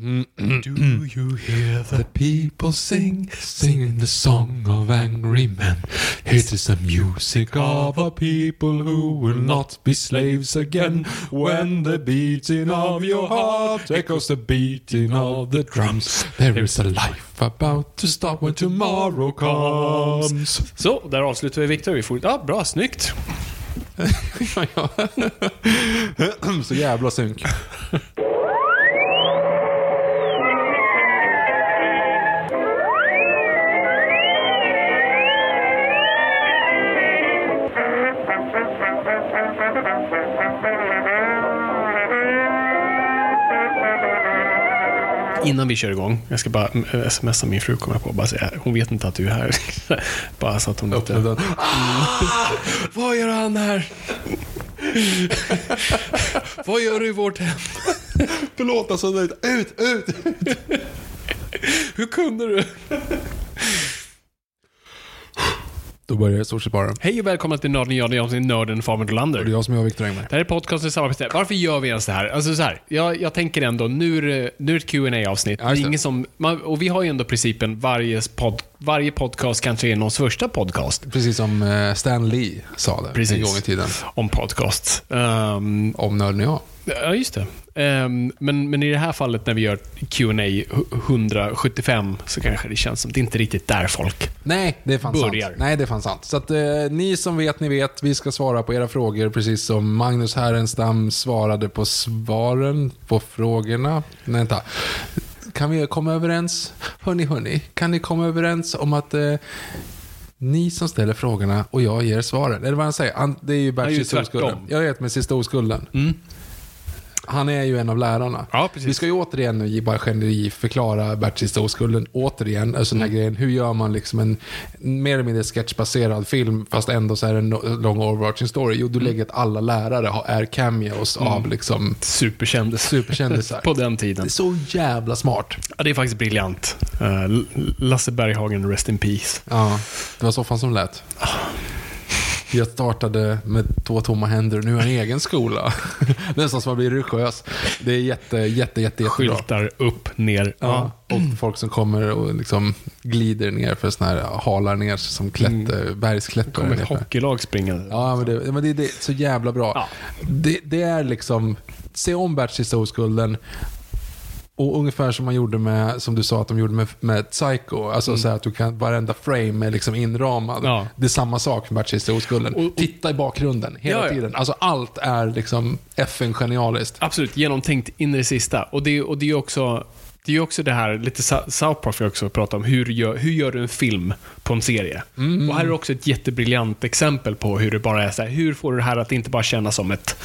Do you hear the people sing, singing the song of angry men? It is the music of a people who will not be slaves again. When the beating of your heart echoes the beating of the drums, there is a life about to start when tomorrow comes. Så, där avslutar vi Viktor. Vi får... Ja, bra, snyggt. Så jävla synk. Innan vi kör igång, jag ska bara eh, smsa min fru, kommer jag på. Bara säga, hon vet inte att du är här. bara så att hon inte... Öppna den. Vad gör han här? Vad gör du i vårt hem? Förlåt alltså, ut, ut, ut! Hur kunde du? Då börjar jag i stort sett bara. Hej och välkomna till Nörden jag, är nörden Fabian Och det är Dolander. jag som är Viktor Engberg. Det här är podcasten samarbete. Varför gör vi ens det här? Alltså så här, jag, jag tänker ändå, nu är det, nu är det ett qa avsnitt Ja, det. ingen som, man, Och vi har ju ändå principen, varje, pod, varje podcast kanske är någons första podcast Precis som eh, Stan Lee sa det Precis. en gång i tiden. om podcast. Ehm, Om Nörden och jag. Ja, just det. Ehm, men, men i det här fallet när vi gör Q&A 175 så kanske det känns som det inte riktigt där folk... Nej, det är fan Börjar. sant. Nej, det är fan sant. Så att eh, ni som vet, ni vet. Vi ska svara på era frågor precis som Magnus Härenstam svarade på svaren på frågorna. Nej, vänta. Kan vi komma överens? Hörni, hörni. Kan ni komma överens om att eh, ni som ställer frågorna och jag ger svaren? Eller vad han säger. Han, det är ju Bert sista oskulden. Jag vet, med sista oskulden. Han är ju en av lärarna. Ja, precis. Vi ska ju återigen nu bara generi förklara Bert sista oskulden. Återigen, alltså den här grejen. Hur gör man liksom en mer eller mindre sketchbaserad film fast ändå så är det en lång overarching story? Jo, du lägger att alla lärare har- är cameos av liksom Superkändis. superkändisar. på den Det tiden. är så jävla smart. Ja, det är faktiskt briljant. Eh, Lasse Berghagen, rest in peace. Ja, det var soffan som lät. Jag startade med två tomma händer och nu har jag en egen skola. Nästan som att bli religiös. Det är jätte, jätte, jätte, jättebra. Skyltar upp, ner. Ja, och folk som kommer och liksom glider ner för såna här halar ner sig som klätter, bergsklättrare. Kommer ett hockeylag springande. Ja, men det, men det, det är så jävla bra. Ja. Det, det är liksom, se om Bert sista oskulden. Och ungefär som man gjorde med, som du sa att de gjorde med, med Psycho. Alltså så här att du kan, varenda frame är liksom inramad. Mm. Ja. Det är samma sak med Bert sista oskulden. Och- och- Titta i bakgrunden hela Ja, ja. tiden. Alltså allt är liksom FN genialiskt. Absolut, genomtänkt in i det sista. Och det, och det är också det är också det här, lite South Park vi också pratar om, hur gör, hur gör du en film på en serie? Och här är också ett jättebriljant exempel på hur det bara är så här, hur får du det här att inte bara kännas som ett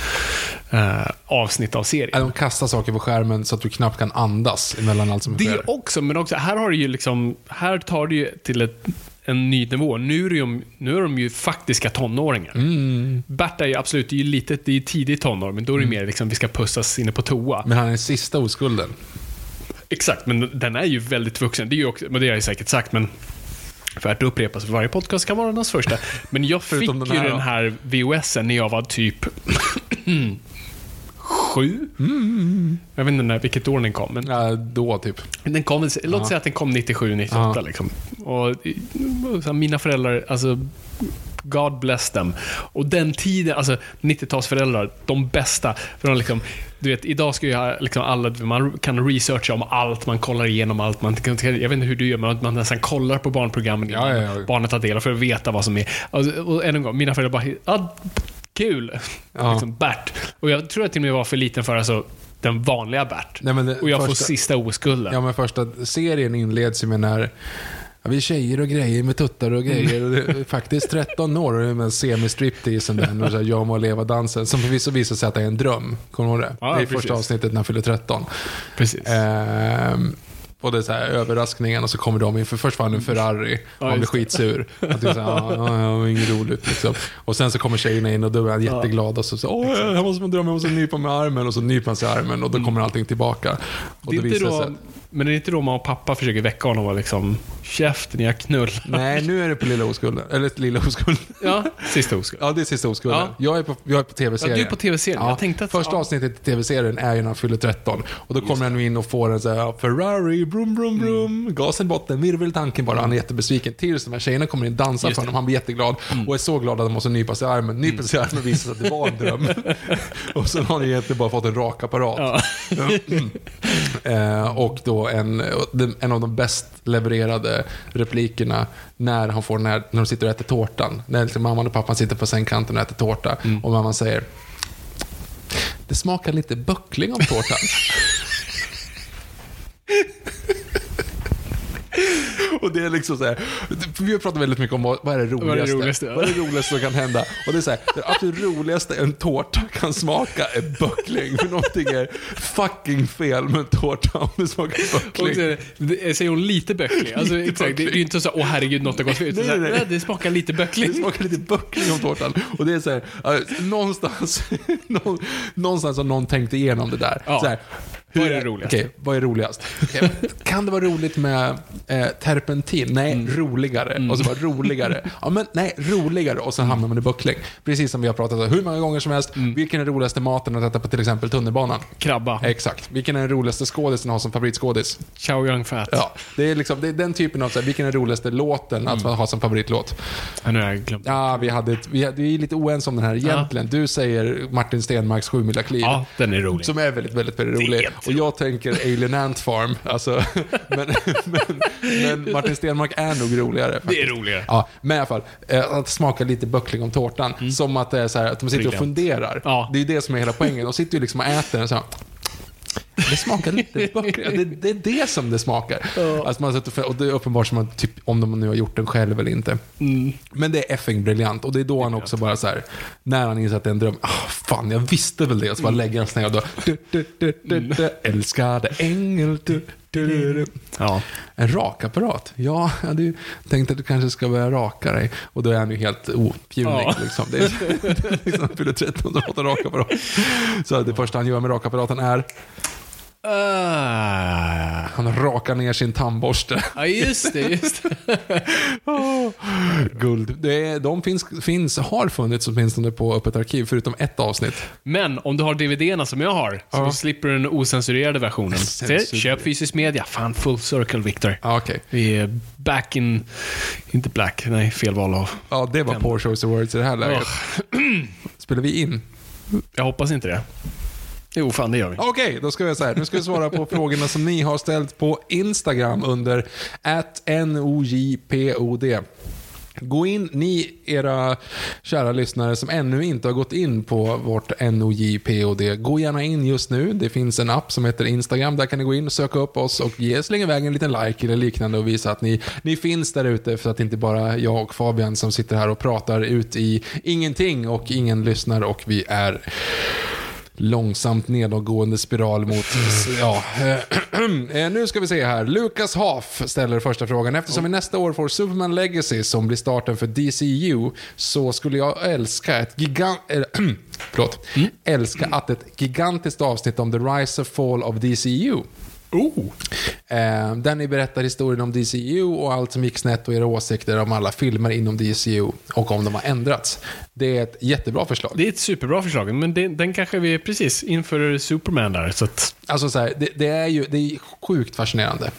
eh, avsnitt av serien? De kastar saker på skärmen så att du knappt kan andas emellan allt som sker. Det också, men också, här har du ju liksom, här tar du ju till ett, en ny nivå. Nu är, det ju, nu är de ju faktiska tonåringar. Mm. Bert är ju absolut, det är ju lite, det är ju tidigt tonår, men då är det mer liksom, vi ska pussas inne på toa. Men han är sista oskulden. Exakt, men den är ju väldigt vuxen. Det är ju också, men det har jag säkert sagt, men för att upprepas för varje podcast kan vara hans första. Men jag fick den ju här den här VHSen när jag var typ 97. Jag vet inte när, vilket år den kom, men Ja, då typ. den kom, låt säga att den kom 97, 98 Ja. liksom. Och, här, mina föräldrar, alltså God bless them. Och den tiden, alltså 90-talsföräldrar, de bästa. För de liksom, du vet, idag ska ju liksom alla, man kan researcha om allt, man kollar igenom allt. Man, jag vet inte hur du gör, men man nästan kollar på barnprogrammen Ja, innan ja, ja. barnet tar del av för att veta vad som är. Alltså, och än en gång, mina föräldrar bara, ja, kul. Ja. Liksom, Bert. Och jag tror att jag till och med var för liten för alltså, den vanliga Bert. Nej, det- och jag får första- sista oskulden. Ja, men första serien inleds ju med när ja, vi är tjejer och grejer med tuttar och grejer. Är faktiskt 13 år och med semi-stripteasen där. Och så här, jag må leva dansen. Som förvisso visar sig att det är en dröm. Kommer du ihåg det? Ja, det är precis. första avsnittet när han fyller 13. Precis. Ehm, och det är så här överraskningen och så kommer de in. För först var han en Ferrari och han blir skitsur. Han tycker så här, ja, det var inget roligt liksom. Och sen så kommer tjejerna in och då är han jätteglad och så säger åh, jag måste drömma, jag måste nypa mig armen. Och så nyper han sig armen och då kommer allting tillbaka. Och Mm. Det visar det då, sig- men det är inte då mamma och pappa försöker väcka honom och liksom käften, jag knullar. Nej, nu är det på Lilla Oskulden. Eller Lilla Oskulden. Ja, sista oskuld. Ja, det är sista oskulden. Ja. Jag är på, jag är på tv-serien. Ja, du är på TV-serien. Jag tänkte att- Första ja. avsnittet i tv-serien är ju när han fyller 13. Och då kommer han in och får en så här Ferrari, brum, brum, brum, gasen i botten, virveltanken bara. Han är jättebesviken. Tills de här tjejerna kommer in och dansar Just för honom. Han blir jätteglad och är så glad att han måste nypa sig i armen. Nyper sig i armen och visar sig att det var en dröm. och så har han egentligen bara fått en rakapparat. Ja. Eh, och då en, en av de bäst levererade replikerna när han får den här, när de sitter och äter tårtan. När liksom mamman och pappan sitter på sängkanten och äter tårta. Och mamman säger Det smakar lite böckling om tårtan. Och det är liksom så här, vi har pratat väldigt mycket om vad, vad är det roligaste? Vad är det roligaste, ja. Vad är det roligaste som kan hända? Och det är så här, det absolut roligaste en tårta kan smaka är böckling. För någonting är fucking fel med en tårta om det smakar böckling. det- det, säger hon lite böckling. Alltså, Lite exakt, det, det är ju inte så åh herregud, något har gått fel. Nej, nej, här, nej. "Nej, Det smakar lite Det böckling. smakar lite böckling om tårtan. Och det är så här, någonstans, nå- någonstans har någon tänkt igenom det där. Ja. Så här, Vad är det roligaste? Okej, vad är roligast? Okej, Kan det vara roligt med eh, terpentin? Nej, Mm. roligare. Och så bara roligare. Ja, men nej, roligare. Och så hamnar man i böckling. Precis som vi har pratat om hur många gånger som helst. Mm. Vilken är den roligaste maten att äta på till exempel tunnelbanan? Krabba. Exakt. Vilken är den roligaste skådisen att ha som favoritskådis? Chow Young Fat. Ja, det är, liksom, det är den typen av, så här, vilken är den roligaste låten att ha som favoritlåt? Ja, nu har jag glömt. Ja, vi, hade ett, vi, hade, vi är lite oense om den här egentligen. Du säger Martin Stenmarks Sju mila kliv. Ja, den är rolig. Som är väldigt, väldigt, väldigt rolig. Och jag tänker Alien Ant Farm. Alltså, men, men, men Martin Stenmark är nog roligare. Det är faktiskt. roligare. Ja, men i alla fall. eh, Att smaka lite böckling om tårtan. Som att det är så här, att de sitter och funderar. Ja. Det är ju det som är hela poängen. De sitter ju liksom och äter den så här. Det smakar lite böckling. Det, det är det som det smakar. Alltså man sätter, och det är uppenbart som att, typ, om de nu har gjort den själv eller inte. Men det är effing briljant. Och det är då han också bara så här, när han inser att det är en dröm. Ah, fan, jag visste väl det. Och så bara lägger han sig ner och då, du, du, du, du, du, älskade ängel. Du, du. Ja. En rakapparat? Ja, jag hade ju tänkt att du kanske ska börja raka dig. Och då är han ju helt ofjunig. Ja. Liksom. Det är, det är liksom, han fyller 13 och har fått en rakapparat. Så det första han gör med rakapparaten är Ah. han rakar ner sin tandborste. Ja, just det. Just det. Åh, Guld. Det är, de finns, finns, har funnits åtminstone på Öppet arkiv, förutom ett avsnitt. Men om du har DVD-erna som jag har, så då slipper du den osensurerade versionen. Se, Censurerad. köp fysisk media. Fan, full circle, Victor. Ja, okej. Vi är back in... Inte black, nej, fel val av... Ja, det var poor choice of words i det här läget. Spelar vi in? Jag hoppas inte det. Jo, fan det gör vi. Okej, då ska vi säga Nu ska vi svara på frågorna som ni har ställt på Instagram under NOJPOD. Gå in, ni era kära lyssnare som ännu inte har gått in på vårt NOJPOD. Gå gärna in just nu. Det finns en app som heter Instagram. Där kan ni gå in och söka upp oss och ge, slänga iväg en liten like eller liknande och visa att ni, ni finns där ute. För att det inte bara jag och Fabian som sitter här och pratar ut i ingenting och ingen lyssnar och vi är långsamt nedåtgående spiral mot... Ja. Eh, nu ska vi se här. Lukas Haff ställer första frågan. Eftersom vi nästa år får Superman Legacy som blir starten för DCU så skulle jag älska ett gigant... Eller, förlåt. Älska att ett gigantiskt avsnitt om The Rise and Fall of DCU Oh. Eh, där ni berättar historien om DCU och allt som gick snett och era åsikter om alla filmer inom DCU och om de har ändrats. Det är ett jättebra förslag. Det är ett superbra förslag, men det, den kanske vi precis inför Superman där. Så att, Alltså så här, det, det är ju det är sjukt fascinerande.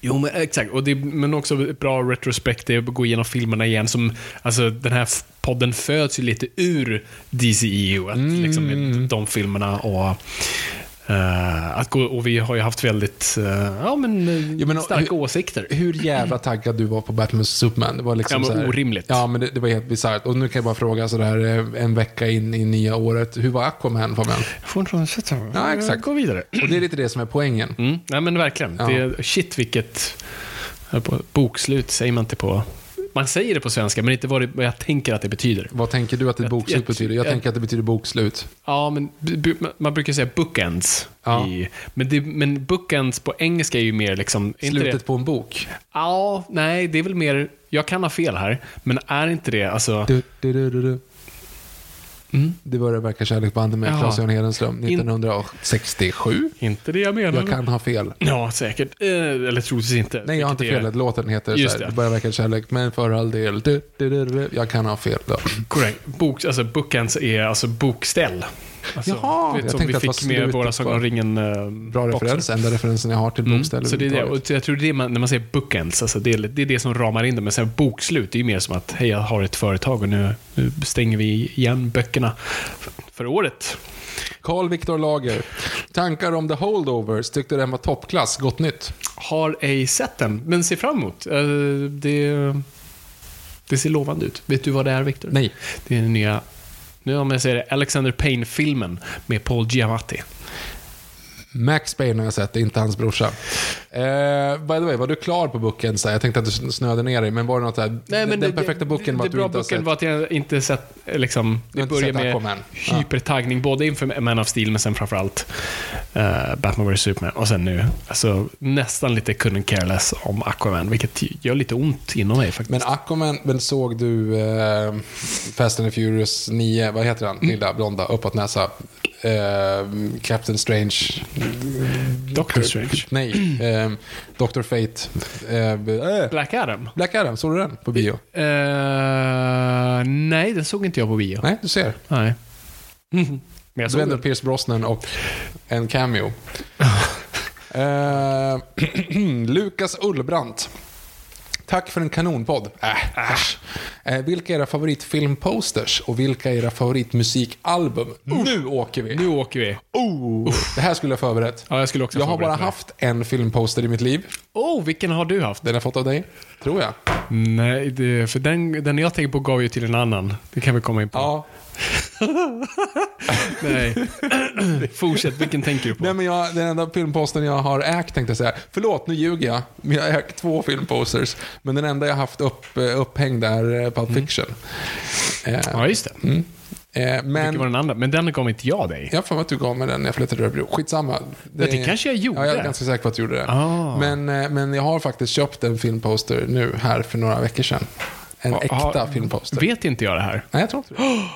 jo, men exakt. Och det, men också ett bra retrospektiv, gå igenom filmerna igen. Som, alltså, den här podden föds ju lite ur DCEU, att, liksom, de filmerna. och eh, att gå, och vi har ju haft väldigt eh, ja, men, eh, Jo, men, starka hur- åsikter. Hur jävla taggad du var på Batman vs Superman. Det var liksom Ja, men här, orimligt. Ja, men det, det var helt bisarrt. Och nu kan jag bara fråga sådär en vecka in i nya året. Hur var Aquaman, Fabian? Får inte sätta Ja, exakt. Gå vidare. Och det är lite det som är poängen. Mm. Nej men verkligen. Ja. Det shit vilket på, bokslut säger man inte på... Man säger det på svenska, men inte vad, det, vad jag tänker att det betyder. Vad tänker du att ett bokslut jag- betyder? Jag jag- tänker att det betyder bokslut. Ja, men man brukar säga bookends. Ja. I, men, det, men bookends på engelska är ju mer liksom... Slutet på en bok. Ja, nej, det är väl mer... Jag kan ha fel här, men är inte det alltså... Du, du, du, Mm. Det börjar verka kärleksbandet med Jaha. Claes-Göran Hedenström 1967. Inte det jag menar. Jag kan ha fel. Ja, säkert. Eh, eller troligtvis inte. Nej, jag har inte Vilket är fel. Låten heter Just så här, det. det börjar verka kärlek, men för all del. Du, du, du, du. Jag kan ha fel. Då. Korrekt. Bok, alltså bookends är alltså bokställ. Alltså, Jaha, vet, jag som tänkte vi fick med våra Sagan om ringen eh, Bra boxar. referens. Enda referensen jag har till Mm, så det är det. Och jag tror det är man, när man säger bookends, alltså det, är, det är det som ramar in det. Men sen bokslut, det är ju mer som att hej, jag har ett företag och nu, nu stänger vi igen böckerna för året. Carl Viktor Lager. Tankar om The Holdovers. Tyckte den var toppklass. Gott nytt. Har ej sett den, men ser fram emot. Eh, Det, det ser lovande ut. Vet du vad det är, Victor? Nej. Det är den nya, nu om jag säger det, Alexander Payne-filmen med Paul Giamatti. Max Payne har jag sett, inte hans brorsa. Eh, by the way, var du klar på boken? Så jag tänkte att du snöade ner dig, men var det något här, den, den perfekta boken var det att du bra inte har boken sett? var att jag inte sett, liksom, det börjar med Aquaman? Ja. hypertaggning, både inför Man of Steel, men sen framförallt uh, Batman vs Superman. Och sen nu, alltså nästan lite couldn't care less om Aquaman, vilket gör lite ont inom mig faktiskt. Men Aquaman, men såg du eh, Fast and the Furious 9, vad heter han? Lilla, blonda, uppåt näsa. Eh, Captain Strange. Doctor Strange. Nej, eh, Dr. Fate. Eh, eh, Black Adam? Black Adam, såg du den på bio? Eh, nej, den såg inte jag på bio. Nej, du ser. Nej. Men jag Så såg den. Pierce Brosnan och en cameo. eh, Lukas Ullbrandt. Tack för en kanonpodd. Äh, äsch. Eh, vilka är era favoritfilmposters och vilka är era favoritmusikalbum? Nu åker vi! Nu åker vi. Oh, det här skulle jag förberett. Ja, jag skulle också Jag har förberett bara mig. haft en filmposter i mitt liv. Oh, vilken har du haft? Den har jag fått av dig, tror jag. Nej, det, för den, den jag tänker på gav ju till en annan. Det kan vi komma in på. Ja. Nej. Fortsätt, vilken tänker du på? Nej, men jag, den enda filmpostern jag har ägt tänkte jag säga. Förlåt, nu ljuger jag. Men jag har ägt två filmposters. Men den enda jag haft upp, eh, upphängd är eh, Pulp Fiction. Eh, Ja, just det. eh, Vilken var men den andra? Men den gav inte jag dig. jag har att du gav mig den när jag flyttade till Örebro. Skitsamma. Men det kanske jag gjorde. Ja, jag är ganska säker på att du gjorde det. Ah. Men, eh, men jag har faktiskt köpt en filmposter nu här för några veckor sedan. En Ja, äkta ja, filmposter. Vet inte jag det här? Nej, jag tror inte det.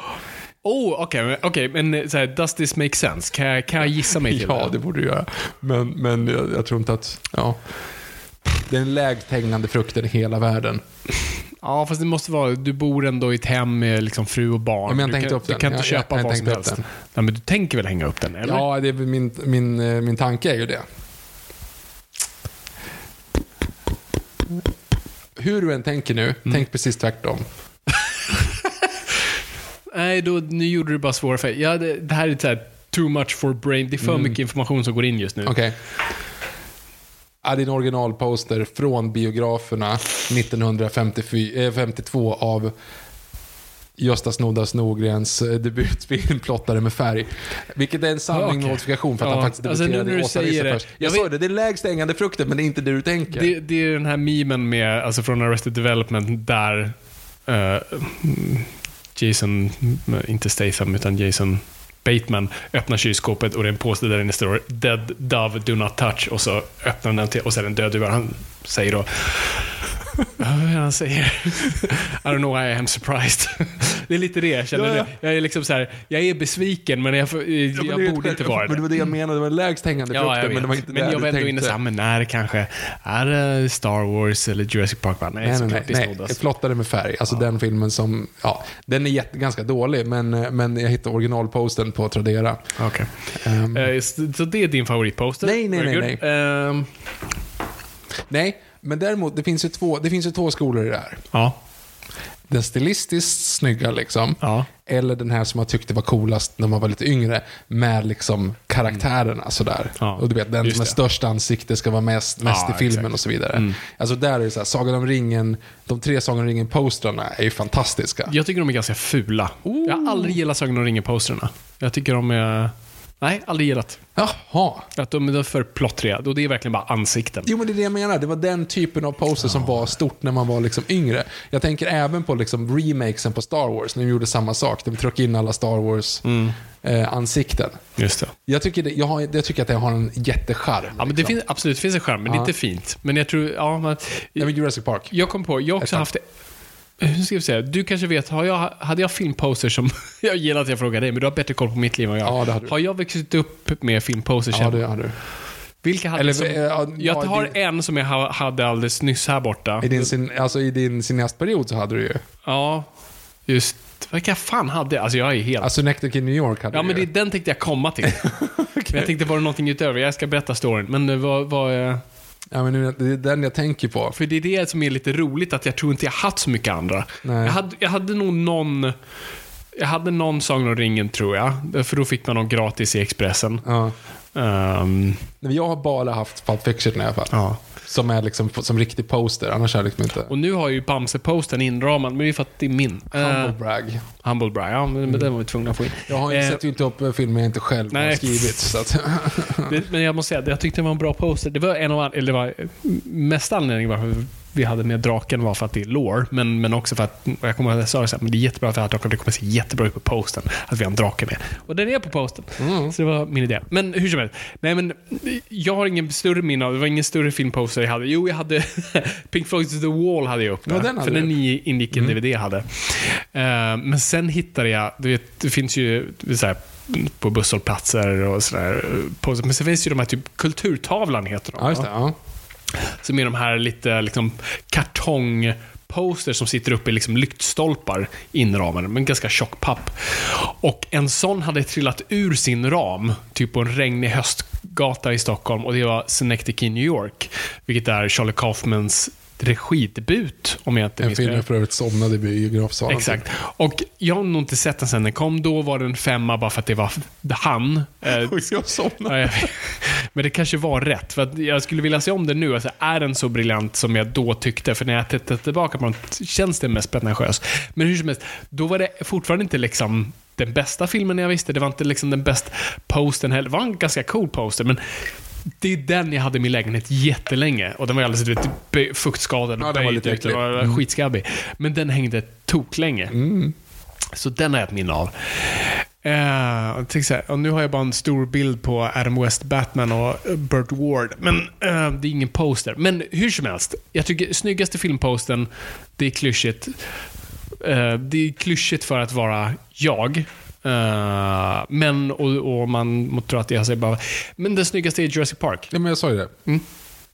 Oh, okej, men- okej, men eh, så här, does this make sense? Kan jag, kan jag gissa mig till Ja, det? det borde du göra. Men, men jag, jag tror inte att... Ja. Det är den lägst hängande frukten i hela världen. Ja, fast det måste vara, du bor ändå i ett hem med liksom fru och barn. Ja, men jag du kan, upp den. Du kan inte Jag- jag- köpa jag vad som helst. den. Nej, men du tänker väl hänga upp den, eller? Ja, det är min, min, eh, min tanke är ju det. Hur du än tänker nu, Mm. tänk precis tvärtom. Nej, då, nu gjorde du bara svårare för ja, det, det här är så här, too much for brain. Det är för mycket information som går in just nu. Mm. Okej. Ja, din originalposter från biograferna 1952 av Gösta Snoddas Nogrens eh, debutfilm Plottare med färg. Vilket är en sanning Okej. med notifikation för att Ja, han faktiskt alltså, nu debuterade när du säger det- först. Jag, jag sa det, det är lägst hängande frukten men det är inte det du tänker. Det, det är den här memen med, alltså från Arrested Development där eh, Jason, inte Statham, utan Jason Bateman öppnar kylskåpet och det är en påse där inne står Dead Dove Do Not Touch och så öppnar han den till och så är det en död duva. Han säger då Ja, vad är det han säger? I don't know why I am surprised. Det är lite det jag känner Ja, ja. nu. Jag är liksom så här, jag är besviken men jag, jag, Ja, men det- borde inte vara Men det det. var det jag menade, det var lägst hängande Ja, jag frukten, men det var inte men jag var ändå inne såhär, men är det kanske, är det Star Wars eller Jurassic Park? Nej, Nej, nej, såklart nej. det nej. snoddas. Flottade med färg. Alltså den filmen som, ja, den är jätte, ganska dålig, men, men jag hittade originalposten på Tradera. Okej. Ehm, Eh, så så det är din favoritposter? Nej, nej, Very nej, good. Ehm, nej, men däremot, det finns ju två, det finns ju två skolor i det här. ja. Den stilistiskt snygga liksom. Ja. Eller den här som man tyckte var coolast när man var lite yngre. Med liksom karaktärerna sådär. Ja, Och du vet, den just som är det. störst ansikte ska vara mest, mest Ja, i filmen exakt. och så vidare. Mm. Alltså där är det så här, Sagan om ringen, de tre Sagan om ringen-postrarna är ju fantastiska. Jag tycker de är ganska fula. Jag har aldrig gillat Sagan om ringen-posterna. Jag tycker de är... Nej, aldrig gillat. Jaha. Att de är för plottriga. Och det är verkligen bara ansikten. Jo, men det är det jag menar. Det var den typen av poster som var stort när man var liksom yngre. Jag tänker även på liksom remakesen på Star Wars, när de gjorde samma sak. De tryckte in alla Star Wars-ansikten. Just det. jag, tycker det, jag, har, jag tycker att det har en jättecharm. Ja, men det liksom. finns, absolut, det finns en charm, men det är inte fint. Men jag tror, ja, men, Nej, men Jurassic Park. jag kom på, jag har också haft hur ska vi säga? Du kanske vet, har jag, hade jag filmposters som... jag gillar att jag frågar dig, men du har bättre koll på mitt liv än jag Ja, det hade du. Har jag växt upp med filmposters Ja, det har du. Vilka hade Eller, som, eh, ja, Jag ja, har din- en som jag ha- hade alldeles nyss här borta. I din, sin, alltså, I din cineastperiod så hade du ju. Ja, just... Vilka fan hade jag? Alltså jag är helt... Alltså Nectar in New York hade ja, men det, den tänkte jag komma till. Men jag tänkte, var det någonting utöver? Jag ska berätta storyn. Men vad... vad Ja, men nu- det är den jag tänker på. För det är det som är lite roligt, att jag tror inte jag haft så mycket andra. Nej. Jag hade, jag hade nog någon... Jag hade någon Sagan om ringen, tror jag. För då fick man någon gratis i Expressen. Ja. Men Jag har bara haft Pulp Fiction i alla fall. ja. Som är liksom som riktig poster, annars är det liksom inte... Och nu har ju Bamse-posten inramad, men det är för att det är min. Humble Uh, brag. Humble Brag, ja, men, men den var vi tvungna att få in. Jag har ju Eh, sätter ju inte upp filmer jag inte själv har nej. skrivit. Så att, men jag måste säga, jag tyckte det var en bra poster. Det var en av, eller det var mest anledningen varför vi hade med draken var för att det är lore, men, men också för att, jag kommer ihåg att jag sa det men är jättebra för att draken, det kommer se jättebra ut på posten att vi har en drake med. Och den är på posten. Så det var min idé. Men hur som helst, nej men jag har ingen större minne av, det var ingen större filmposter jag hade. Jo, jag hade Pink Floyds The Wall hade jag uppe. Ja, den hade för den ingick i en DVD jag hade. Eh, men sen hittade jag, du vet, det finns ju så här, på busshållplatser och sådär. poster. Men sen finns ju de här typ kulturtavlan heter de. ja, just det. Ja. Som är de här lite liksom, kartongposter som sitter uppe i liksom, lyktstolpar inramade, men ganska tjock papp. Och en sån hade trillat ur sin ram, typ på en regnig höstgata i Stockholm, och det var Synecdoche i New York. Vilket är Charlie Kaufmans regidebut, om jag inte En film jag för övrigt somnade i biografsalen. Exakt. Och jag har nog inte sett den sen den kom. Då var den femma bara för att det var han. Eh, Oj, jag somnade. Men det kanske var rätt. För jag skulle vilja se om den nu. Alltså, är den så briljant som jag då tyckte? För när jag tittar tillbaka på den känns den mest pretentiös. Men hur som helst, då var det fortfarande inte liksom den bästa filmen jag visste. Det var inte liksom den bästa postern heller. Det var en ganska cool poster, men det är den jag hade i min lägenhet jättelänge. Och den var alldeles du vet, fuktskadad och Ja, den var lite. Den äcklig. Mm. var skitskabbig. Men den hängde toklänge. Så den har jag ett minne av. Eh, jag och nu har jag bara en stor bild på Adam West Batman och eh, Burt Ward. Men eh, det är ingen poster. Men hur som helst. Jag tycker snyggaste filmposten, det är klyschigt. Eh, det är klyschigt för att vara jag. Eh, men, och, och man må tro att det jag säger bara... Men den snyggaste är Jurassic Park. Ja, men jag sa ju det.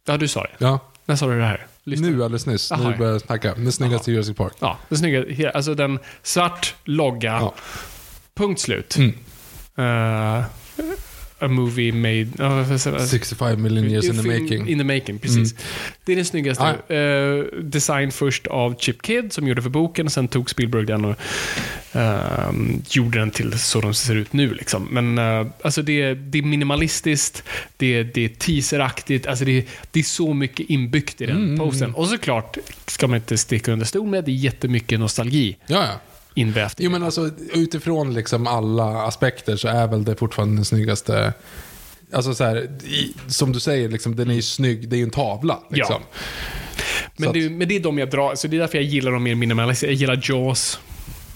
Ja, du sa det. Ja. När sa du det här? Lyssna. Nu alldeles nyss, ja. du började snacka. Den snyggaste Jurassic Park. Ja, den snygga. he- Alltså den svart, logga, Ja. punkt slut. Mm. Eh, a movie made... jag? 65 million years in the making. Mm. In the making, precis. Det är den snyggaste. Eh, design först av Chip Kidd som gjorde för boken, sen tog Spielberg den och ehm, gjorde den till så de ser ut nu. Liksom. Men eh, alltså det, är, det är minimalistiskt, det är, det är teaseraktigt, alltså det, är, det är så mycket inbyggt i den Mm, posten. Och såklart ska man inte sticka under stol med, det är jättemycket nostalgi Ja, ja. Invävt Jo, men alltså utifrån liksom alla aspekter så är väl det fortfarande den snyggaste. Alltså så här, i, som du säger, liksom, den är ju snygg. Det är ju en tavla. Liksom. Men Så det, men det är de jag drar, så det är därför jag gillar dem mer minimalistiska. Jag gillar Jaws,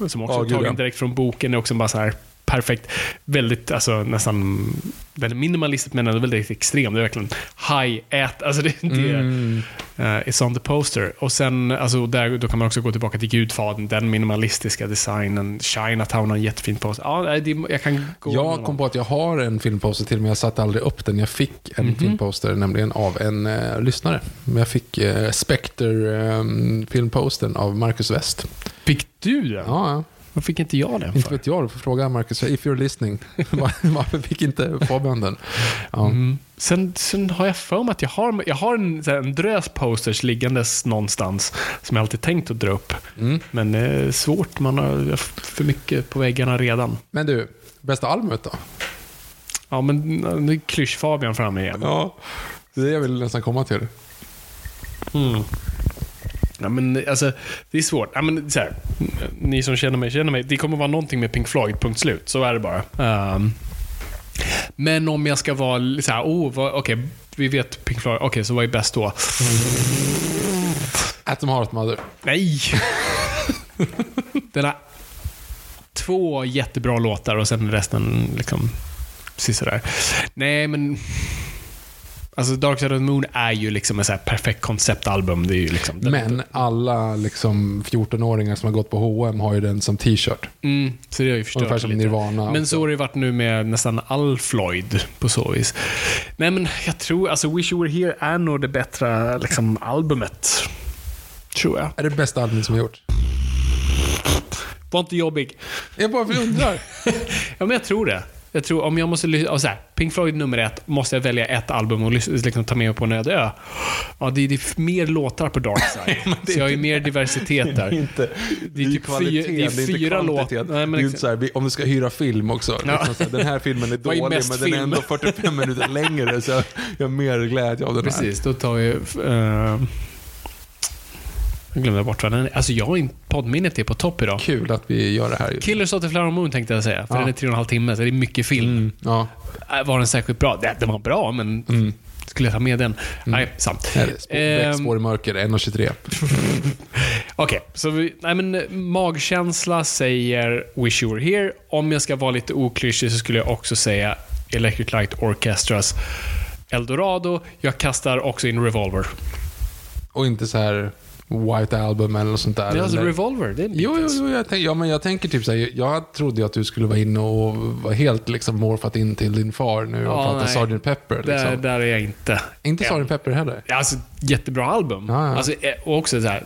som också Ja, är tagen ja. direkt från boken. Det är också bara så här perfekt. Väldigt, alltså nästan väldigt minimalistiskt men ändå väldigt extrem. Det är verkligen high, ät, alltså det, det Mm. eh, it's on the poster. Och sen, alltså där, då kan man också gå tillbaka till Gudfadern, den minimalistiska designen. Chinatown har en jättefin poster. Ja, det, jag kan gå Jag kom på att jag har en filmposter till, men jag satte aldrig upp den. Jag fick en Mhm. filmposter, nämligen av en eh, lyssnare. Jag fick eh, Spectre-filmpostern av Marcus West. Fick du den? Ja, ja. Vad fick inte jag den Inte för? vet jag, du får fråga Marcus. If you're listening. Var- Varför fick inte Fabian den? Ja. Mm. Sen, sen har jag för mig att jag har, jag har en, en drös posters liggandes någonstans som jag alltid tänkt att dra upp. Mm. Men det är svårt, man har för mycket på väggarna redan. Men du, bästa albumet då? Ja, men nu är klysch-Fabian framme igen. Ja, det är det jag vill nästan komma till. Mm. Ja, men alltså, det är svårt. Ja, men, så här, ni som känner mig, känner mig. Det kommer vara någonting med Pink Floyd, punkt slut. Så är det bara. Ehm, men om jag ska vara så här, oh, okej, vi vet Pink Floyd, okej, så vad är bäst då? Atom Heart Mother. Nej! Den har två jättebra låtar och sen resten liksom sisådär. Nej, men... Alltså Dark Side of the Moon är ju liksom ett så perfekt konceptalbum. Det är ju liksom... Men alla liksom 14-åringar som har gått på H&M har ju den som t-shirt. Mm, så det har ju förstört Ungefär som lite. Nirvana. Men så har det varit nu med nästan all Floyd på så vis. Nej, men jag tror, alltså Wish You Were Here är nog det bättre liksom, albumet. Tror jag. är det bästa albumet som har gjorts? Var inte jobbig. Jag bara undrar. Ja, men jag tror det. Jag tror om jag måste lyssna, så här, Pink Floyd nummer ett, måste jag välja ett album och liksom ta med mig på en öde ö. Ja, det är, det är mer låtar på Dark Side. så jag har ju mer diversitet där. inte, Det är typ fy- det är fyra låtar. Nej, men Det är inte så här, om du ska hyra film också. Ja. Liksom så här, den här filmen är är dålig, men den är ändå 45 minuter längre. Så jag har mer glädje av den här. Precis, då tar vi... Uh, jag glömde bort vad den är. Alltså jag. Poddminnet är på topp idag. Kul att vi gör det här. just. Killers of the Flower Moon tänkte jag säga, för Ja. den är tre och en halv timme, så det är mycket film. Mm, ja. Äh, Var den särskilt bra? Det- Den var bra, men Mm. skulle jag ta med den? Nej, sant. Spår, Ehm, spår i mörker, 1.23. Okej, så vi, nej men eh, magkänsla säger Wish You Were Here. Om jag ska vara lite oklyschig så skulle jag också säga Electric Light Orchestras Eldorado. Jag kastar också in Revolver. Och inte så här White Album eller sånt där. Det är alltså eller- Revolver, det är Jo, jo, jo jag, tänk, ja, men jag tänker typ så här, jag trodde ju att du skulle vara inne och vara helt liksom morfat in till din far nu och Ja, prata. Sgt. Pepper. Där, Liksom. där är jag inte. Inte. Sgt. Pepper heller. Alltså, jättebra album. Ja, ja. Alltså, eh, och också så här,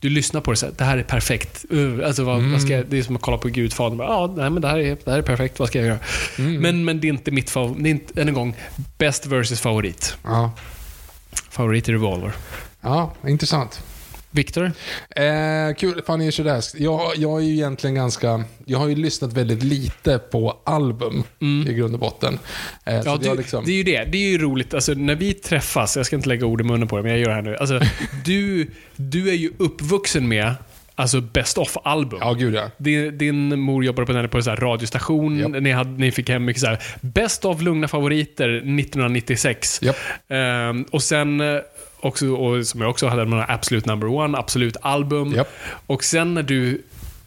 du lyssnar på det så här, det här är perfekt. Uh, alltså, vad, vad ska jag, det är som att kolla på Gudfadern. Ja, nej, men det här, är, det här är perfekt, vad ska jag göra? Mm. Men, men det är inte mitt favorit. Det är inte, än en gång, bäst versus favorit. Ja, Favorit är Revolver. ja intressant. Victor? Eh, kul, Funny you should ask. Jag, jag är ju egentligen ganska... Jag har ju lyssnat väldigt lite på album i grund och botten. Eh, Mm. Ja, du, liksom, det är ju det. Det är ju roligt. Alltså, när vi träffas, jag ska inte lägga ord i munnen på det, men jag gör det här nu. Alltså, du, du är ju uppvuxen med alltså, Best of-album. Ja, gud ja. Din, din mor jobbade på, på en här radiostation. Japp. Ni, hade, ni fick hem mycket så här, Best of lugna favoriter 1996. Japp. Ehm, och sen eh, också, och som jag också hade, med Absolut Number One, Absolut album. Japp. Och sen när du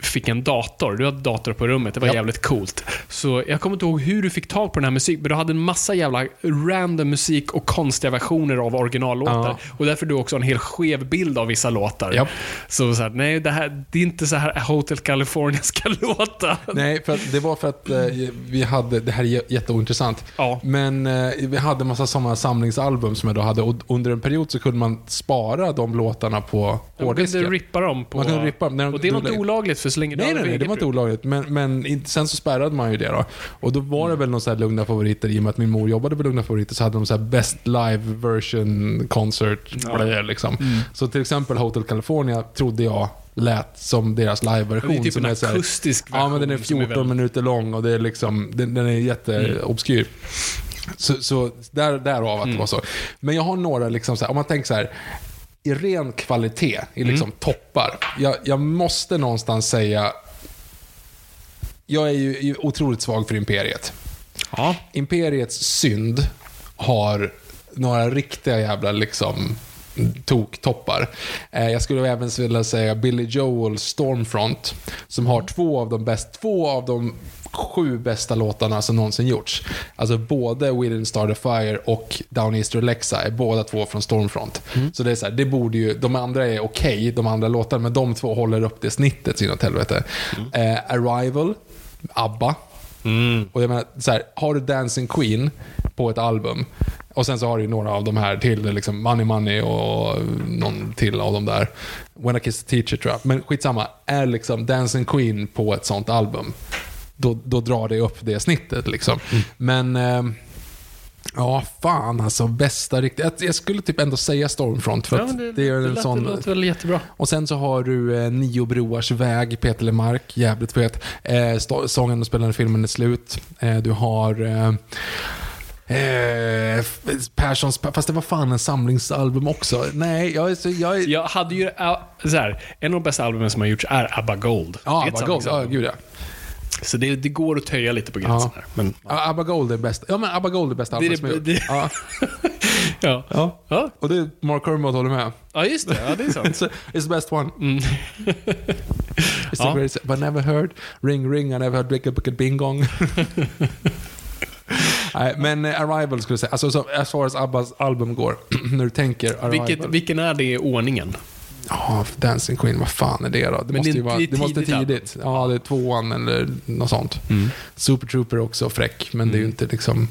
fick en dator, du hade dator på rummet, det var Japp. jävligt coolt. Så jag kommer inte ihåg hur du fick tag på den här musiken, men du hade en massa jävla random musik och konstiga versioner av originallåtar. Ja. Och därför du också en hel skev bild av vissa låtar. Japp. Så, så här, nej, det, här, det är inte så här Hotel California ska låta. Nej, för att det var för att eh, vi hade, det här är jä- jätteointressant, Ja. men eh, vi hade en massa sådana samlingsalbum som jag då hade och under en period så kunde man spara de låtarna på Man kunde hårddisken. rippa dem på... Man kunde rippa. När och det inte du- olagligt för så länge du Nej, nej, nej, det var inte olagligt. Men, men sen så spärrade man ju det då. Och då var det väl någon så här lugna favoriter, i och med att min mor jobbade på lugna favoriter, så hade de så här best live version concert. Ja. Liksom. Mm. Så till exempel Hotel California trodde jag lät som deras liveversion. Det är typ som en här- akustisk Ja, men den är version som är 14 väldigt- minuter lång och det är liksom, den, den är jätteobskyr. Så, så där, därav att det var så. Men jag har några, liksom så här, om man tänker så här, i ren kvalitet, i liksom toppar. Jag, jag måste någonstans säga, jag är ju ju otroligt svag för Imperiet. Ja. Imperiets synd har några riktiga jävla liksom tok-toppar. Eh, jag skulle även vilja säga Billy Joel Stormfront, som har två av de bäst, två av de sju bästa låtarna som någonsin gjorts. Alltså både Within Star the Fire och Down Easter Alexa är båda två från Stormfront. Så det är så här, det borde ju, de andra är okej, de andra låtarna, men de två håller upp det snittet så inåt helvete. Eh, Arrival, ABBA. Och jag menar, så här, har du Dancing Queen på ett album och sen så har du några av de här till, liksom Money Money och någon till av de där. When I Kiss the Teacher tror jag. Men skitsamma, är liksom Dancing Queen på ett sånt album, då, då drar det upp det snittet liksom. Men... Eh, Ja, fan alltså. Bästa riktigt. Jag, skulle typ ändå säga Stormfront för Ja, det, det, är det, en lät, sån... det låter väl jättebra. Och sen så har du eh, Nio broars väg, Peter Lemark, jävligt fet. Eh, sången och spelande filmen är slut. Eh, du har... Eh, Eh, Perssons, fast det var fan en samlingsalbum också. Nej, jag så... Jag Jag hade ju, äh, så här, en av de bästa albumen som har gjorts är ABBA Gold. ja, ABBA Gold. Ja, gud ja. Så det, det går att töja lite på gränsen Ja. här. Men, ja. ABBA Gold är bäst. Ja, men ABBA Gold är bästa Det är albumet som gjort. det- Ja. ja. Ja. Ja. Och det är Mark Kermode håller med. ja, just det. Ja, det är sant. It's, it's the best one. It's the greatest. But I never heard ring ring, I never heard bicka bicka bing gong. Nej, men eh, Arrival skulle jag säga. Alltså, så, as far as Abbas album går, när du tänker Arrival. Vilket, vilken är det i ordningen? Ja, Dancing Queen, vad fan är det då? Det Men måste det- ju vara, det det måste tidigt tidigt. Ja, det är tvåan eller något sånt. Mm. Super Trooper är också fräck, men det är ju inte liksom...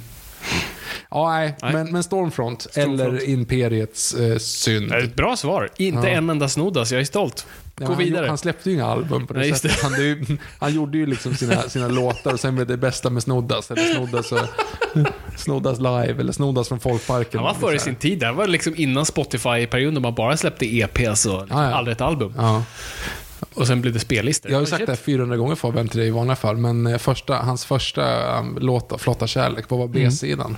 Ja, nej, Nej. Men, men Stormfront, Stormfront. eller Imperiets eh, synd. Ett bra svar. Inte Ja. en enda snoddas. Jag är stolt. Ja, Gå han, vidare. Han släppte ju inga album på det Nej, sättet. Han, det är ju, han gjorde ju liksom sina, sina låtar och sen blev det bästa med Snoddas. Eller Snoddas, och, snoddas live eller Snoddas från Folkparken. Han var före Liksom. sin tid. Det var liksom innan Spotify-perioden, då man bara släppte EPs och Ja, ja. aldrig ett album. Ja. Och sen blev det spellistor. Jag har ju sagt det här 400 gånger Fabian till dig i vanliga fall, men eh, första, hans första um, låt, Flotta kärlek, vad var Mm.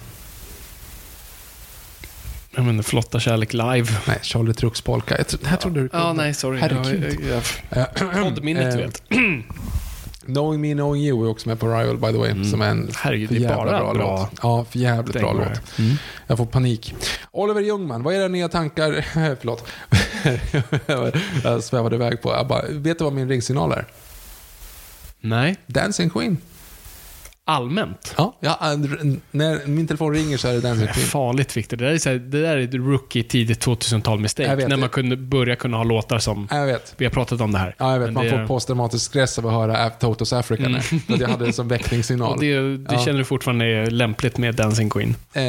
B-sidan? Ja, men Flotta kärlek live. Nej, Charlie Trucks polka. Jag tro, det här trodde du Ja, nej, sorry. Herregud. Jag, jag, jag, poddminnet, du Eh, vet. Knowing Me Knowing You är också med på Rival by the way, som är en Mm. Herregud, för det är jävla bara bra, bra låt. Ja, för jävligt bra låt. Mm. Jag får panik. Oliver Ljungman, vad är era nya tankar? Förlåt. jag svävade iväg på. Jag bara, vet du vad min ringsignal är? Nej, Dancing Queen. Allmänt. Ja, ja, när min telefon ringer så är det Dancing Queen. Farligt Victor. Det där är, så här, det där är ett rookie tidigt 2000-tal Jag mistake. vet När man kunde börja kunna ha låtar som... Ja, jag vet. Vi har pratat om det här. Ja, jag vet. Men Man det, får posttraumatisk stress av att höra Totos Africa nu. För att jag hade det som väckningssignal. och det, det Ja. känner du fortfarande är lämpligt med Dancing Queen? Eh,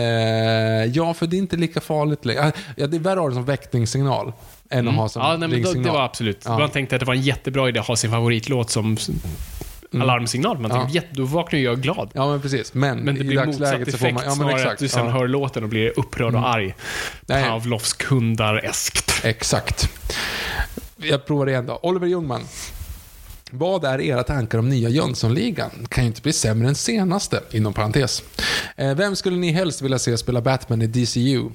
ja, för det är inte lika farligt längre. Ja, det är värre att ha det som väckningssignal än att ha som Mm. Ja, nej, men då, det var absolut. Ja. Man tänkte att det var en jättebra idé att ha sin favoritlåt som alarmsignal. Man tänkte, Ja. jätte, då vaknar jag glad. Ja, men precis. Men, Men det i blir motsatt effekt så får man... Ja, snarare exakt. att du sen ja. hör låten och blir upprörd och arg. Nej. Pavlovsk hundar-eskt. Exakt. Jag provar igen då. Oliver Ljungman. Vad är era tankar om nya Jönssonligan? Kan ju inte bli sämre än senaste, inom parentes. Eh, vem skulle ni helst vilja se spela Batman i DCU?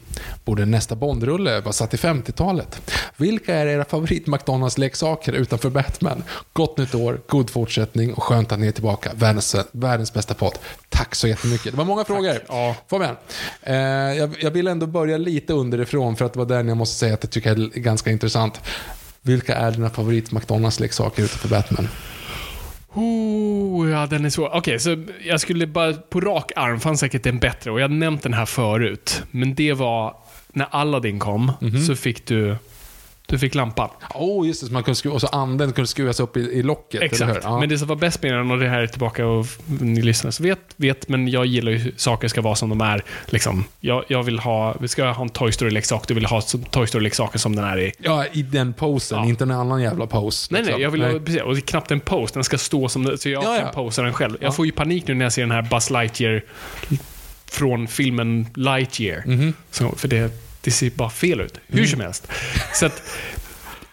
Borde nästa Bondrulle vara satt i 50-talet? Vilka är era favorit McDonalds-leksaker utanför Batman? Gott nytt år, god fortsättning och skönt att ni är tillbaka. Världens, världens bästa podd. Tack så jättemycket. Det var många frågor. Ja. Fabian, eh, jag, jag vill ändå börja lite underifrån för att det var den jag måste säga att jag tycker är ganska intressant. Vilka är dina favorit McDonalds-leksaker utanför Batman? Oh, ja, den är svår. Okej, så jag skulle bara på rak arm fanns säkert en bättre och jag har nämnt den här förut. Men det var när Aladdin kom Mhm. så fick du du fick lampan. Åh, oh, just det. Så man kunde skruva, och så anden kunde skruvas upp i, i locket, Exakt. Ja. Men det som var bäst med den, och det här är tillbaka och ni lyssnare så vet, vet, men jag gillar ju saker ska vara som de är. Liksom, jag, jag vill ha, vi ska ha en Toy Story-leksak, du vill ha Toy Story-leksaken som den är i. ja, i den posen, Ja. inte en annan jävla pose. Nej, liksom. nej, jag vill ha, precis, och det är knappt en post, den ska stå som det, så jag Ja, kan posa den själv. Ja. Jag får ju panik nu när jag ser den här Buzz Lightyear från filmen Lightyear. Mhm. Så, för det, det ser bara fel ut, hur som helst. Så att,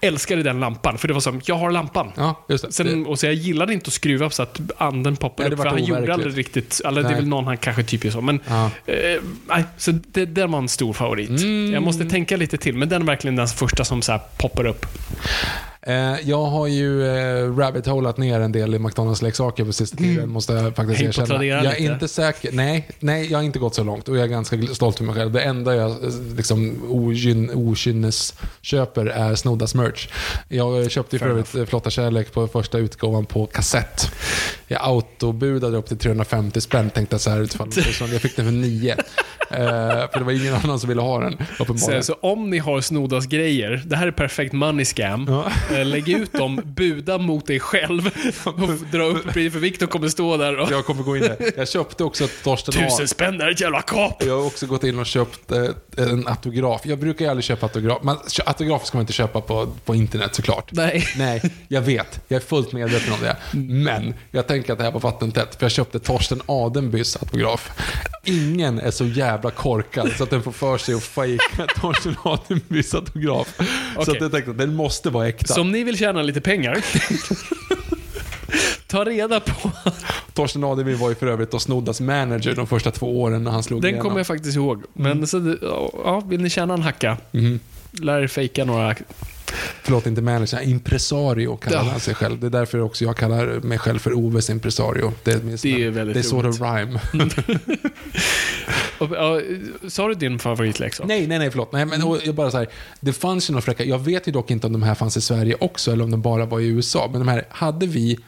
älskade den lampan, för det var som, jag har lampan. Ja. Sen, och så jag gillade inte att skruva så att anden poppar Nej, det upp, för han gjorde aldrig riktigt, eller det är Nej. väl någon han kanske typ gör så, men Ja. eh, nej, så det, den var en stor favorit. Mm. Jag måste tänka lite till, men den är verkligen den första som så här poppar upp. Eh, jag har ju eh, rabbit holat ner en del i McDonalds-leksaker på sista tiden, måste jag faktiskt på erkänna. Jag är lite. inte säker. Nej, nej, jag har inte gått så långt och jag är ganska stolt över mig själv. Det enda jag eh, liksom ogyn, okynnes köper är Snoddas merch. Jag köpte ju för övrigt Flotta Kärlek på första utgåvan på kassett. Jag autobudade upp till 350 spänn, tänkte jag så här utifrån. Jag fick den för 9. Eh, för det var ingen annan som ville ha den, Så, så om ni har Snoddas grejer, det här är perfekt money scam. Ja. Eh, Lägg ut dem, buda mot dig själv och dra upp priset för Viktor kommer stå där och... Jag kommer gå in där. Jag köpte också ett Torsten A. Tusen spänn är ett jävla kap! Jag har också gått in och köpt eh, en autograf. Jag brukar ju aldrig köpa autograf. Man, autografer ska man inte köpa på, på internet såklart. Nej. Nej, jag vet. Jag är fullt medveten om det. Men jag tänker att det här var vattentätt. För jag köpte Torsten Adenbys autograf. Ingen är så jävla korkad så att den får för sig att fejka Torsten Adenbys autograf. Så Okej. att jag tänkte att den måste vara äkta. Så om ni vill tjäna lite pengar, ta reda på... Torsten Adenby var ju för övrigt och Snoddas manager de första två åren när han slog Den igenom. kommer jag faktiskt ihåg. Men så, det- ja, vill ni tjäna en hacka, Mhm. lär er fejka några... Förlåt, inte manager. Impresario kallar han sig själv. Det är därför också jag kallar mig själv för Oves impresario. Det är, Det är väldigt Det är sort of rhyme. Och, sa du din favoritleksak? nej, nej, nej, förlåt. Nej, men och jag bara så här, det fanns ju några fräcka. Jag vet ju dock inte om de här fanns i Sverige också eller om de bara var i USA. Men de här hade vi,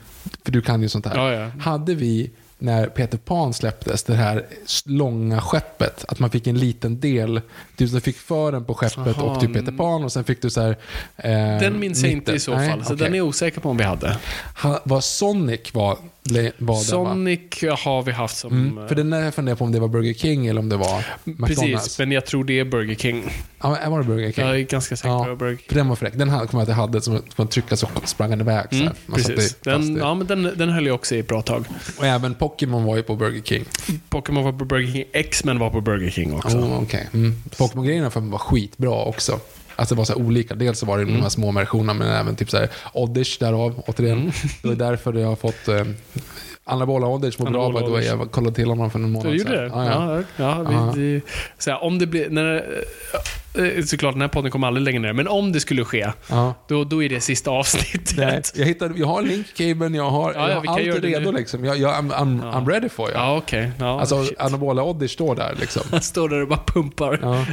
för du kan ju sånt här. Ja, ja. Hade vi när Peter Pan släpptes, det här långa skeppet, att man fick en liten del. Du fick fören på skeppet Jaha, och typ Peter Pan och sen fick du så här... Eh, Den minns jag inte i så Nej, fall, så okej. den är jag osäker på om vi hade. Ha, vad Sonic var, var den va? Sonic har vi haft som... Mm, för den där jag funderar på om det var Burger King eller om det var McDonalds. Precis, men jag tror det är Burger King. Ja, var det Burger King? Jag är ganska säker på att det Ja, var Burger King. för den var fräck. Den hade- kommer jag att jag hade, som man trycka så sprang den iväg. Här. Mm, satte precis. Den, ja, men den, den höll jag också i ett bra tag. Och även Pokémon var ju på Burger King. Pokémon var på Burger King, X-Men var på Burger King också. Oh, okay. mm. Pokémon-grejerna för mig var skitbra också. Alltså det var så olika. Dels så var det Mm. de här små versionerna, men även typ så här Oddish därav, återigen. Mm. Det var därför jag har fått eh, Anabola Oddish mår bra att jag kollade till honom för en månad Du gjorde det? sedan. Ja, ja. Ja, vi, vi, så här, om det blir... När, såklart, den här podden kommer aldrig längre ner, men om det skulle ske, Ja. då, då är det sista avsnittet. Nej, jag, hittade, jag har linkkabeln, jag har, Ja, ja, jag har allt redo liksom. Jag, jag, I'm, I'm, I'm ready for you. Ja, okej. Ja, Alltså, shit. Anabola Oddish står där liksom. Han står där och bara pumpar. Ja.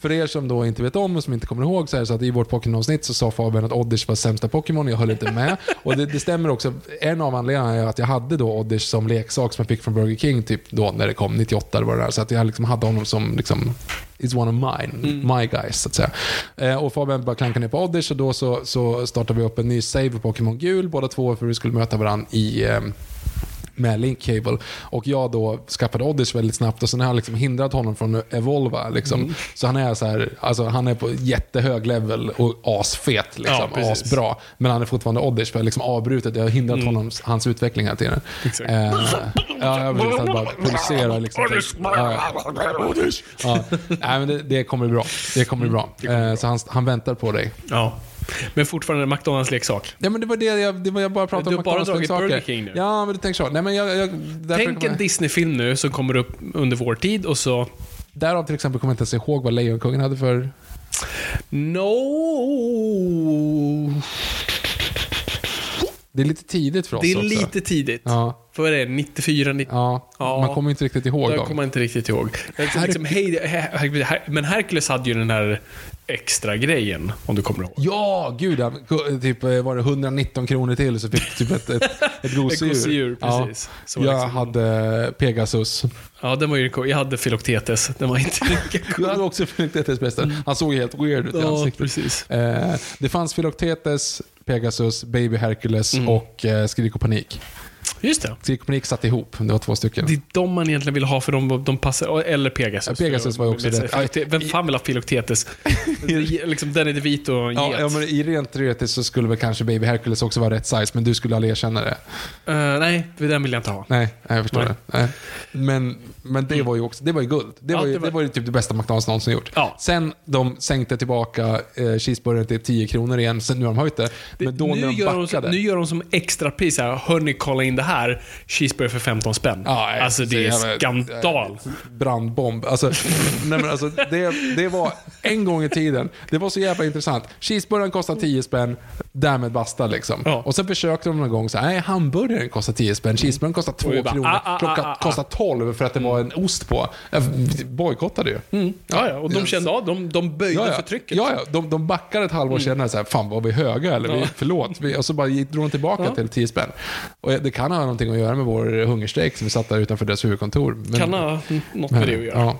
För er som då inte vet om och som inte kommer ihåg så är det så att i vårt Pokémon-avsnitt så sa Fabian att Oddish var sämsta Pokémon. Jag höll inte med. Och det, det stämmer också. En av anledningarna är att jag hade då Oddish som leksak som jag fick från Burger King typ då när det kom, 98 eller vad det där. Så att jag liksom hade honom som liksom is one of mine, my guys så att säga. Eh, och Fabian bara klankade ner på Oddish och då så, så startade vi upp en ny save på Pokémon Gul båda två för vi skulle möta varandra i eh, med Link Cable. Och jag då skaffade Oddish väldigt snabbt och sen har jag liksom hindrat honom från att evolva. Liksom. Mm. Så han är så här, alltså han är på jättehög level och asfet. Liksom, Ja, asbra. Men han är fortfarande Oddish för jag har liksom avbrutit. Jag har hindrat honom, hans utveckling hela tiden. Mm. Exakt. Eh, ja, jag vill bara pulsera. Liksom. Ja, ja. Nej, men det, det kommer bli bra. Det kommer bli bra. Eh, så han, han väntar på dig. Ja. Men fortfarande en McDonalds-leksak. Ja, men det var det jag, det var jag bara pratade Du om. har bara McDonalds dragit Burger. King nu. Ja, men du tänker så. Nej, men jag, jag, Tänk en Disney-film nu som kommer upp under vår tid och så... Därav till exempel kommer jag inte ens ihåg vad Lejonkungen hade för... No. Det är lite tidigt för oss Det är också. lite tidigt. Ja, Vad är det? 94, 90? ja. Ja. Man kommer inte riktigt ihåg dem. kommer jag inte riktigt ihåg. Her- Liksom, hej, Her- Her- men Hercules hade ju den här extra grejen om du kommer ihåg. Ja, gud ja. Typ eh, var det 119 kronor till så fick du typ ett, ett, ett gosedjur. Ett gosedjur, precis. Ja, jag liksom- hade Pegasus. Ja, den var ju cool. Jag hade Philoktetes. Den var inte lika cool. Jag hade också Philoktetes bästa. Han såg helt weird ut i Ja, ansiktet. precis. Eh, det fanns Philoktetes, Pegasus, Baby Hercules Mm. och eh, Skrik och Panik. Just det. Skrik och Panik satt ihop. Det var två stycken. Det är de man egentligen vill ha för de, de passar. Eller Pegasus. Ja, Pegasus var ju också rätt. Vem fan vill ha Philoktetes? Det är liksom, den är vit och en Ja, get. ja, men I rent teoretiskt så skulle väl kanske Baby Hercules också vara rätt size, men du skulle aldrig erkänna det. Eh, nej, den vill jag inte ha. Nej, nej, jag förstår Nej. det. Nej. Men, men det var ju också, det var ju guld. Det, Ja, var, ju, det det, var- var... ju typ det bästa McDonalds någonsin gjort. Ja. Sen de sänkte tillbaka eh, cheeseburgaren till 10 kronor igen, sen nu har de höjt det. Men då när nu, de gör de, nu gör de som extrapris här. Hörni, kolla in det det här, cheeseburgare för 15 spänn. Nej, alltså så det är jävla- skandal. brandbomb. Alltså, nej men alltså, det, det var en gång i tiden, det var så jävla intressant. Cheeseburgaren kostar 10 spänn, därmed basta liksom. Ja. Och sen försökte de någon gång så här, nej hamburgaren kostar 10 spänn, cheeseburgaren kostar 2 Och vi bara, kronor, ah, ah, klockan ah, ah. kostar 12 för att det var en ost på. Jag bojkottade ju. Ja, ja, och de kände av, de, de böjde Ja, ja. för trycket. Mm. Ja, ja. De, de backade ett halvår senare så här, fan var vi höga eller? Vi, förlåt. Vi, och så bara drog de tillbaka till 10 spänn. Och det kan ha någonting att göra med vår hungerstrejk som vi satt där utanför deras huvudkontor. Men, Kan ha något med det att göra. Ja.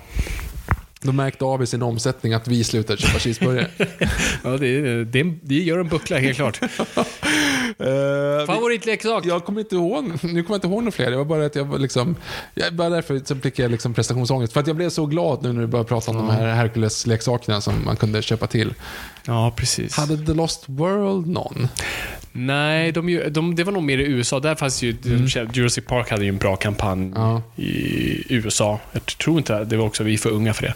De märkte av i sin omsättning att vi slutade köpa cheeseburgare. Ja, det, det, det gör en buckla, helt klart. Eh, Favoritleksak? jag kommer inte ihåg, nu kommer jag inte ihåg några fler. Det var bara att jag var liksom, jag, bara därför så fick jag liksom prestationsångest. För att jag blev så glad nu när du började prata om de här Hercules-leksakerna som man kunde köpa till. Ja, precis. Hade The Lost World någon? Nej, de, ju- de, det var nog mer i USA. Där fanns ju, Jurassic Park hade ju en bra kampanj Mm. Ja. i USA. Jag tror inte det var också vi för unga för det.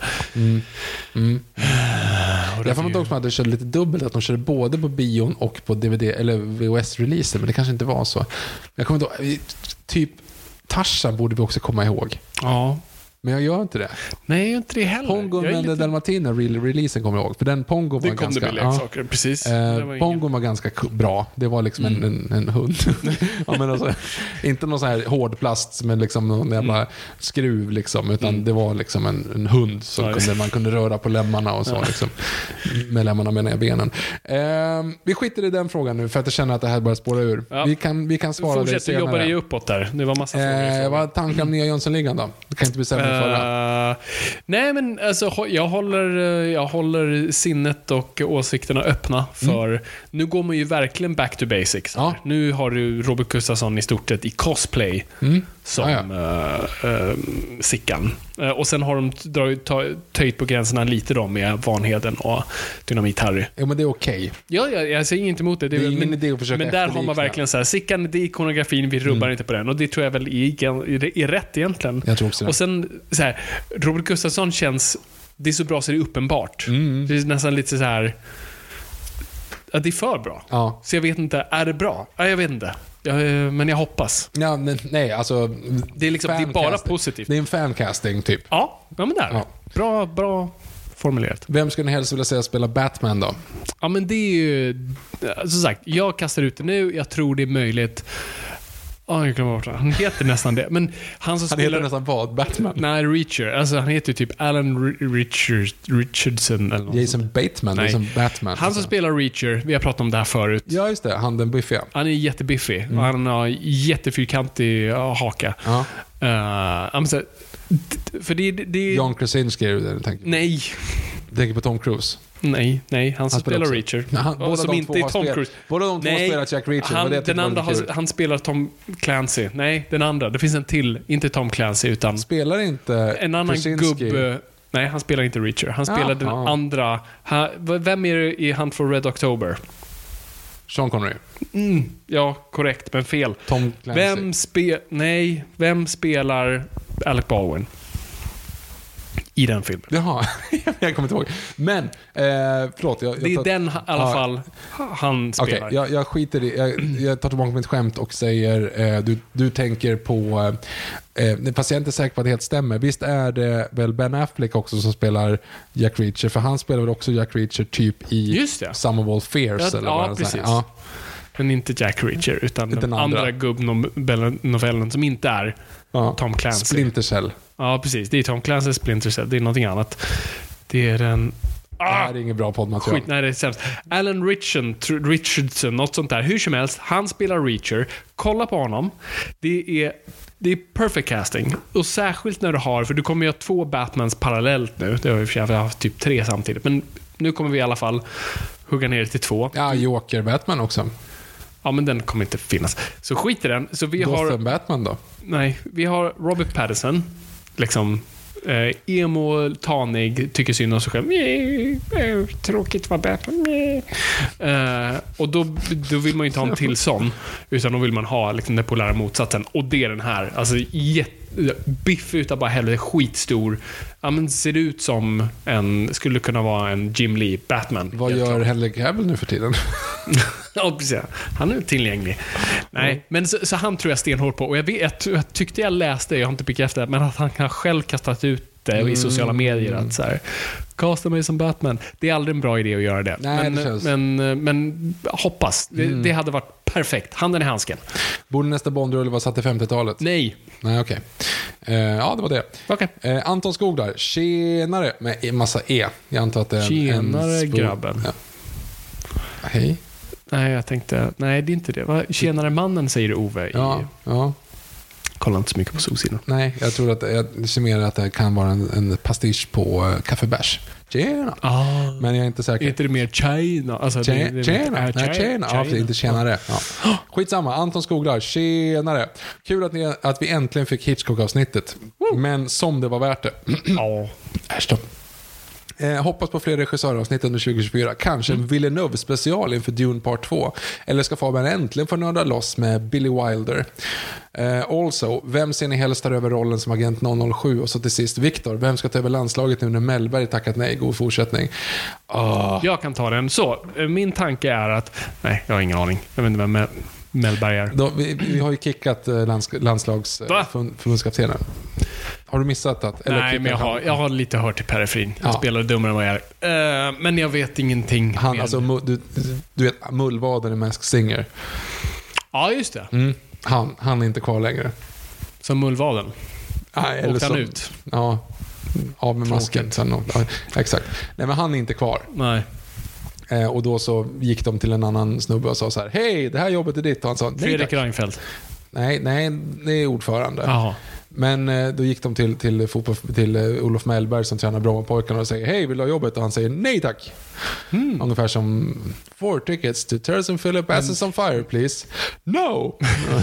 Och Jag får inte också att de körde lite dubbelt, att de körde både på bion och på DVD, eller VHS-releasen, men det kanske inte var så. Jag kommer inte ihåg, typ Tarzan borde vi också komma ihåg. Ja. Men jag gör inte det. Nej, inte det heller. Pongo Jag lite- Dalmatiner, re- releasen kommer jag ihåg. För den Pongo var Det kom ganska... det med ja. leksaker, precis. Det var Eh, ingen- Pongon var ganska bra. Det var liksom en, en, en hund. ja, men alltså, inte någon sån här hård plast med liksom någon jävla skruv, liksom, utan det var liksom en, en hund som Ja, kunde, man kunde röra på lemmarna och så. Liksom. Med lemmarna menar jag benen. Eh, vi skiter i den frågan nu för att jag känner att det här börjar spåra ur. Ja. Vi, kan, vi kan svara det Fortsätt, du senare. jobbar dig uppåt där. Det var massa Eh, frågor. vad är tankar om nya Jönssonligan då? Det kan inte bli sämre än förra. Eh, nej, men alltså, jag håller, eh, jag håller sinnet och åsikterna öppna för... Nu går man ju verkligen back to basics. Ja. Nu har du Robert Gustafsson i stort sett i cosplay som Mm. Ja, eh, eh, Sickan. Eh, och sen har de dragit- ta- töjt på gränserna lite då med Vanheden och Dynamit-Harry. Jo, men det är okej. Ja, jag, jag säger inget emot det. Det är ingen men, idé att försöka Men där har man verkligen så här, Sickan, det är ikonografin, vi rubbar inte på den. Och det tror jag väl är, är, är rätt egentligen. Jag tror också det. Och sen, så här, Robert Gustafsson känns, det är så bra så det är uppenbart. Mm. Det är nästan lite så här, att det är för bra. Ja. Så jag vet inte, är det bra? Ja, jag vet inte. Eh, men jag hoppas. Ja, men, nej, alltså... Det är, liksom, det är bara positivt. Det är en fancasting, typ. Ja, ja men där. Ja. Bra, bra formulerat. Vem skulle ni helst vilja säga spela Batman då? Ja, men det är ju... Som sagt, jag kastar ut det nu. Jag tror det är möjligt. Ja, jag glömde bort det. Han heter nästan det. Men han som Han spelar... heter nästan vad? Batman? Nej, Reacher. Alltså, han heter ju typ Alan R- Richard, Richardson eller något sånt. Jason Bateman, Nej. som Batman. Han som spelar Reacher, vi har pratat om det här förut. Ja, just det. Han den buffiga. Han är jättebiffig och han har jättefyrkantig haka. Ja. Uh, för det, det, John Krasinski är det du tänker Nej, Du tänker på Tom Cruise. Nej, nej. Han som spelar spelar. Reacher. Ja, han- båda som de inte två är Tom Cruise. båda de två har spelat Jack Reacher, Han, det den var andra har, han spelar Tom Clancy. Nej, den andra. Det finns en till. Inte Tom Clancy, utan Spelar inte en annan Krasinski- gubbe. Nej, han spelar inte Reacher. Han spelar den Jaha. andra. Han, vem är det i Hunt for Red October? Sean Connery. Mm, ja, korrekt, men fel. Tom Clancy. Vem, spe, nej, vem spelar Alec Baldwin? I den filmen. Jaha, jag kommer inte ihåg. Men, eh, förlåt. Jag, jag Det är den i alla Ja. fall han spelar. jag, jag skiter i jag, jag tar tillbaka mitt skämt och säger eh, du, du tänker på, eh, eh, fast jag är inte säker på att det helt stämmer. Visst är det väl Ben Affleck också som spelar Jack Reacher? För han spelar väl också Jack Reacher typ i Just det. Some of All Fears? Ja, eller ja, vad är. precis. Ja, Men inte Jack Reacher, utan den, Den andra. andra, gubbnovellen som inte är ja. Tom Clancy. Splinter Cell. Ja, precis. Det är Tom Clancy Splinter Cell. Det är någonting annat. Det är en... Det här är inget bra poddmaterial. Skit, nej det är sämst. Alan Richardson, Richardson, något sånt där. Hur som helst, han spelar Reacher. Kolla på honom. Det är, det är perfect casting. Och särskilt när du har, för du kommer ju ha två Batmans parallellt nu. Det har vi för vi har haft typ tre samtidigt. Men nu kommer vi i alla fall hugga ner det till två. Ja, Joker Batman också. Ja, men den kommer inte finnas. Så skit i den. Så vi har... Gotham Batman då? Nej, vi har Robert Pattinson. Liksom eh, emo, tanig, tycker synd om sig själv. Tråkigt vara Batman. Eh, och då, då vill man ju inte ha en till sån. Utan då vill man ha liksom, den polära motsatsen. Och det är den här. Alltså jätte biffig utav bara helvete, skitstor. Ja, men ser ut som en, skulle kunna vara en Jim Lee, Batman. Vad gör. Henry Cavill nu för tiden? Ja, precis. Han är tillgänglig. Nej, men så, så han tror jag stenhårt på. Och jag, vet, jag tyckte jag läste, jag har inte bekräftat det, men att han kan själv kastat ut det i sociala Mm. medier. Att så här, Casta mig som Batman. Det är aldrig en bra idé att göra det. Nej, men, det känns- Mm. men, men hoppas. Det, det hade varit perfekt. Handen i handsken. Borde nästa Bondrulle vara satt i 50-talet? Nej. Nej, okej. Eh, ja, det var det. Okej. Eh, Anton Skog där. Tjenare med massa E. Jag antar att det är en... Tjenare, en grabben. Ja. Hej. Nej, jag tänkte... Nej, det är inte det. Va? Tjenare mannen, säger Ove. I, Ja, ja. Kolla inte så mycket på Solsidan. Nej, jag tror att jag ser mer att det kan vara en, en pastisch på uh, kaffebärs. Tjena! Ah. Men jag är inte Är säker. inte det mer China? Alltså, det- Tjena, det- tjena, äh, nej, tjena. Ja, precis, inte tjenare. Ja. Skitsamma, Anton Skoglar, tjenare. Kul att, ni, att vi äntligen fick Hitchcock-avsnittet. Men som det var värt det. Ja. Äsch då. Eh, hoppas på fler regissöravsnitt under 2024. Kanske en Villeneuve-special inför Dune Part 2. Eller ska Fabian äntligen få nörda loss med Billy Wilder. Eh, also, vem ser ni helst tar över rollen som agent 007? Och så till sist, Viktor. Vem ska ta över landslaget nu när Mellberg tackat nej? God fortsättning. Ah, Jag kan ta den. Så, eh, min tanke är att... Nej, jag har ingen aning. Jag vet inte vem Mel- Mellberg är. då, vi, vi har ju kickat eh, lands, landslags eh. Har du missat att? Nej, men jag har, jag har lite hört i periferin. Jag Ja. spelar dummare än vad jag är. Eh, men jag vet ingenting Han, alltså, du, du vet mullvaden i Mask Singer. Ja, just det. Mm. Han, han är inte kvar längre. Som mullvaden. Nej, eller Åkte han ut? Ja, av med masken. Sen, ja, exakt. Nej, men han är inte kvar. Nej. Eh, och då så gick de till en annan snubbe och sa så här, hej, det här jobbet är ditt. Och han sa, nej, Fredrik. Reinfeldt. nej, nej, det är ordförande. Jaha. Men eh, då gick de till, till, fotboll, till eh, Olof Mellberg som tränar Brommapojkarna och säger, hej, vill du ha jobbet? Och han säger, nej tack. Hmm. Ungefär som, four tickets to Terrence Philip Asses on fire, please. No!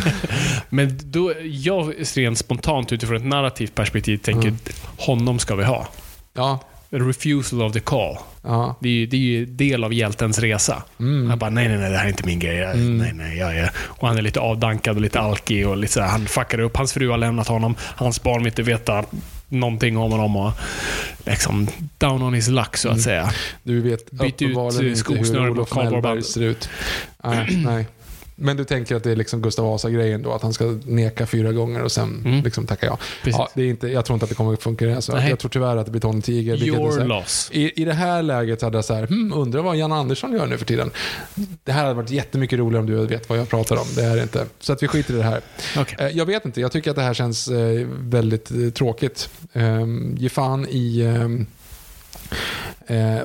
Men då, jag rent spontant utifrån ett narrativt perspektiv tänker Mm. honom ska vi ha. ja, refusal of the call. ja. Det är ju, det är ju del av hjältens resa. Mm. Han bara, nej, nej, nej, det här är inte min grej. Jag, Nej, nej, jag är... Och han är lite avdankad och lite alkig och lite så här, han fuckar upp. Hans fru har lämnat honom. Hans barn vill inte veta någonting om honom och liksom down on his luck så att Mm. säga. Du vet Byt ut, uppenbarligen inte hur mot Olof kardborreband. Mellberg ser ut. Nej, nej. Men du tänker att det är liksom Gustav Vasa-grejen då, att han ska neka fyra gånger och sen Mm. liksom tacka ja. Precis. ja det är inte, jag tror inte att det kommer att funka så. Nej. Jag tror tyvärr att det blir Tony Tiger. så Your här- loss. I, I det här läget hade jag så här, hmm, undrar vad Jan Andersson gör nu för tiden. Det här hade varit jättemycket roligare om du vet vad jag pratar om. Det är inte. Så att vi skiter i det här. Okej. Eh, Jag vet inte, jag tycker att det här känns eh, väldigt eh, tråkigt. Um, ge fan i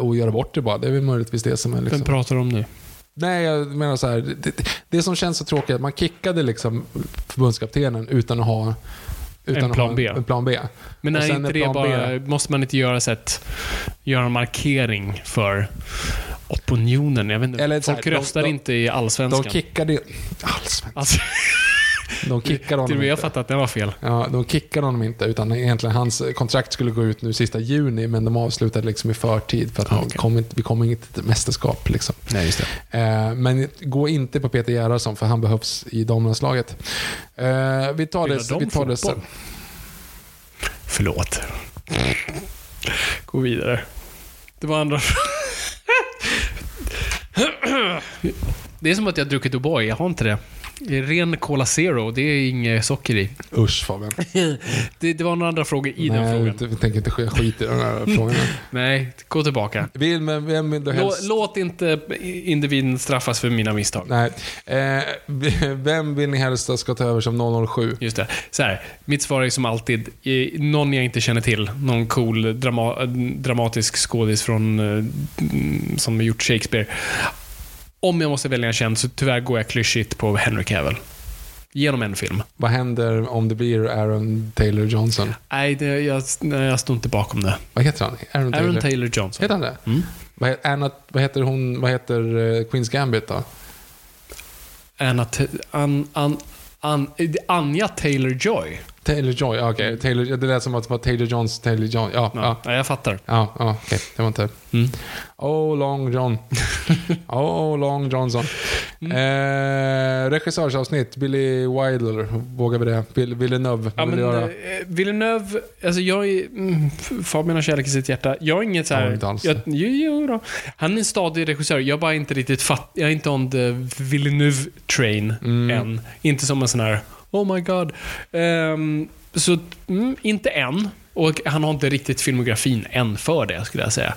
och göra bort det bara. Det är väl möjligtvis det som är liksom... Vem pratar du om nu? Nej, jag menar så här. Det, det, som känns så tråkigt är att man kickade liksom förbundskaptenen utan att ha utan En plan B. En, plan B. Men är inte det bara, B. måste man inte göra så att, göra en markering för opinionen? Jag vet inte, Eller folk här, de- röstar de- inte i De allsvenskan. kickade... Allsvenskan. alltså, De kickade till och honom med jag fattar att det var fel. Ja, de kickade honom inte, utan egentligen hans kontrakt skulle gå ut nu sista juni, men de avslutade liksom i förtid för att okej. kom inte, vi kommer inte till mästerskap. Liksom. Nej, just. Eh, men gå inte på Peter Gerhardsson, för han behövs i damlandslaget. Eh, vi tar det, de vi tar det sen. Förlåt. Gå vidare. Det var andra Det är som att jag har druckit O'boy, jag har inte det. Det är ren Cola Zero, det är inget socker i. Usch Fabian. Det, det var några andra frågor i den Nej, frågan. inte, vi tänker inte sk- skit i de här frågorna. Nej, gå tillbaka. Vill, men vem vill du helst... låt inte individen straffas för mina misstag. Nej. Eh, vem vill ni helst ska ta över som 007? Just det. Så här, mitt svar är som alltid, någon jag inte känner till. Någon cool, drama, dramatisk skådis från, eh, som har gjort Shakespeare. Om jag måste välja en känd så tyvärr går jag klyschigt på Henry Cavill. Genom en film. Vad händer om det blir Aaron Taylor Johnson? Nej, det, jag, nej, jag står inte bakom det. Vad heter han? Aaron Taylor? Aaron Taylor Johnson. Heter han det? Mm. Vad, Anna, vad heter hon? Vad heter eh, Queens Gambit då? Anna, an, an, an, Anja Taylor-Joy. Taylor Joy, ja, okej. Taylor, det lät som att det var Taylor Johns Taylor John. Ja, ja. Ja, ja jag fattar. Ja, ja okej. Det var inte... Mm. Oh, Long John. oh, Long Johnson. Mm. Eh, regissörsavsnitt, Billy Wilder. Vågar vi det? Bill, Villeneuve, Ja, men, göra? eh, Villeneuve, alltså jag är... Mm, Fabian har kärlek i sitt hjärta. Jag är inget så Ja, här... alls. jag, jo, jo då. Han är en stadig regissör. Jag bara inte riktigt fatt... Jag är inte on the Villeneuve train Mm. än. Inte som en sån här... Oh my god. Ehm, så, mm, inte än. Och han har inte riktigt filmografin än för det, skulle jag säga.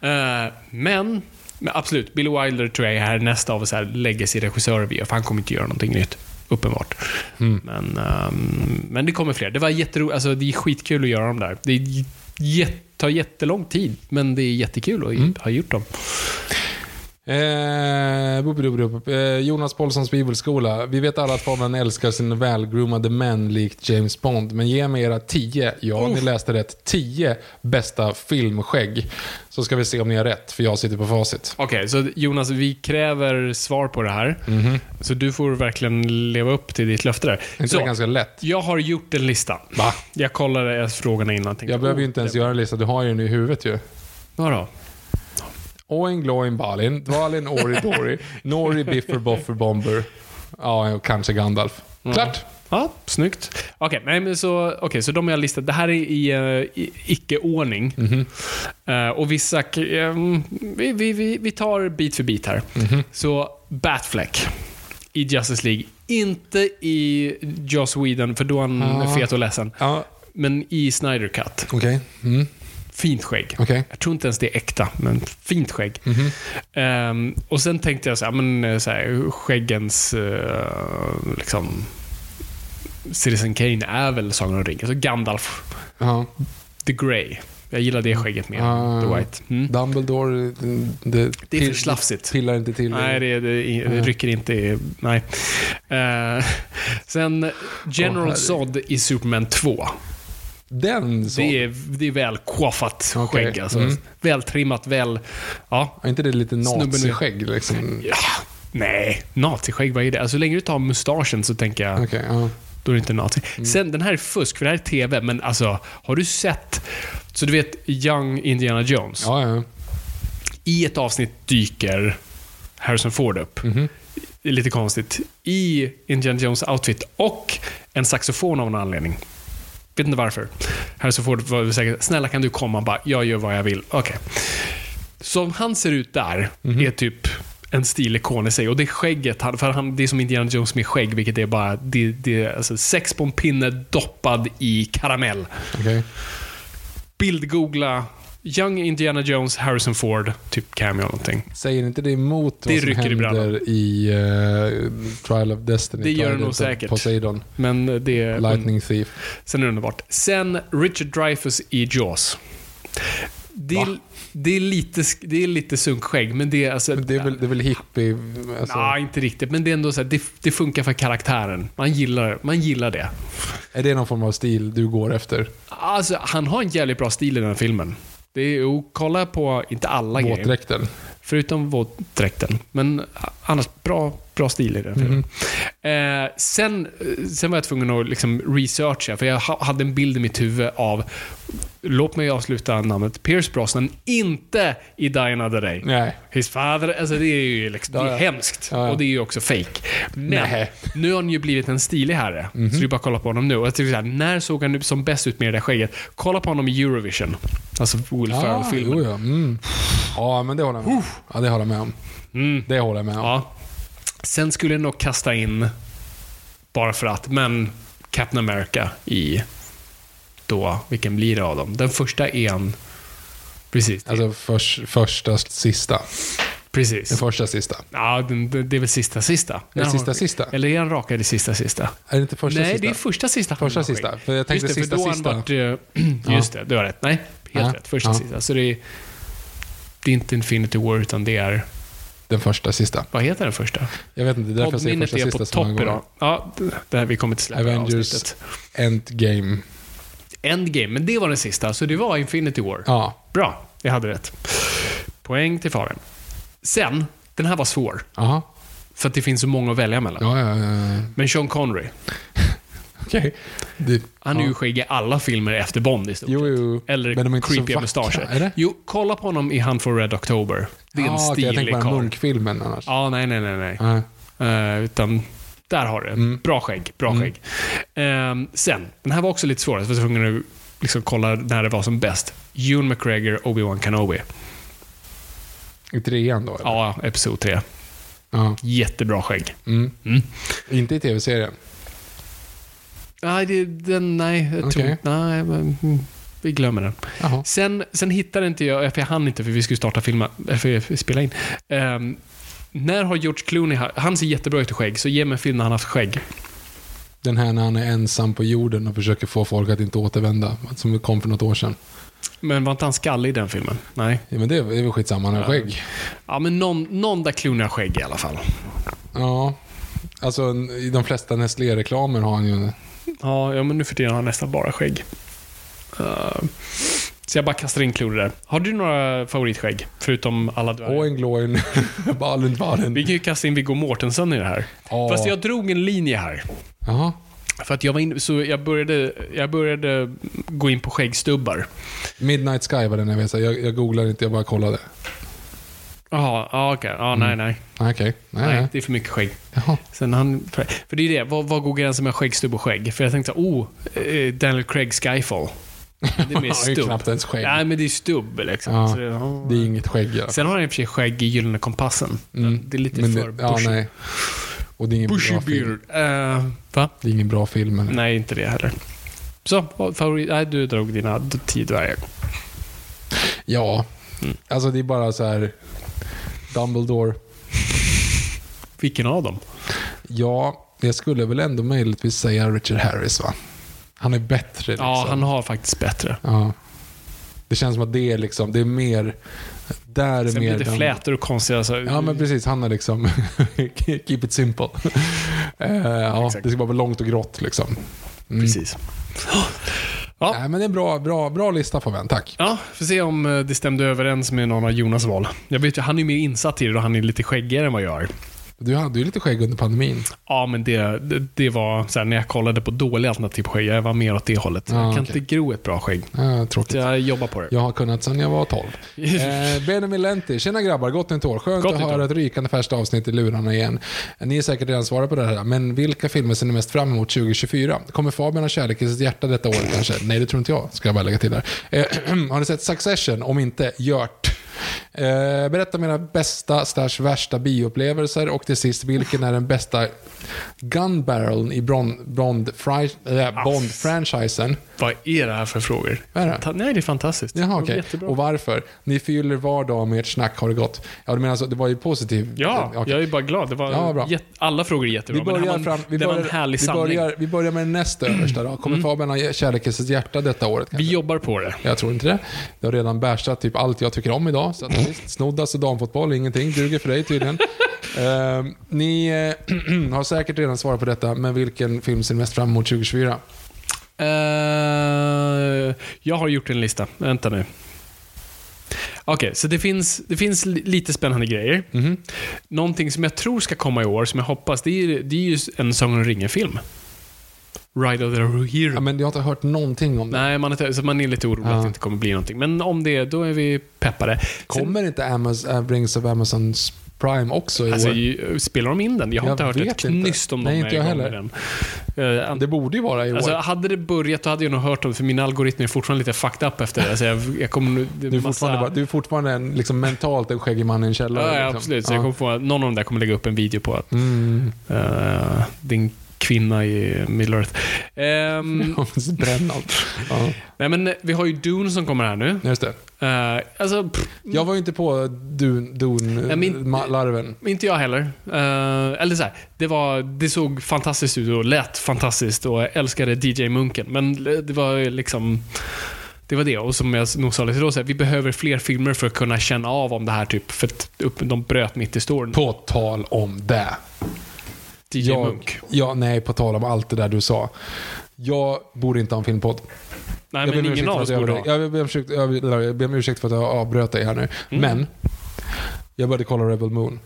Eh, men, men absolut, Billy Wilder tror jag är här nästa av så här legacy-regissörer vi gör, för han kommer inte göra någonting nytt. Uppenbart. Mm. Men, ehm, men det kommer fler. Det var jätteroligt. Alltså, det är skitkul att göra dem där. Det är tar jättelång tid, men det är jättekul att Mm. ha gjort dem. Eh, eh, Jonas Paulssons bibelskola. Vi vet alla att Fabian älskar sin välgroomade män likt James Bond. Men ge mig era tio, ja ni läste rätt, tio bästa filmskägg. Så ska vi se om ni har rätt, för jag sitter på facit. Okej, så Jonas, vi kräver svar på det här. Så du får verkligen leva upp till ditt löfte där. Inte Så, det ganska lätt? jag har gjort en lista. Va? Jag kollade frågorna innan. Tänkte, Jag behöver ju oh, inte ens det- göra en lista, du har ju den i huvudet ju. Vadå? Oin Gloin Balin, Dvalin Ori Dori, Nori Biffer Boffer Bomber. Ja, och kanske Gandalf. Klart! Ja, snyggt. Okej, men så, okay, så de har jag listat. Det här är i, eh, i icke-ordning. Mhm. Eh, och vissa... eh, vi, vi, vi, vi tar bit för bit här. Mhm. Så Batfleck i Justice League. Inte i Joss Whedon, för då är han Ja. fet och ledsen. Ja, Men i Snyder Cut. okej. Mm. Fint skägg. Mhm. Jag tror inte ens det är äkta, men fint skägg. Ehm, och sen tänkte jag så här, men eh, så här, skäggens eh, liksom Citizen Kane är väl Sagan om ringen. Så Gandalf, Ja. The Grey. Jag gillar det skägget mer än The White. Mm. Dumbledore, det, Det är för slafsigt. pillar inte till. Nej, det, det, det rycker inte i... Nej. Eh, sen General herre. Zod i Superman 2. Den så. Det är, det är väl koffat Okej. skägg. Alltså. Mm. Väl trimmat, väl... Ja, Är inte det lite naziskägg liksom? Ja, nej. Naziskägg, vad är det? Alltså, så länge du tar mustaschen så tänker jag, Okej, ja. då är det inte nazi. Mm. Sen, den här är fusk, för det här är TV, men alltså, har du sett... Så du vet, Young Indiana Jones. Ja, ja. I ett avsnitt dyker Harrison Ford upp. Det är lite konstigt. I Indiana Jones outfit och en saxofon av en anledning. Vet inte varför. Harrison Ford var säkert, snälla kan du komma? Han bara, jag gör vad jag vill. Okej. Som han ser ut där Mhm. är typ en stilikon i sig. Och det skägget, för han, det är som Indiana Jones med skägg, vilket är bara det, det, alltså sex på en pinne doppad i karamell. Okej. Bildgoogla Young Indiana Jones, Harrison Ford, typ cameo eller någonting. Säger inte det emot Det vad som händer i uh, Trial of Destiny? Det gör det nog säkert. Poseidon. Men det är... Lightning Thief. Sen är det underbart. Sen Richard Dreyfuss i Jaws. Det är, det är lite, det är lite sunkskägg, men det är alltså... Men det, är väl, det är väl hippie... Alltså, Nej, inte riktigt. Men det är ändå så här, det, det funkar för karaktären. Man gillar, man gillar det. Är det någon form av stil du går efter? Alltså, han har en jävligt bra stil i den här filmen. Det är ju, kolla på, inte alla grejer, Våtdräkten? förutom våtdräkten. Men annars, bra, bra stil i den filmen. Eh, sen, sen var jag tvungen att liksom researcha, för jag ha, hade en bild i mitt huvud av, låt mig avsluta namnet, Pierce Brosnan, inte i Die Another Day. Nej. His father, alltså det är ju liksom, det är hemskt. Ja, ja. Och det är ju också fake. Men Nej. nu har han ju blivit en stilig herre. Mhm. Så det är bara att kolla på honom nu. Och jag tycker så här, när såg han som bäst ut med det där skägget? Kolla på honom i Eurovision. Alltså Will Ja, Ferrell-filmen. ja. Mm. ja, men det håller jag med om. Ja, det håller jag med om. Mm. Det håller jag med om. Ja. Sen skulle jag nog kasta in, bara för att, men Captain America i då, vilken blir det av dem? Den första är en... Precis. Alltså förs, första, sista. precis. Den första, sista. Ja, den, den- det är väl sista sista. När det har- sista, sista? Eller är han rakad i sista sista? Är det inte första, Nej, sista? det är första sista. Första sista. För jag tänkte Just det, sista, för då sista. Varit, eh, just det, du har rätt. Nej, helt Ja. rätt. Första Ja. sista. Så det är, det är inte Infinity War, utan det är... Den första, sista. Vad heter den första? Jag vet inte, det är därför jag säger första, är sista på topp idag. Ja, det här vi kommer till släppa Avengers avsnittet. Endgame. Endgame, men det var den sista, så det var Infinity War. Ja. Bra, jag hade rätt. Poäng till Fabian. Sen, den här var svår, Aha. för att det finns så många att välja mellan. Ja, ja, ja. Men Sean Connery. Okej. Det- Han är ja. ju skägg i alla filmer efter Bond i stort Jo, jo. Eller Men de är inte creepiga mustascher. Jo, kolla på honom i Hunt for Red October. Det är en Ah, okej, jag tänker stilig karl. munkfilmen annars. Ja, nej, nej, nej. nej. Nej. Eh, utan där har du Mm. Bra skägg. Bra skägg. Ehm, sen, den här var också lite svår. Jag var tvungen att liksom kolla när det var som bäst. Ewan McGregor, Obi-Wan Kenobi. I trean då? eller? Ja, Episod 3. Ja. Jättebra skägg. Mm. Mm. Inte i tv-serien? Nej, det, den, nej, jag tror, Okej. nej, men, mm, vi glömmer den. Sen, sen hittade inte jag, för jag hann inte för vi skulle starta filma, äh, för spela in. Ehm, när har George Clooney, ha- han ser jättebra ut i skägg, så ge mig en film när han har haft skägg. Den här när han är ensam på jorden och försöker få folk att inte återvända. Som kom för något år sedan. Men var inte han skallig i den filmen? Nej. Ja, men det är det är väl skitsamma, han har skägg. Ja, men någon, någon där Clooney har skägg i alla fall. Ja. Alltså i de flesta Nestlé-reklamer har han ju... Ja, ja men nu för tiden har han nästan bara skägg. Eh, så jag bara kastar in Clooney där. Har du några favoritskägg? Förutom alla dvärgar? Balen, Balen. Vi kan ju kasta in Viggo Mortensen i det här. Ja. Fast jag drog en linje här. Jaha. För att jag var in, så jag började, jag började gå in på skäggstubbar. Midnight Sky var den jag vet. Jag, jag googlade inte, jag bara kollade. Jaha, ja, okej. Ja, nej, nej. Ah, Okej. Nej, Nej, nej. det är för mycket skägg. Jaha. Sen han, för, det är det, vad, vad går gränsen med skäggstubb och skägg? För jag tänkte så, oh, eh, Daniel Craig Skyfall. Det är mer Han har ju stubb. knappt ens skägg. Nej, men det är stubb liksom. Ja, det, ja. Det är inget skägg fall. Sen har han i och för sig skägg i Gyllene Kompassen. Det är lite Men för det, ja, bushy. nej. Och det är ingen Bushy bra film. beard. Eh, va? Det är ingen bra film. Eller? Nej, inte det heller. Så, favorit... Nej, du drog dina tio dvärgar. Ja. Mm. Alltså det är bara så här... Dumbledore. Vilken av dem? Ja, jag skulle väl ändå möjligtvis säga Richard Harris va? Han är bättre liksom. Ja, han har faktiskt bättre. Ja. Det känns som att det är liksom, det är mer... Där är Sen mer blir det den- flätor och konstiga... Alltså, Ja, men precis. Han är liksom... keep it simple. Eh, ja, det ska bara vara långt och grått liksom. Mm. Precis. Ja. Nej, men det är en bra, bra, bra lista på vän, tack. Ja, får se om eh, det stämde överens med någon av Jonas val. Jag vet ju, han är mer insatt i det och han är lite skäggigare än vad jag är. Du hade ju lite skägg under pandemin. Ja, men det, det, det var så här, när jag kollade på dåliga alternativ på skägg, jag var mer åt det hållet. Ja, jag kan okej. inte gro ett bra skägg. Ja, tråkigt. Så jag jobbar på det. Jag har kunnat sedan jag var 12. Eh, Benjamin Lenti. Tjena grabbar, gott nytt år. Skönt Gott att höra ett rykande färskt avsnitt i lurarna igen. Ni är säkert redan svarat på det här, men vilka filmer ser ni mest fram emot 2024? Kommer Fabian ha kärlek i sitt hjärta detta år kanske? Nej, det tror inte jag, ska jag bara lägga till där. Eh, har ni sett Succession? Om inte, gjort. Eh, berätta mina bästa slash värsta bioupplevelser och till sist, vilken är den bästa gun barreln i Bond, Bond, fri, äh, Bond-franchisen? Vad är det här för frågor? Det? Nej, det är fantastiskt. Jaha. Jättebra. Och varför? Ni fyller var dag med ert snack, har det gått? Ja, du menar alltså, det var ju positivt? Ja, Okej. jag är bara glad. Det var Ja, bra. jätte- alla frågor är jättebra. Vi börjar, fram, vi, börjar, en härlig vi, börjar, vi börjar med den näst översta då. Kommer Fabian ha kärlek i sitt hjärta detta året? Vi kanske? jobbar på det. Jag tror inte det. Det har redan bärsat typ allt jag tycker om idag. Så att, visst, snoddas och damfotboll, ingenting. Duger för dig tydligen. Eh, ni eh, har säkert redan svarat på detta, men vilken film ser ni mest fram emot 2024? Eh, jag har gjort en lista. Vänta nu. Okej, så det finns, det finns li- lite spännande grejer. Mhm. Någonting som jag tror ska komma i år, som jag hoppas, det är, det är ju en Sagan om ringen-film. Ride of the Hero. Ja, men jag har inte hört någonting om det. Nej, man är, så man är lite orolig Ja. att det inte kommer bli någonting. Men om det, då är vi peppade. Sen, Kommer inte Amazon, Rings of Amazons Prime också i alltså, år? spelar de in den? Jag har Jag inte hört ett knyst om Nej, de inte är jag heller. den. An- Det borde ju vara i år. Alltså, hade det börjat, då hade jag nog hört om det, för min algoritm är fortfarande lite fucked up efter det. Alltså, jag, jag kommer, det är Du är massa- fortfarande, du är fortfarande en, liksom, mentalt en skäggig man i en källare. Ja, ja, liksom. absolut. Så Ja. jag kommer få, någon av dem där kommer lägga upp en video på att Mm. eh, din kvinna i Middle Earth. Ehm, Bränn allt. Ja, nej, men vi har ju Dune som kommer här nu. just det. Uh, alltså, pff, Jag var ju inte på Dun, Dun Nej, min- ma- larven. inte jag heller. Eh, eller så här, det, var, det såg fantastiskt ut och lät fantastiskt och jag älskade DJ Munken. Men det var liksom... Det var det. Och som jag nog sa lite då, så här, vi behöver fler filmer för att kunna känna av om det här typ, för att upp, de bröt mitt i storyn. På tal om det. DJ jag, Munk. Ja, nej, på tal om allt det där du sa. Jag borde inte ha en filmpodd. Nej, jag men ingen av oss borde ha. Jag ber om ursäkt- jag ber- jag ber om ursäkt för att jag avbröt dig här nu. Mm. Men, jag började kolla Rebel Moon.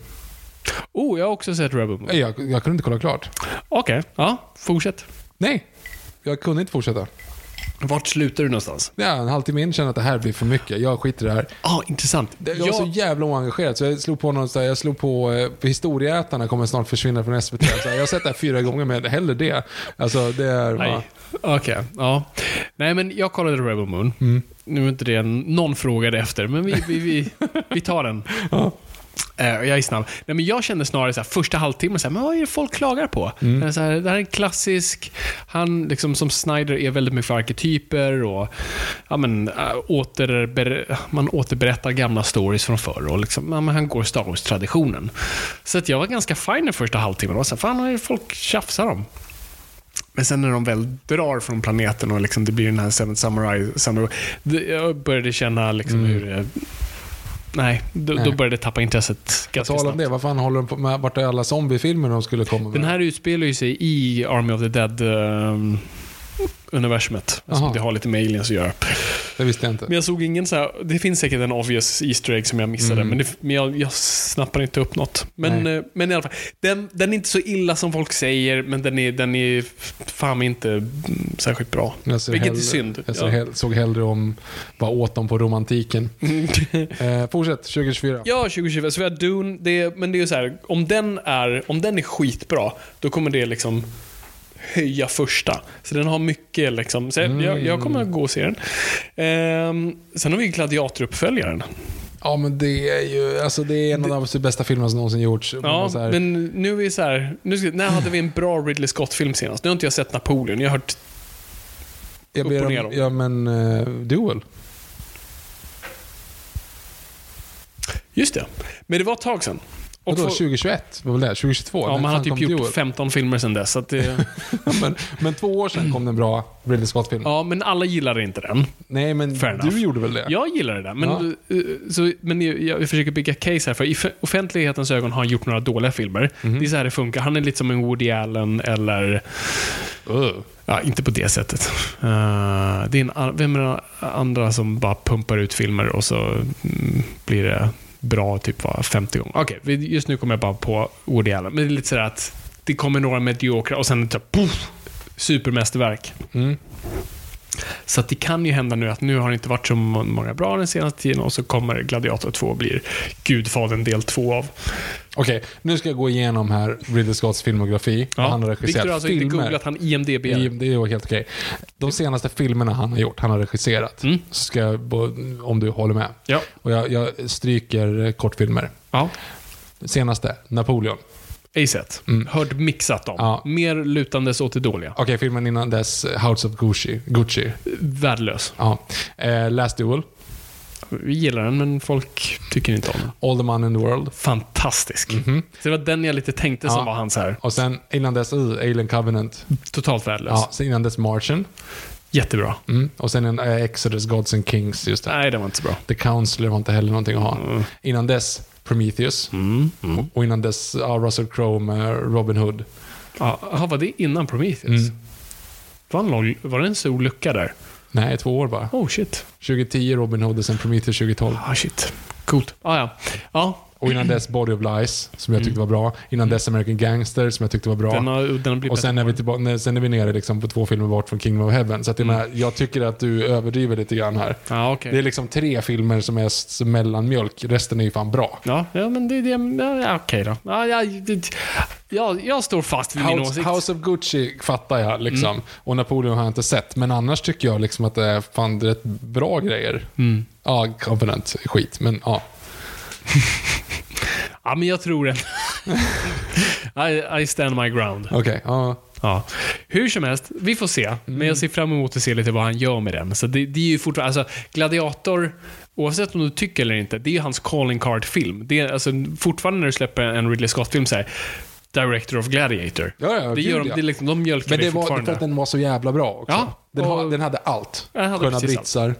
Oh, jag har också sett Rebel Moon. Jag, jag kunde inte kolla klart. Okej, ja, fortsätt. Nej, Jag kunde inte fortsätta. Vart slutar du någonstans? Ja, en halvtimme in kände jag att det här blir för mycket. Jag skiter i det här. Ja, ah, intressant. Jag var så jävla oengagerad så jag slog på någon så här, jag slog på eh, Historieätarna kommer snart försvinna från SVT. Så här, jag har sett det här fyra gånger men hellre det. Alltså det är... Nej. Ja. Okej, ja. Nej, men jag kollade Rebel Moon. Mm. Nu är inte det någon frågade efter, men vi, vi, vi, vi tar den. Eh, jag är snabb. Nej, men jag kände snarare så här, första halvtimmen, så här, men vad är det folk klagar på? Mm. Eh, Så här, det här är en klassisk, han liksom som Snyder är väldigt mycket för arketyper och ja, men, äh, återber, man återberättar gamla stories från förr och liksom, ja, men han går Star Wars-traditionen. Så att jag var ganska fine den första halvtimmen och så här, fan vad är det folk tjafsar om? Men sen när de väl drar från planeten och liksom det blir den här Seven Samurai, samurai jag började känna liksom hur det, Nej, då, Nej. då började jag tappa intresset ganska snabbt. det, vad fan håller de på med? Vart är alla zombiefilmer de skulle komma med? Den här utspelar ju sig i Army of the Dead ehm, universumet. Alltså det har lite med aliens att göra. Det visste jag inte. Men jag såg ingen så här, det finns säkert en obvious Easter egg som jag missade, Mm. men, det, men jag, jag snappar inte upp något. Men, Nej. eh, men i alla fall, den, den är inte så illa som folk säger, men den är, den är fan inte mm, särskilt bra. Vilket är hellre- synd. Jag ser Ja. hell, såg hellre om vad åt de på romantiken. eh, fortsätt, 2024. Ja, 2020. Så vi har Dune, det, men det är ju så här, om den, är, om den är skitbra, då kommer det liksom höja första. Så den har mycket liksom. Så jag, jag, jag kommer att gå och se den. Ehm, sen har vi Gladiator-uppföljaren. Ja, men det är ju alltså, det är en av de bästa filmerna som någonsin gjorts. Ja, men nu är vi så här, nu ska, när hade vi en bra Ridley Scott-film senast? Nu har inte jag sett Napoleon. Jag har hört, jag upp och ner om. ja, men uh, Duel. just det. Men det var ett tag sedan. Och Vadå, få- 2021? Vad var det? 2022? ja, man har typ gjort Duel? 15 filmer sedan dess. Så det, men, men två år sedan kom det en bra Ridley Scott-film. ja, men alla gillade inte den. Nej, men Fair enough. du gjorde väl det? Jag gillar det där. Men, Ja. eh, så, men jag, jag försöker bygga case här, för i offentlighetens ögon har han gjort några dåliga filmer. Mhm. Det är så här det funkar. Han är lite som en Woody Allen eller... Ja, inte på det sättet. Eh, det är en, vem är det andra som bara pumpar ut filmer och så mm, blir det bra typ var 50 gånger. Okej, okay, just nu kommer jag bara på Woody Allen. Men det är lite sådär att det kommer några mediokra och sen typ, poff, supermästerverk. Mm. Så det kan ju hända nu att nu har det inte varit så må- många bra den senaste tiden och så kommer Gladiator 2 och blir Gudfadern del 2 av. Okej, nu ska jag gå igenom här Ridley Scotts filmografi. vad han har regisserat. Victor har alltså inte googlat, han IMDB. Det är helt okej. De senaste filmerna han har gjort, han har regisserat. Mm. Så ska jag, om du håller med. Ja. Och jag, jag stryker kortfilmer. ja. Senaste, Napoleon. Ej sett. Hört mixat om. Mm. Ja. Mer lutandes åt det dåliga. Okej, filmen innan dess, House of Gucci. Gucci. Värdelös. Ja. Eh, Last Duel. Vi gillar den, men folk tycker inte om den. All the Man in the World. Fantastisk. Så det var den jag lite tänkte som. Ja. var hans här. Och sen innan dess, uh, Alien Covenant. Totalt värdelös. Ja, sen innan dess Martian. Jättebra. Mm. Och sen en, eh, Exodus, Gods and Kings. Just det. Nej, den var inte så bra. The Counselor var inte heller någonting att ha. Innan dess Prometheus. Mm. Och innan dess ja, Russell Crowe med Robin Hood. Ja, aha, var det innan Prometheus? Mm. Var, lång, var det en stor lucka där? Nej, två år bara. Oh shit. 2010 Robin Hood och sen Prometheus 2012. Ah shit. Coolt. Ah, ja. Ja, Och innan dess Body of Lies, som jag tyckte var bra. Innan dess American Gangster, som jag tyckte var bra. den har, den har och sen är, vi tillbaka, sen är vi nere liksom på två filmer bort från Kingdom of Heaven. Så att jag, menar, jag tycker att du överdriver lite grann här. Ja, okej. Det är liksom tre filmer som är mellanmjölk. Resten är ju fan bra. Ja, ja, men det det. Ja, okej då. Ja, ja, det, ja, jag står fast vid min House, åsikt. House of Gucci fattar jag liksom. Och Napoleon har jag inte sett. Men annars tycker jag liksom att det är fan rätt bra grejer. Mm. Ja, Covenant skit, men ja. Ja, men jag tror det. I, I stand my ground. Okej, ja. Ja. Hur som helst, vi får se. Men jag ser fram emot att se lite vad han gör med den. Så det, det är ju fortfarande, alltså Gladiator, oavsett om du tycker eller inte, det är ju hans calling card-film. Det är, alltså, fortfarande när du släpper en Ridley Scott-film så här, Director of Gladiator. Ja, ja, det gud, gör de, ja. det är liksom, de mjölkar Men det var fortfarande. för att den var så jävla bra också. Ja, den, och- ha, den hade allt. Den hade Sköna precis allt. britsar,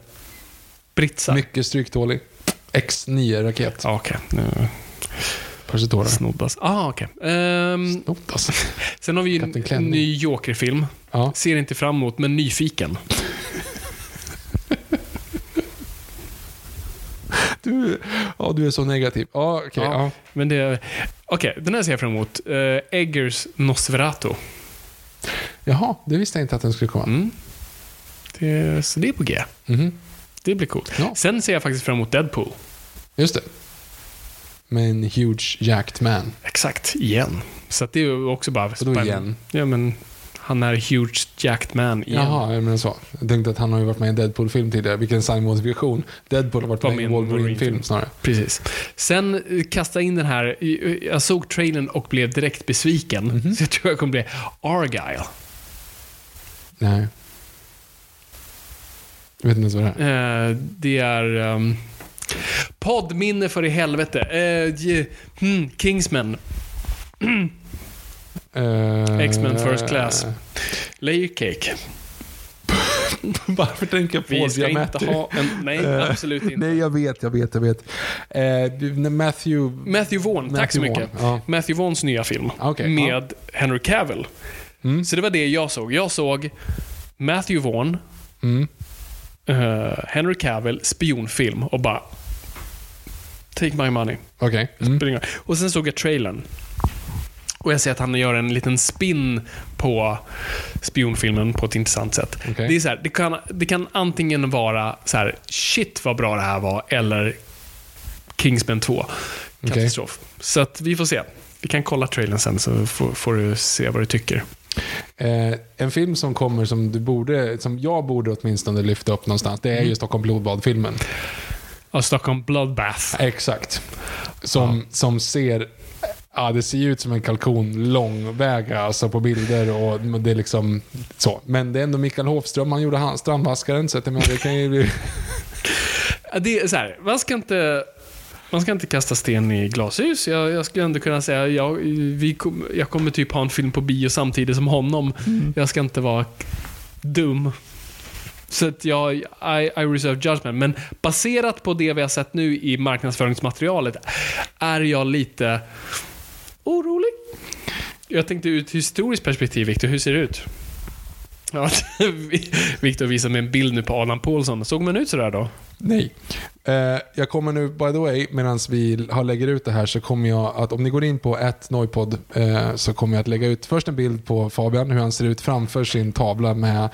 Britsar. mycket stryktålig. X9-raket. Ja, okej. Nu Persetora. snoddas. Ah, okej. Ehm, Snott alltså. sen har vi ju en ny Joker-film. Ja. Ser inte fram emot, men nyfiken. Du, ja, du är så negativ. Ja, okej. Ja. ja. Men det... Okej, den här ser jag fram emot. Uh, Eggers Nosferatu. Jaha, det visste jag inte att den skulle komma. Mm. Det, så det är på G. Mhm. Det blir coolt. Ja. Sen ser jag faktiskt fram emot Deadpool. Just det. Med en huge jacked man. Exakt, igen. Så det är också bara... Vadå igen? Ja, men han är huge jacked man igen. Jaha, jag menar så. Jag tänkte att han har ju varit med i en Deadpool-film tidigare. Vilken sann modifikation. Deadpool har varit Var med i en Wolverine-film snarare. Precis. Sen eh, kasta in den här, jag såg trailern och blev direkt besviken. Mhm. Så jag tror jag kommer bli Argyle. Nej. Jag vet inte ens vad det är. Eh, det är... Um, poddminne för i helvete. Eh, hmm, Kingsman. Eh, X-Men First Class. Layer Cake. Varför tänker jag på Vi ska Giamatti? inte ha en... Nej, absolut inte. Nej, jag vet, jag vet, jag vet. Eh, när Matthew... Matthew Vaughn, tack så Matthew mycket. Ja. Matthew Vaughns nya film. Okej, med Henry Cavill. Mm. Så det var det jag såg. Jag såg Matthew Vaughn, Mm. eh, Henry Cavill, spionfilm och bara... Take my money. Okej. Mm. Springer. Och sen såg jag trailern. Och jag ser att han gör en liten spin på spionfilmen på ett intressant sätt. Okej. Det, är så här, det, kan, det kan antingen vara så här, shit vad bra det här var, eller Kingsman 2. Katastrof. Så att vi får se. Vi kan kolla trailern sen så får, får du se vad du tycker. Eh, en film som kommer som du borde, som jag borde åtminstone lyfta upp någonstans, det är Mm. ju Stockholm blodbad-filmen. Ja, Stockholm Bloodbath. Exakt. Som, som ser, ja det ser ju ut som en kalkon långväga alltså på bilder och det är liksom så. Men det är ändå Mikael Hofström, han gjorde han, Strandvaskaren, så att det kan ju bli... Ja, Det är så här, man ska inte... Man ska inte kasta sten i glashus. Jag, jag skulle ändå kunna säga, jag, vi kom, jag kommer typ ha en film på bio samtidigt som honom. Jag ska inte vara dum. Så att jag, I, I reserve judgment. Men baserat på det vi har sett nu i marknadsföringsmaterialet är jag lite orolig. Jag tänkte ur ett historiskt perspektiv, Victor, hur ser det ut? Ja, Victor visar mig en bild nu på Adam Paulsson. Såg man ut sådär då? Nej. Eh, jag kommer nu, by the way, medan vi har lägger ut det här så kommer jag att, om ni går in på ett Noipod eh, så kommer jag att lägga ut först en bild på Fabian, hur han ser ut framför sin tavla med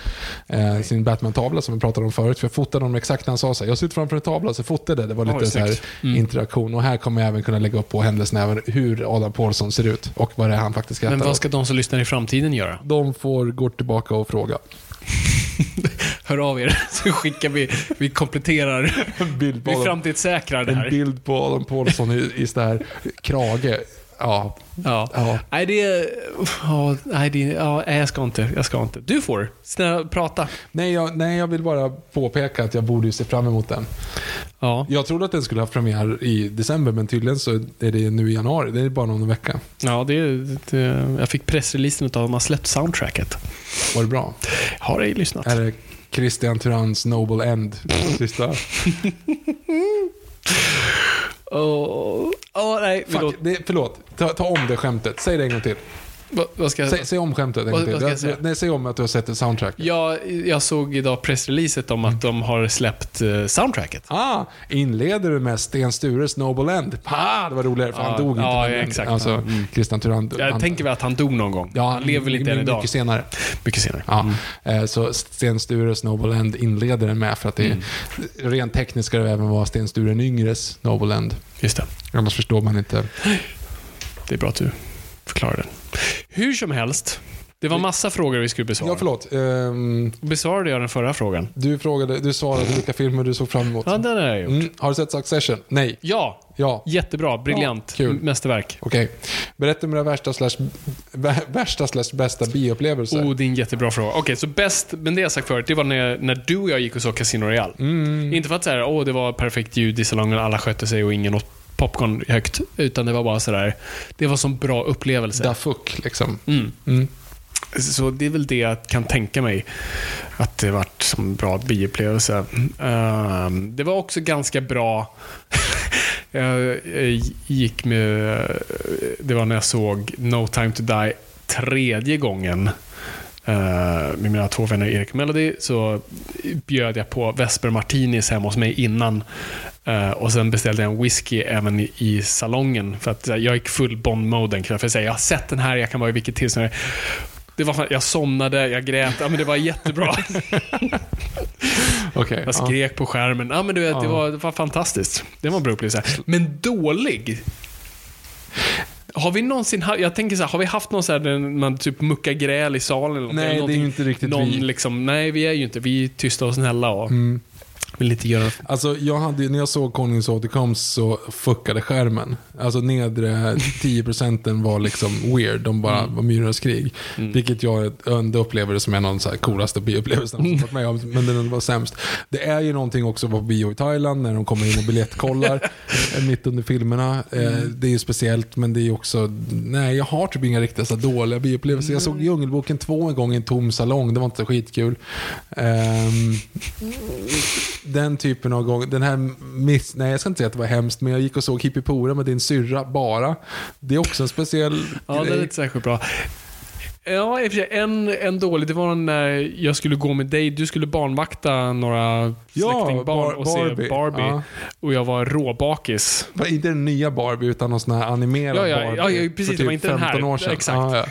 eh, sin Batman-tavla som vi pratade om förut. För jag fotade honom exakt när han sa så här, jag ser ut framför en tavla, så fotade det. Det var lite Oj, så här. Mm. interaktion. Och här kommer jag även kunna lägga upp på händelserna även hur Adam Paulsson ser ut och vad det är han faktiskt skrattar Men vad ska de som lyssnar i framtiden göra? De får gå tillbaka och fråga. Hör av er, så skickar vi, vi kompletterar, En bild på vi framtidssäkrar det en här. bild på Adam Paulsson i, i sån här krage. Ja, Ja. ja. Nej, det är... Ja, nej, det, ja, nej, jag ska inte. Jag ska inte. Du får. Snälla, prata. Nej jag, nej, jag vill bara påpeka att jag borde ju se fram emot den. Ja. Jag trodde att den skulle ha premiär i december, men tydligen så är det nu i januari. Det är bara någon vecka. Ja, det, det, jag fick pressreleasen av att de har släppt soundtracket. Var det bra? Har ej lyssnat. Är det Christian Tyranns Noble End? Sista. Åh, åh, nej. Förlåt. Fuck, det, förlåt. Ta, ta om det skämtet. Säg det en gång till. Va, vad ska jag Säg, säg om skämtet en gång till. Nej, säg om att du har sett ett soundtrack. jag, såg idag pressreleaset om att de har släppt eh, soundtracket. Ah, inleder du med Sten Stures Noble End? Ah, det var roligare för Ja, han dog inte. ja, exakt. Alltså, Ja, mm. Christian Tyrann. Jag han- tänker väl att han dog någon gång. Ja, han lever väl inte än mycket idag. senare. Mycket senare. Ja, eh, så Sten Stures Noble End inleder den med för att det Mm. rent tekniskt ska det även vara Sten Sture yngres Noble End. Just det. Annars förstår man inte. Det är bra att du förklarar det. Hur som helst. Det var massa frågor vi skulle besvara. Ja, förlåt. Ehm, Besvarade jag den förra frågan? du, frågade, du svarade vilka filmer du såg fram emot. Ja, den har jag gjort. Mm, har du sett Succession? Nej. Ja, Ja. jättebra. Briljant. Ja, kul. Mästerverk. Okej. Berätta om dina värsta slash, vä- värsta slash bästa bioupplevelser. Oh, det är en jättebra fråga. Okej, så bäst, men det jag sagt förut, det var när, när du och jag gick och såg Casino Royale. Mm. Inte för att säga åh, det var perfekt ljud i salongen, alla skötte sig och ingen åt popcorn högt. Utan det var bara sådär, det var som bra upplevelse. Da fuck, liksom. Mm. Mm. Så det är väl det jag kan tänka mig att det varit som bra bioupplevelse. Ehm, det var också ganska bra. jag jag gick med... Det var när jag såg No time to die tredje gången. eh, med mina två vänner Erik och Melody så bjöd jag på Vesper Martinis hemma hos mig innan. Eh, och sen beställde jag en whisky även i, i salongen. För att jag gick full Bond-mode den kvällen. För jag har sett den här, jag kan vara i vilket tillstånd. Det var jag somnade, jag grät. Ja, men det var jättebra. Okej. Jag ja. skrek på skärmen. Ja, men du vet, det, Ja. var, det var fantastiskt. Det var en bra upplevelse. Men dålig? Har vi någonsin haft, jag tänker så här, har vi haft någon så här man typ muckar gräl i salen? Eller? Nej, Eller det är inte riktigt någon vi. Liksom, nej, vi är ju inte. Vi är tysta och snälla och vill inte göra... Alltså, jag hade, när jag såg Konungens återkomst så fuckade skärmen. Alltså nedre 10% var liksom weird. De bara Mm. var myrornas krig. Vilket jag ändå upplever det som en av de så här coolaste bioupplevelserna Mm. jag varit med om. Men den var sämst. Det är ju någonting också på bio i Thailand när de kommer in och biljettkollar mitt under filmerna. Eh, Mm. Det är ju speciellt men det är också, nej jag har typ inga riktigt så dåliga bioupplevelser. Jag såg Djungelboken 2 en gång i en tom salong. Det var inte skitkul. Ehm, den typen av gång, den här miss, nej jag ska inte säga att det var hemskt, men jag gick och såg Hippipora med din syrra bara. Det är också en speciell Ja, det är grej. inte särskilt bra. Ja, i och för sig, en, en dålig, det var när jag skulle gå med dig. Du skulle barnvakta några släktingbarn Bar- och se Barbie. Barbie. Ja. Och jag var råbakis. Var inte den nya Barbie utan någon sån här animerad Ja, ja, Barbie. ja, ja, precis, för det var typ inte den här. 15 år sedan. Exakt. Ja, ja.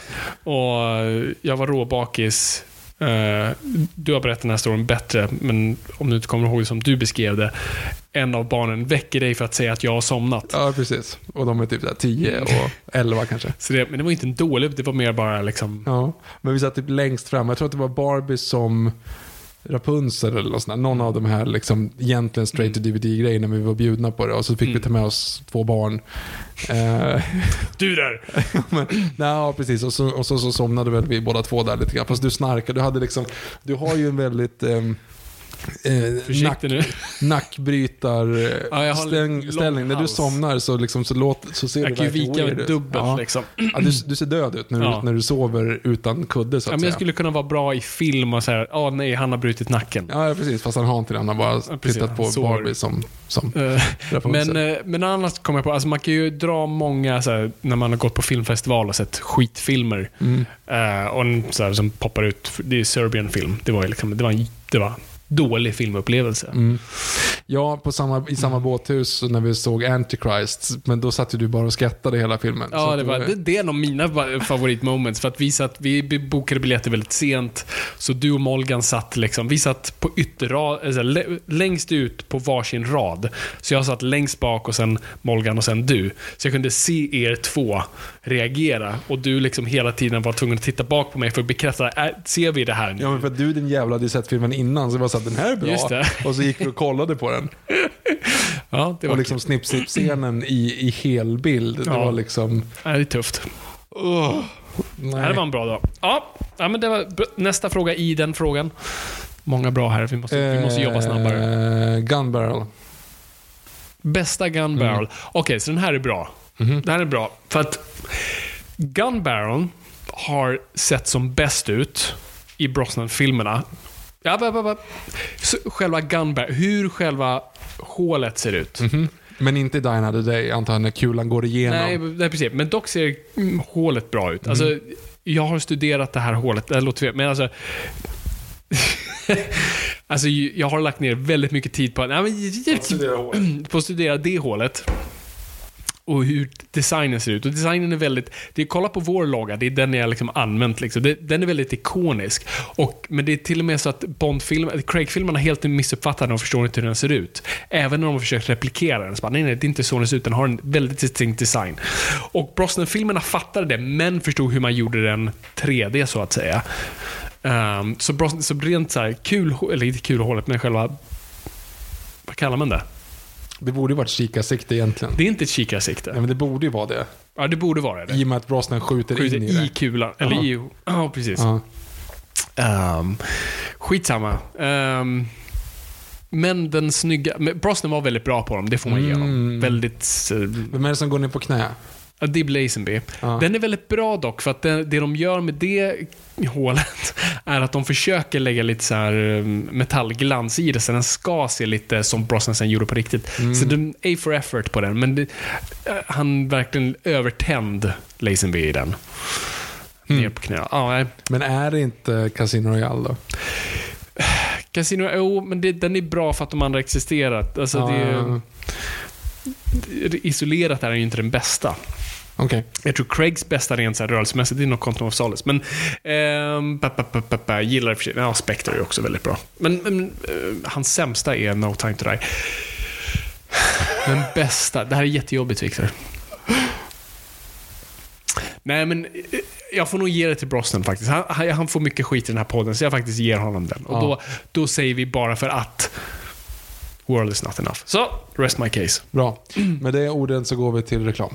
Och eh, jag var råbakis. Eh, du har berättat den här storyn bättre, men om du inte kommer ihåg det som du beskrev det. En av barnen väcker dig för att säga att jag har somnat. ja, precis. Och de är typ så här 10 och 11 kanske. Så det, men det var inte en dålig, det var mer bara liksom... Ja, men vi satt typ längst fram. Jag tror att det var Barbie som Rapunzel eller något sånt där. Någon av de här liksom, egentligen straight to DVD-grejerna vi var bjudna på det. Och så fick vi ta med oss två barn. Eh, Du där! men, ja, precis. Och, så, och så, så somnade väl vi båda två där lite grann. Fast du snarkade. Du, hade liksom, du har ju en väldigt... ehm, Eh, Försiktig nu. nackbrytar eh, Ja, jag. När du somnar så, liksom, så, låt, så ser Jag du kan verkligen vika weird ut. dubbelt ja. liksom. Ja, du, du ser död ut när du, Ja. när du sover utan kudde så att Ja, men säga. jag skulle kunna vara bra i film och säga, åh nej, han har brutit nacken. Ja, precis. Fast han har inte det. Han har bara precis. tittat på Barbie som, som Eh, men, eh, men annars kommer jag på, alltså man kan ju dra många, så här, när man har gått på filmfestival och sett skitfilmer. Mm. eh, och så här, som poppar ut, det är Serbian film. Det var liksom, det var det var dålig filmupplevelse. Mm. Ja, på samma, i samma båthus när vi såg Antichrist. Men då satt ju du bara och skrattade hela filmen. Ja, det, var, det, det är en av mina favoritmoments. För att vi, satt, vi bokade biljetter väldigt sent. Så du och Molgan satt liksom, vi satt på ytterrad, alltså, lä- längst ut på varsin rad. Så jag satt längst bak och sen Molgan och sen du. Så jag kunde se er två reagera. Och du liksom hela tiden var tvungen att titta bak på mig för att bekräfta, äh, ser vi det här nu? Ja, men för att du din jävla hade ju sett filmen innan, så det var så att den här är bra. Just det. Och så gick du och kollade på den. Ja, det var, Och liksom snipp snipp scenen i, i helbild. Det Ja. var liksom... ja, det är tufft. Uh, Det här var en bra dag. Ja, ja men det var nästa fråga i den frågan. Många bra här, vi måste, vi måste jobba snabbare. Eh, Gun barrel. Bästa Gun Barrel. Okej, så den här är bra. Den här är bra. För att Gun Barrel har sett som bäst ut i Brosnan-filmerna. Ja, ba, ba, ba. Själva Gun Barrel, hur själva hålet ser ut. Men inte i Die Another Day, antar jag, när kulan går igenom. Nej, nej, precis. Men dock ser mm, hålet bra ut. Alltså, jag har studerat det här hålet. Det här låter fel, men alltså... alltså, jag har lagt ner väldigt mycket tid på, nej, men, på att studera det hålet. Och hur designen ser ut. Och designen är väldigt... Det är, kolla på vår logga, det är den jag liksom använt. Liksom. Det, den är väldigt ikonisk. Och, men det är till och med så att Bond-film, Craig-filmerna helt missuppfattar den och förstår inte hur den ser ut. Även när de har försökt replikera den. Så bara, nej, nej, det är inte så den ser ut. Den har en väldigt distinkt design. Och Brosnan-filmerna fattade det, men förstod hur man gjorde den 3D så att säga. Um, så, Brosnan, så rent så här kul, eller inte kul hålet, men själva... Vad kallar man det? Det borde ju varit kikarsikte egentligen. Det är inte ett kikarsikte. Nej, men det borde ju vara det. Ja, det borde vara det. I och med att Brosnan skjuter, Skjuter in i i det. kulan. Eller i... Ja, precis. Ja. Um, skitsamma. Um, men den snygga... Men Brosnan var väldigt bra på dem, det får man ge honom. Mm. Väldigt... Uh, Vem är det som går ner på knä? Dib Lazenby. Ja. Den är väldigt bra dock, för att det, det de gör med det hålet är att de försöker lägga lite så här um, metallglans i det, så den ska se lite som Brosnan sen gjorde på riktigt. Mm. Så är A for effort på den, men det, eh, han verkligen övertänd Lazenby i den. Mm. Ner på knä. Ja. Men är det inte Casino Royale då? Casino, jo, men det, den är bra för att de andra existerar. Alltså, Ja, det, ja, det, isolerat är den ju inte den bästa. Okej. Jag tror Craigs bästa rent rörelsemässigt är nog Quantum of Solace. Men pa, gillar i och för sig. Ja, Spectre är också väldigt bra. Men, men eh, hans sämsta är No Time To Die. Den bästa. Det här är jättejobbigt, Victor. Nej, men eh, jag får nog ge det till Brosnan faktiskt. Han, han han får mycket skit i den här podden, så jag faktiskt ger honom den. Och Ja. då, då säger vi bara för att World is not enough. Så, rest my case. Bra. Med det orden så går vi till reklam.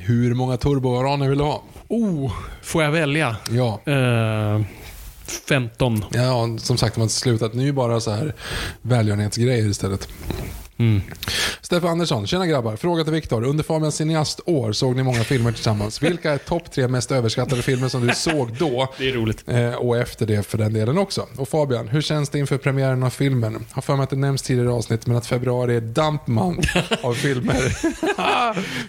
Hur många turbovaraner vill du ha? Oh, får jag välja? Ja. Eh, 15. Ja, som sagt, man slutat. Nu bara så här välgörenhetsgrejer istället. Mm. Stefan Andersson, tjena grabbar. Fråga till Viktor. Under Fabians cineastår såg ni många filmer tillsammans. Vilka är topp tre mest överskattade filmer som du såg då? Det är roligt. Eh, och efter det för den delen också. Och Fabian, hur känns det inför premiären av filmen? Har för mig att det nämns tidigare avsnitt, men att februari är dampman av filmer.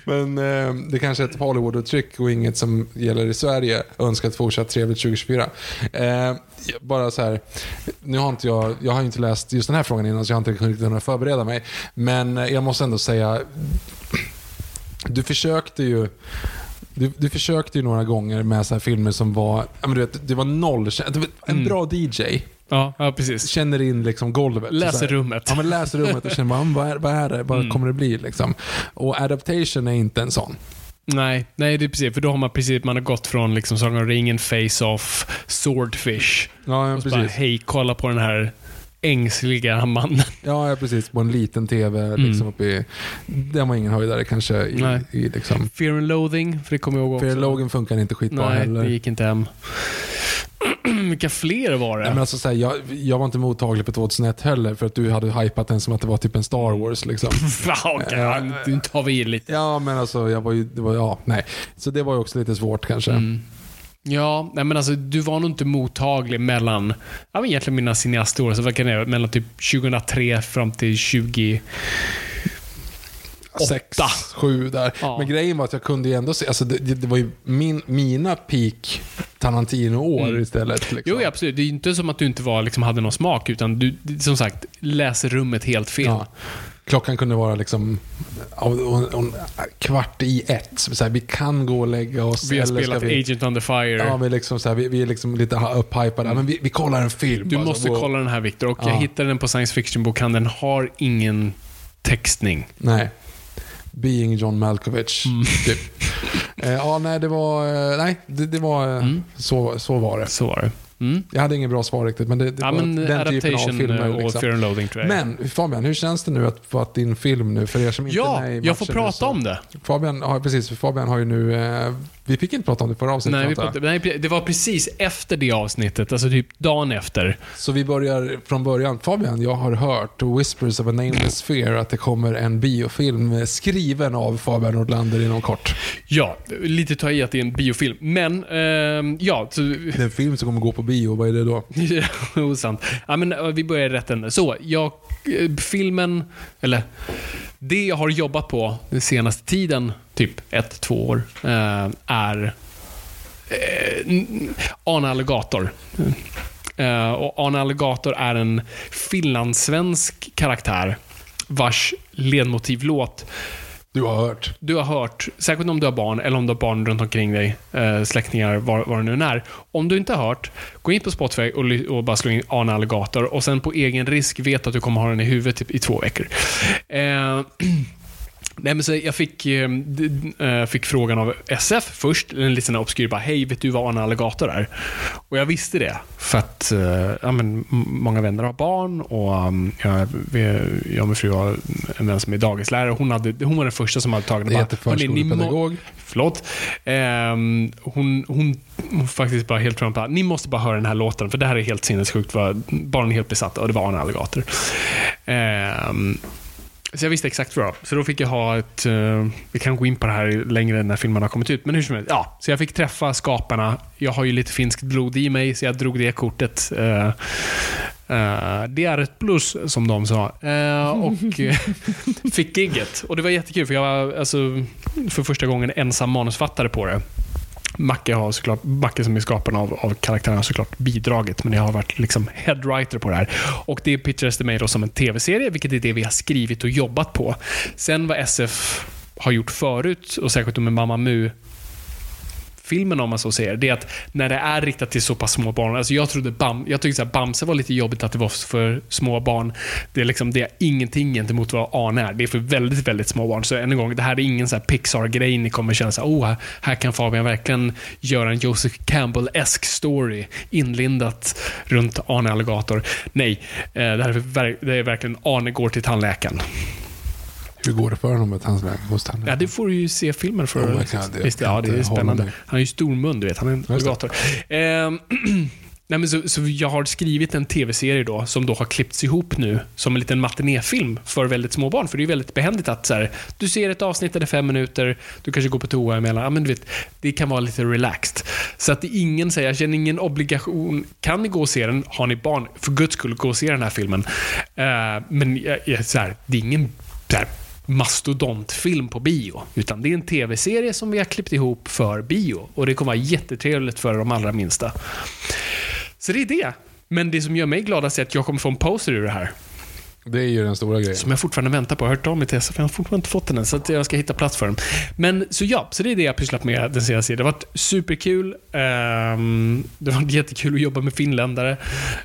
men eh, det kanske är ett Hollywood-uttryck och inget som gäller i Sverige. Önskar ett fortsatt trevligt 2024. Eh, bara så här, nu har inte jag, jag har inte läst just den här frågan innan så jag har inte riktigt kunnat förbereda mig. Men eh, jag måste ändå säga, du försökte ju du, du försökte ju några gånger med så här filmer som var, men du vet, det var noll, en bra DJ. Ja, ja, precis. Känner in liksom golvet. Läser rummet. Ja, men läser rummet och känner "Mm, vad är, vad är det? Vad kommer det bli? Liksom. Och adaptation är inte en sån. Nej, nej, det är precis. För då har man precis man har gått från liksom Sagan om ringen, Face-Off, Swordfish. Ja, ja Och så bara, hej, kolla på den här ängsliga mannen. Ja, ja, precis. På en liten TV liksom uppe i... Den var ingen höjdare kanske. I, Nej. i liksom. Fear and Loathing, för det kommer jag ihåg också. För Logan funkar inte skitbra Nej, heller. det gick inte hem. Vilka fler var det? Nej, men alltså, så här, jag, jag var inte mottaglig på 2001 heller för att du hade hypat den som att det var typ en Star Wars. Liksom. Okej, nu tar vi lite. Ja, men alltså jag var ju, det var, ja, nej. Så det var ju också lite svårt kanske. Mm. Ja, nej men alltså du var nog inte mottaglig mellan, ja men egentligen mina cineastår, så vad kan det? Mellan typ 2003 fram till 20... Sex, Åtta. sju där. Ja. Men grejen var att jag kunde ju ändå se, alltså det, det, var ju min, mina peak Tarantino-år istället. Liksom. Mm. Jo, absolut. Det är ju inte som att du inte var, liksom, hade någon smak, utan du, som sagt, läser rummet helt fel. Ja. Klockan kunde vara liksom kvart i ett. Så här, vi kan gå och lägga oss. Vi har spelat vi, Agent on the Fire. Ja, vi, liksom så här, vi, vi är liksom lite upphypade. Men vi, vi kollar en film. du Alltså, måste kolla den här, Victor. Och Ja. jag hittade den på science fiction-bokhandeln. Den har ingen textning. Nej. Being John Malkovich. Mm. Typ. eh, ja, nej, det var... Eh, nej, det, det var... eh, Så, så var det. Så var det. Jag hade ingen bra svar riktigt, men det, det Ja, var men den typen av filmer. och Liksom. Fear and Loathing tror jag. Men Fabian, hur känns det nu att att din film nu, för er som inte är ja, med i jag får prata så- om det. Fabian, ja, precis, för Fabian har ju nu, eh, vi fick inte prata om det förra avsnittet. Nej, vi pratade, nej, det var precis efter det avsnittet, alltså typ dagen efter. Så vi börjar från början. Fabian, jag har hört Whispers of a Nameless Fear att det kommer en biofilm eh, skriven av Fabian Nordlander inom kort. Ja, lite ta i att det är en biofilm. Men, ehm, ja. Så, Det är en film som kommer gå på bio, vad är det då? Osant. Ja, men eh, vi börjar i rätt ände. Så, jag, eh, filmen, eller det jag har jobbat på den senaste tiden, typ ett, två år, eh, är eh, Arne Alligator. Eh, och Arne Alligator är en finlandssvensk karaktär vars ledmotivlåt du har hört. du har hört, särskilt om du har barn eller om du har barn runt omkring dig, eh, släktingar, var, var det nu än är. Om du inte har hört, gå in på Spotify och, och bara slå in Arne Alligator och sen på egen risk vet att du kommer ha den i huvudet i, i två veckor. Eh, Nej, men så jag fick, eh, fick frågan av SF först, en liten obskyr, bara hej, vet du vad Arne Alligator är? Och jag visste det, för att eh, ja, men, många vänner har barn och um, jag, och min fru har en vän som är dagislärare. Hon, hade, hon var den första som hade tagit Det bara, "Hörni, ni må- förskolepedagog. Förlåt. Ehm, hon, hon, hon faktiskt bara helt fram ni måste bara höra den här låten, för det här är helt sinnessjukt. Barnen är helt besatta och det var Arne Alligator. Ehm, så jag visste exakt vad det var. Så då fick jag ha ett... Uh, vi kan gå in på det här längre när filmen har kommit ut. Men hur som helst. Ja, så jag fick träffa skaparna. Jag har ju lite finskt blod i mig, så jag drog det kortet. Uh, uh, det är ett plus, som de sa. Och fick gigget. Och det var jättekul, för jag var alltså, för första gången ensam manusfattare på det. Macke, har såklart, Macke som är skaparen av, av karaktärerna har såklart bidragit, men jag har varit liksom headwriter på det här. Och det pitchades till mig då som en tv-serie, vilket är det vi har skrivit och jobbat på. Sen vad SF har gjort förut, och särskilt med Mamma Mu, filmen om man så säger, det är att när det är riktat till så pass små barn, alltså jag trodde Bam, jag tyckte att Bamse var lite jobbigt att det var för små barn. Det är liksom det är ingenting gentemot vad Arne är. Det är för väldigt, väldigt små barn. Så än en gång, det här är ingen så här Pixar-grej ni kommer känna så här, oh, här, kan Fabian verkligen göra en Joseph Campbell-esk story inlindat runt Arne Alligator. Nej, eh, det här är, det är verkligen Arne går till tandläkaren. Hur går det för honom med tandläkaren? Ja, det får du ju se filmen för. Oh God, det- Visst, ja, det är spännande. Han har ju stor mun, du vet. Han är en alligator. Ehm, Nej, men så, så jag har skrivit en tv-serie då, som då har klippts ihop nu som en liten matinéfilm för väldigt små barn. För det är väldigt behändigt att så här, du ser ett avsnitt är fem minuter, du kanske går på toa emellan. Ja, men du vet, det kan vara lite relaxed. Så att det är ingen, säger jag känner ingen obligation. Kan ni gå och se den, har ni barn, för guds skull, gå och se den här filmen. Eh, men jag, så här, det är ingen så här, mastodontfilm på bio. Utan det är en tv-serie som vi har klippt ihop för bio. Och det kommer vara jättetrevligt för de allra minsta. Så det är det. Men det som gör mig gladast är att jag kommer få en poster ur det här. Det är ju den stora grejen. Som jag fortfarande väntar på. Jag har hört av mig till SF, jag har fortfarande inte fått den än. Så att jag ska hitta plats för den. Men så ja, så det är det jag har pysslat med den senaste tiden. Det har varit superkul. Ehm, det har varit jättekul att jobba med finländare.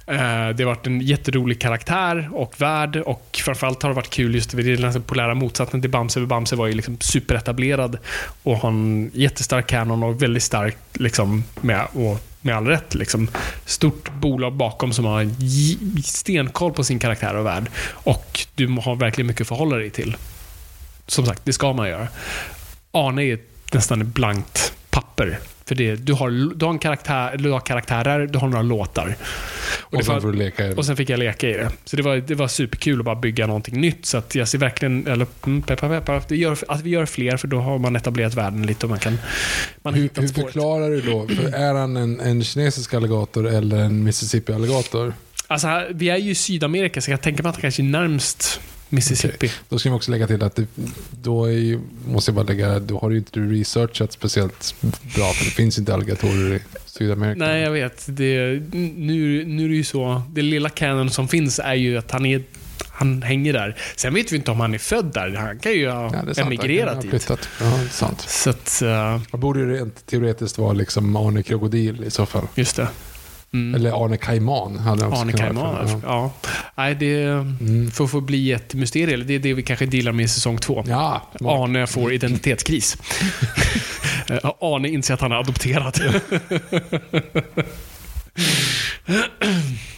Ehm, det har varit en jätterolig karaktär och värld. Och framförallt har det varit kul just vid den polära motsatsen till Bamse. Bamse var ju liksom superetablerad och har en jättestark kanon och väldigt stark liksom med, och med all rätt. Liksom, stort bolag bakom som har stenkoll på sin karaktär och värld. Och du har verkligen mycket att förhålla dig till. Som sagt, det ska man göra. Arne är nästan ett blankt papper. För det, du, har, du, har en karaktär, du har karaktärer, du har några låtar. Och det sen var- får du leka i det. och sen fick jag leka i det. Så det var, det var superkul att bara bygga någonting nytt. Så att jag ser verkligen, eller mm, peppar peppar, det gör, att vi gör fler för då har man etablerat världen lite och man kan... Man Hur, hur förklarar du då? För är han en, en kinesisk alligator eller en Mississippi-alligator? Alltså, vi är ju i Sydamerika, så jag tänker mig att han kanske är närmst Mississippi. Då ska vi också lägga till att det, då ju, måste jag bara lägga, då har du ju inte du researchat speciellt bra, för det finns inte alligatorer i Sydamerika. Nej, jag vet. Det, nu, nu är det ju så. Det lilla canon som finns är ju att han är han hänger där. Sen vet vi inte om han är född där. Han kan ju ha Ja, sant. Emigrerat dit. Ja, det är sant. Så att, eh, Han borde ju rent teoretiskt vara liksom Arne Krokodil i så fall. just det. Mm. Eller Arne Kaiman hade också Arne vara. alltså. Ja. Nej, det Mm. får, får bli ett mysterium. Det är det vi kanske dealar med i säsong två. Ja. Arne får identitetskris. Arne inser att han är adopterad.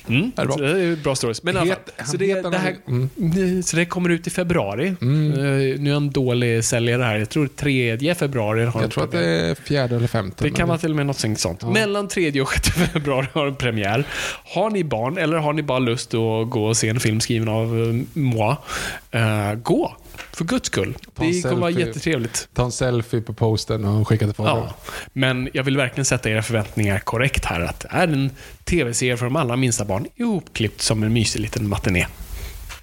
Mm. Är det bra? Så det är bra stories. Men alla Het- han så, det, det här, någon- så det kommer ut i februari. Mm. Eh, nu är han dålig säljare här. Jag tror 3 februari har Jag tror att det är fjärde eller femte. Det kan vara till och med något sånt. Mellan 3 och 6 februari har den premiär. Har ni barn eller har ni bara lust att gå och se en film skriven av uh, moi, eh, gå. För guds skull. Ta en Det kommer vara jättetrevligt. Ta en selfie på posten och skicka till Fabian. Ja. Men jag vill verkligen sätta era förväntningar korrekt här. Att det är en tv-serie för de allra minsta barn, ihopklippt som en mysig liten matiné.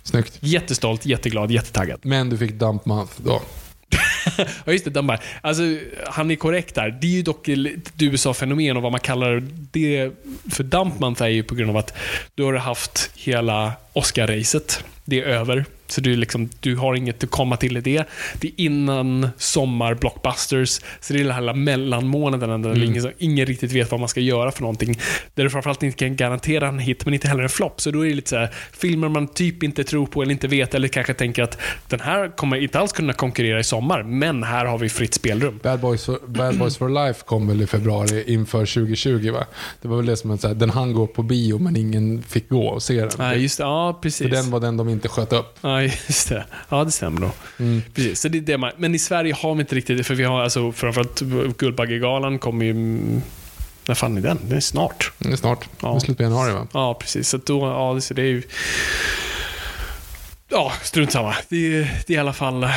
Snyggt. Jättestolt, jätteglad, jättetaggad. Men du fick dump month då. Ja, just det. De bara, alltså, han är korrekt där. Det är ju dock ett USA-fenomen och vad man kallar det för Dump Month är ju på grund av att du har haft hela Oscar-racet. Det är över. Så du, liksom, du har inget att komma till i det. Det är innan sommar-blockbusters. Så det är den här mellanmånaden där ingen, ingen riktigt vet vad man ska göra för någonting. Där du framförallt inte kan garantera en hit, men inte heller en flopp. Så då är det lite så här, filmer man typ inte tror på eller inte vet, eller kanske tänker att den här kommer inte alls kunna konkurrera i sommar, men här har vi fritt spelrum. Bad Boys, for, Bad Boys for Life kom väl i februari inför 2020 va? Det var väl det som att den hann gå på bio men ingen fick gå och se den. Ja, just det. Ja, För precis. den var den de inte sköt upp. Ja, just det. Ja, det stämmer nog. Mm. Precis. Så det är det man, men i Sverige har vi inte riktigt det, för vi har alltså framförallt Guldbaggegalan kommer ju... När fan är den? Den är snart. Det är snart. Ja. Det är slut på januari va? Ja, precis. Så då, ja, det- så det är ju... Ja, strunt samma. Det, är- det är i alla fall...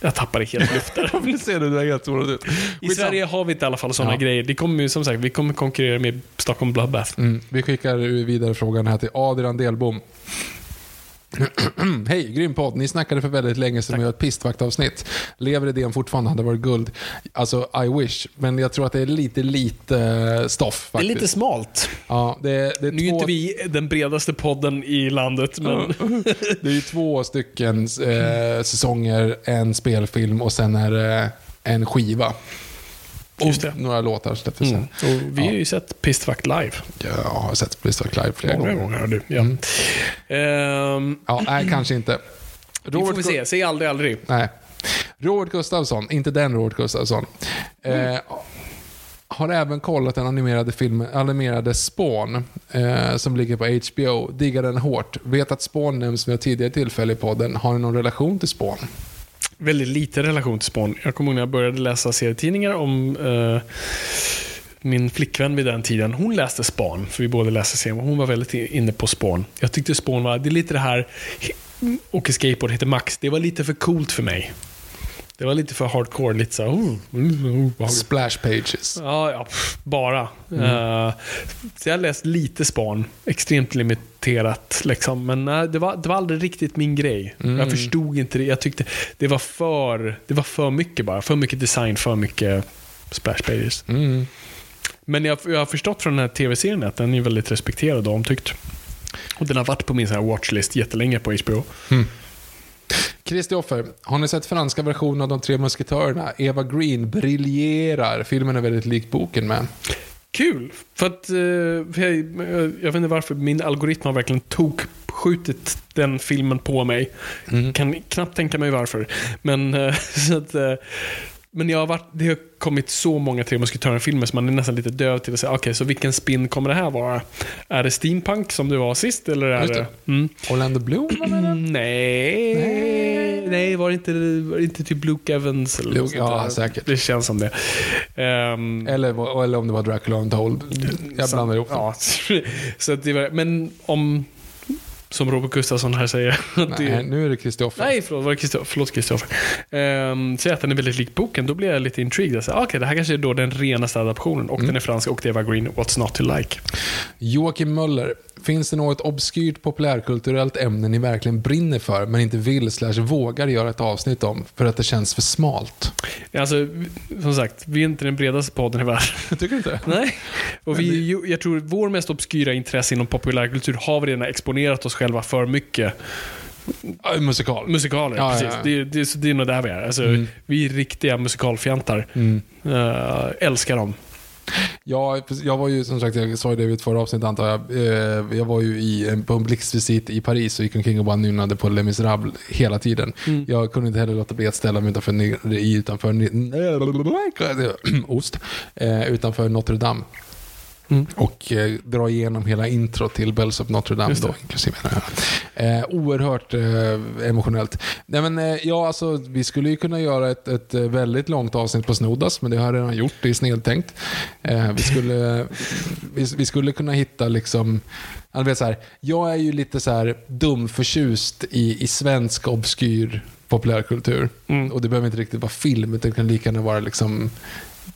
Jag tappade helt luft där. Nu ser du det helt sårad ut. I Sverige har vi inte i alla fall sådana Ja. grejer. Det kommer ju som sagt, vi kommer konkurrera med Stockholm Bloodbath. Mm. Vi skickar vidare frågan här till Adrian Delbom. Hej, grym podd. Ni snackade för väldigt länge sedan om att göra ett pistvaktavsnitt. Lever idén fortfarande? Hade varit guld. Alltså, I wish. Men jag tror att det är lite, lite stoff Det är faktiskt. lite smalt. Ja, det, det är Nu är två, inte vi den bredaste podden i landet, men... Det är ju två stycken eh, säsonger, en spelfilm och sen är det en skiva. Och Just det. några låtar släpptes Mm. sen. Vi har ju sett Pistvakt live. Jag har sett Bristol Clive flera Många gånger. gånger du. Ja. Mm. Ehm, Ja, nej, kanske inte. vi får vi se. Säg aldrig aldrig. Nej. Robert Gustafsson, inte den Robert Gustafsson. Mm. Eh, har även kollat den animerade filmen, animerade Spawn, eh, som ligger på HBO. Diggar den hårt. Vet att Spawn nämns vid ett tidigare tillfälle i podden. Har ni någon relation till Spawn? Väldigt lite relation till Spawn. Jag kommer ihåg när jag började läsa serietidningar om eh, min flickvän vid den tiden. Hon läste Spawn, för vi båda läste serien. Hon var väldigt inne på Spawn. Jag tyckte Spawn var, det är lite det här, åker skateboard, heter Max. Det var lite för coolt för mig. Det var lite för hardcore, lite så oh, mm, oh, behagligt. Splash pages. Ja, ja pff, bara. Eh, så jag har läst lite Spawn. Extremt limiterat. Liksom. Men nej, det, var, det var aldrig riktigt min grej. Jag förstod inte det. Jag tyckte det var, för, det var för mycket bara. För mycket design, för mycket splash pages. Mm. Men jag, jag har förstått från den här tv-serien att den är väldigt respekterad och omtyckt. Och den har varit på min så här watchlist jättelänge på HBO. Kristoffer, har ni sett franska versionen av De tre musketörerna? Eva Green briljerar. Filmen är väldigt lik boken med. Kul! För att, eh, jag, jag vet inte varför, min algoritm har verkligen tokskjutit den filmen på mig. Kan knappt tänka mig varför. Men, eh, så att, eh, men jag har varit, det har kommit så många Tre Musketörer-filmer så man är nästan lite döv till att säga, okej, så vilken spin kommer det här vara? Är det steampunk som det var sist, eller är Just det... det. Mm. Orlando Bloom? Mm, nej. nej, var det inte, var det inte typ Luke Evans? Eller Luke- ja, där? säkert. Det känns som det. Ehm, Eller, eller om det var Dracula Untold. Jag blandar ihop dem. Ja, så det var, men om, som Robert Gustafsson här säger. att det, Nej, nu är det Kristoffer. Nej, förlåt, var det förlåt Kristoffer. Um, säger att den är väldigt lik boken, då blir jag lite intrigued. Säger, Okej, det här kanske är då den renaste adaptionen. Och den är fransk och det var Green, What's Not To Like. Joakim Möller. Finns det något obskyrt populärkulturellt ämne ni verkligen brinner för men inte vill slash vågar göra ett avsnitt om för att det känns för smalt? Alltså, som sagt, vi är inte den bredaste podden i världen. Tycker du inte? Nej. Och vi, jag tror vår mest obskyra intresse inom populärkultur har vi redan exponerat oss själva för mycket. Musikal. Musikaler, Ja, precis. ja, ja. Det, det, så det är nog där vi är. Alltså, Vi är riktiga musikalfjantar. Mm. Eh, älskar dem. Ja, jag var ju som sagt, jag sa ju det vid förra avsnittet antar jag. Eh, Jag var ju i, på en blixtvisit i Paris och gick omkring och bara nynnade på Les Misérables hela tiden. Jag kunde inte heller låta bli att ställa mig utanför, i- utanför ost, eh, utanför Notre Dame. Mm. Och eh, dra igenom hela intro till Bells of Notre Dame då, inklusive. Eh, oerhört eh, emotionellt. Nej, men, eh, ja, alltså, vi skulle ju kunna göra ett, ett eh, väldigt långt avsnitt på Snoddas, men det har jag redan gjort. Det är snedtänkt. Eh, vi, skulle, vi, vi skulle kunna hitta liksom jag, vet, så här, jag är ju lite så här dumförtjust i, i svensk obskyr populärkultur. Mm. Och det behöver inte riktigt vara film, utan det kan lika gärna vara liksom,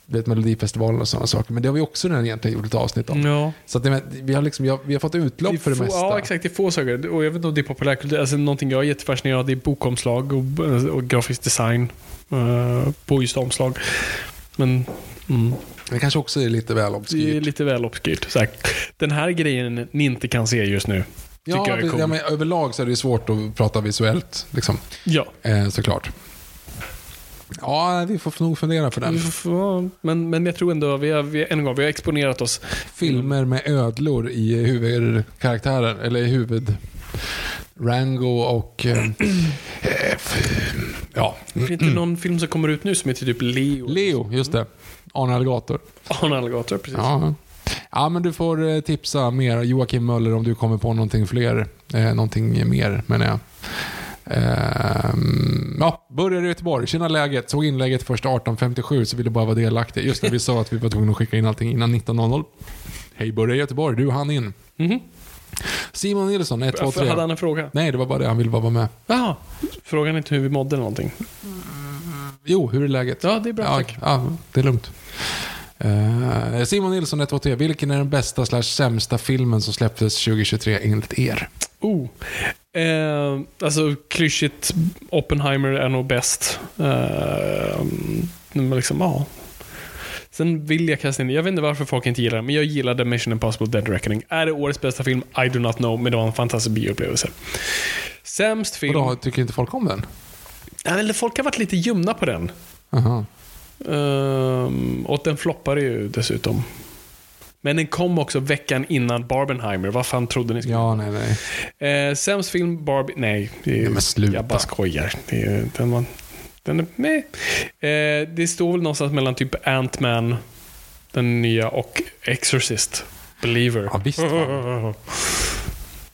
du vet, Melodifestivalen och sådana saker. Men det har vi också redan egentligen gjort ett avsnitt om. Ja. Så att, vi, har liksom, vi, har, vi har fått utlopp för det få, mesta. Ja, exakt. Det är få saker. Och jag vet inte om det är populärkultur. Alltså, någonting jag är jättefascinerad av det är bokomslag och, och grafisk design uh, på just omslag. Men mm, Det kanske också är lite väl det är obskyrt. lite väl obskyrt. Den här grejen ni inte kan se just nu. Ja, jag är cool. ja, men överlag så är det svårt att prata visuellt. Liksom. Ja. Eh, såklart. Ja, vi får nog fundera på den. Får- Men, men jag tror ändå, vi har, vi, en gång, vi har exponerat oss. Filmer med ödlor i huvudkaraktären, eller i huvud... Rango och... Eh, eh, ja. Finns det inte någon film som kommer ut nu som heter typ Leo? Leo, just det. Arne Alligator. Arne Alligator, precis. Ja. ja, men du får eh, tipsa mer. Joakim Möller om du kommer på någonting fler. Eh, någonting mer, menar jag. Ehm, ja, börjar i Göteborg. Tjena läget. Såg inlägget först 18.57 så ville bara vara delaktig. Just det, vi sa att vi var tvungna att skicka in allting innan 19.00. Hej, börjar i Göteborg. Du hann in. Mhm. Simon Nilsson, 1, 2, Varför 3. hade han en fråga? Nej, det var bara det. Han ville bara vara med. Jaha. Frågan är inte hur vi mådde eller någonting. Jo, hur är läget? Ja, det är bra, ja, tack. Ja, det är lugnt. Eh, Simon Nilsson, 1, 2, 3. Vilken är den bästa slash sämsta filmen som släpptes 2023 enligt er? Oh. Eh, alltså, klyschigt. Oppenheimer är nog bäst. Eh, men liksom, ja. Sen vill jag kasta in, jag vet inte varför folk inte gillar den, men jag gillade Mission Impossible Dead Reckoning. Är det årets bästa film? I do not know, men det var en fantastisk bioupplevelse. Sämst film? Och då tycker inte folk om den? Eller folk har varit lite ljumna på den. Aha. Um, och den floppade ju dessutom. Men den kom också veckan innan Barbenheimer. Vad fan trodde ni skulle Ja, nej, nej. Eh, sämst film, Barbie... Nej, det är, Nej, men sluta. jag bara skojar. Det är, den, var, den är med. Eh, det står väl någonstans mellan typ Ant-Man, den nya, och Exorcist. Believer. Ja, visst fan.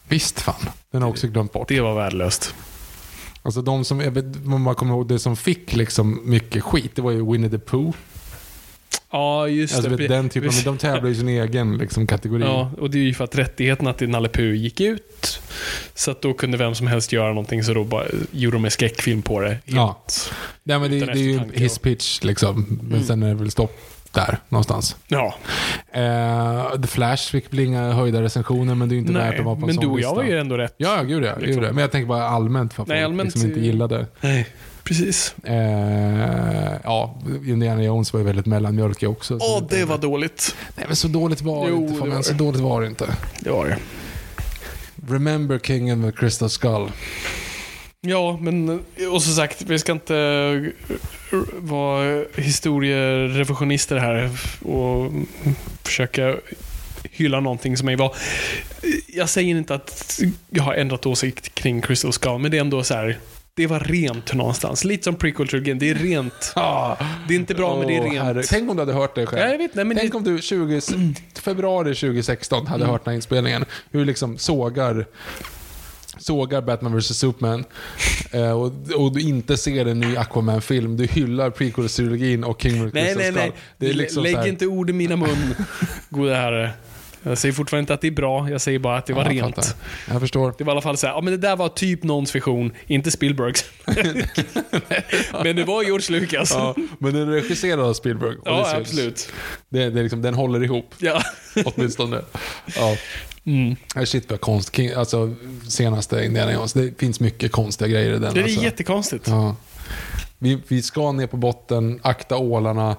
Visst fan. Den har också glömt bort. Det var värdelöst. Alltså de som, jag vet, man kommer ihåg det som fick liksom mycket skit, det var ju Winnie the Pooh. Ja, just Alltså det. vet, den typen, men de tävlar i sin egen liksom, kategori. Ja, och det är ju för att rättigheterna till Nalle Puh gick ut. Så att då kunde vem som helst göra någonting, så då bara gjorde de en skräckfilm på det. Ja. Helt. Nej, men det, det är ju his pitch liksom. Men Mm. sen är det väl stopp där någonstans. Ja, Eh, The Flash fick väl inga höjda recensioner, men det är ju inte värt nej. att vara på en Men sån du och lista. jag var ju ändå rätt. Ja, ja, gud ja. liksom. Gud ja. Men jag tänker bara allmänt för Nej, folk allmänt liksom inte gillade. Nej, precis. Eh, ja, Indiana Jones var ju väldigt mellanmjölkig också. så Åh, det var dåligt. Nej, men så dåligt var det Jo, inte. det var så det. dåligt var det inte. Det var det. Remember King and the Crystal Skull. Ja, men och som sagt, vi ska inte eh, vara historierevisionister här och försöka hylla någonting som jag var. Jag säger inte att jag har ändrat åsikt kring Crystal Skull, men det är ändå så här. Det var rent någonstans. Lite som prequel-trilogin. Det är rent. Det är inte bra, men det är rent. herre. Tänk om du hade hört det själv. Ja, jag vet, nej, men Tänk det- om du 20, februari 2016 hade Mm. hört den här inspelningen. Hur liksom sågar sågar Batman vs Superman eh, och, och du inte ser en ny Aquaman-film. Du hyllar prequel-trilogin och King of Nej, nej, nej. Liksom Lägg här, inte ord i mina mun, gode herre. Jag säger fortfarande inte att det är bra, jag säger bara att det var Ja, jag rent. fattar. Jag förstår. Det var i alla fall så här, ja men det där var typ någons vision, inte Spielbergs. men det var George Lucas. Ja, men den regisserad av Spielberg. Ja, absolut. Det, det liksom, den håller ihop, Ja. åtminstone. Ja. Mm. Nej, Shit vad konst. King, alltså senaste Indiana Jones. Det finns mycket konstiga grejer i den. Det är alltså. jättekonstigt. Ja. Vi, vi ska ner på botten, akta ålarna.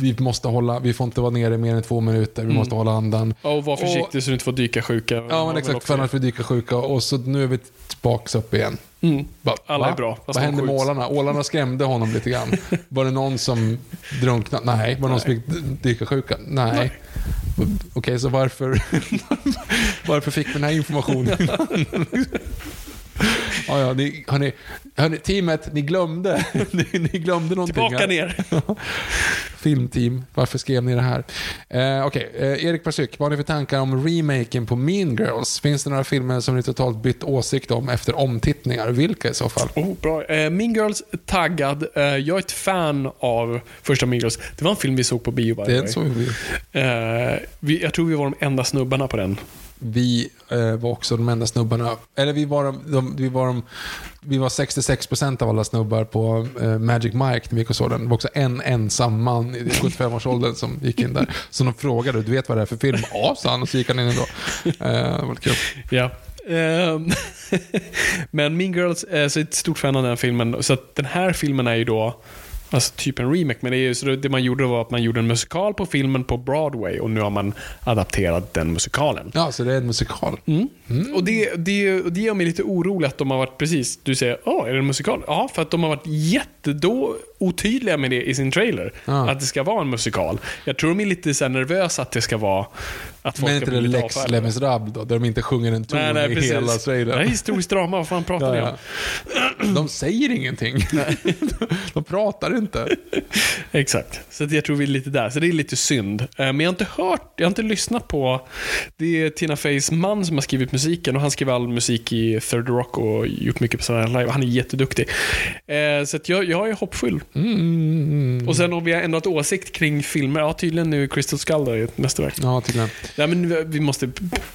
Vi, måste hålla, vi får inte vara nere mer än två minuter. Vi Mm. måste hålla andan. Och var försiktig så du inte får dyka sjuka. Ja, men exakt. För annars vi dyka sjuka. Och så nu är vi tillbaka upp igen. Mm. Bara, Alla va? är bra, Vad de hände med ålarna? Ålarna skrämde honom lite grann. Var det någon som drunknade? Nej. Var det någon som fick dyka sjuka? Nej. Nej. Okej, så varför, varför fick vi den här informationen? Ja, ja, ni, hörni, hörni, teamet, ni glömde. ni, ni glömde någonting. Tillbaka här. ner. Filmteam, varför skrev ni det här? Eh, Okej, eh, Erik Persyk, vad har ni för tankar om remaken på Mean Girls? Finns det några filmer som ni totalt bytt åsikt om efter omtittningar? Vilka i så fall? Oh, bra. Eh, mean Girls, taggad. Eh, jag är ett fan av första Mean Girls. Det var en film vi såg på bio, by Det är way. så vi, Eh, vi, jag tror vi var de enda snubbarna på den vi eh, var också de enda snubbarna, eller vi var, de, de, vi var, de, vi var 66% av alla snubbar på eh, Magic Mike när vi gick och såg den. Det var också en ensam man i 75-årsåldern som gick in där. Så de frågade, du vet vad det är för film? Ja, sa han och så gick han in ändå. Eh, det var lite kul. Ja. Ehm, men Mean Girls, så är ett stort fan av den filmen. Så att den här filmen är ju då Alltså typ en remake, men det, är ju, så det man gjorde var att man gjorde en musikal på filmen på Broadway och nu har man adapterat den musikalen. Ja, så det är en musikal. Och det, det, det gör mig lite orolig att de har varit precis, du säger, åh, är det en musikal? Ja, för att de har varit jättedå otydliga med det i sin trailer. Ja. Att det ska vara en musikal. Jag tror de är lite så nervösa att det ska vara, att folk Men inte det Lex. Les Miserables då? Där de inte sjunger en ton Nej, nej, i precis. hela är trailern. historiskt drama, vad fan pratar Ja, ni om? De säger ingenting. de pratar inte. Exakt. Så jag tror vi är lite där. Så det är lite synd. Eh, Men jag har inte hört, jag har inte lyssnat på... Det är Tina Feys man som har skrivit musiken och han skriver all musik i Third Rock och gjort mycket på Night Live. Han är jätteduktig. Eh, Så jag, jag är hoppfull. Mm. Och sen om vi har ändrat åsikt kring filmer, ja tydligen nu Crystal Skull är ett mästerverk. Ja, tydligen. Nej, men vi- måste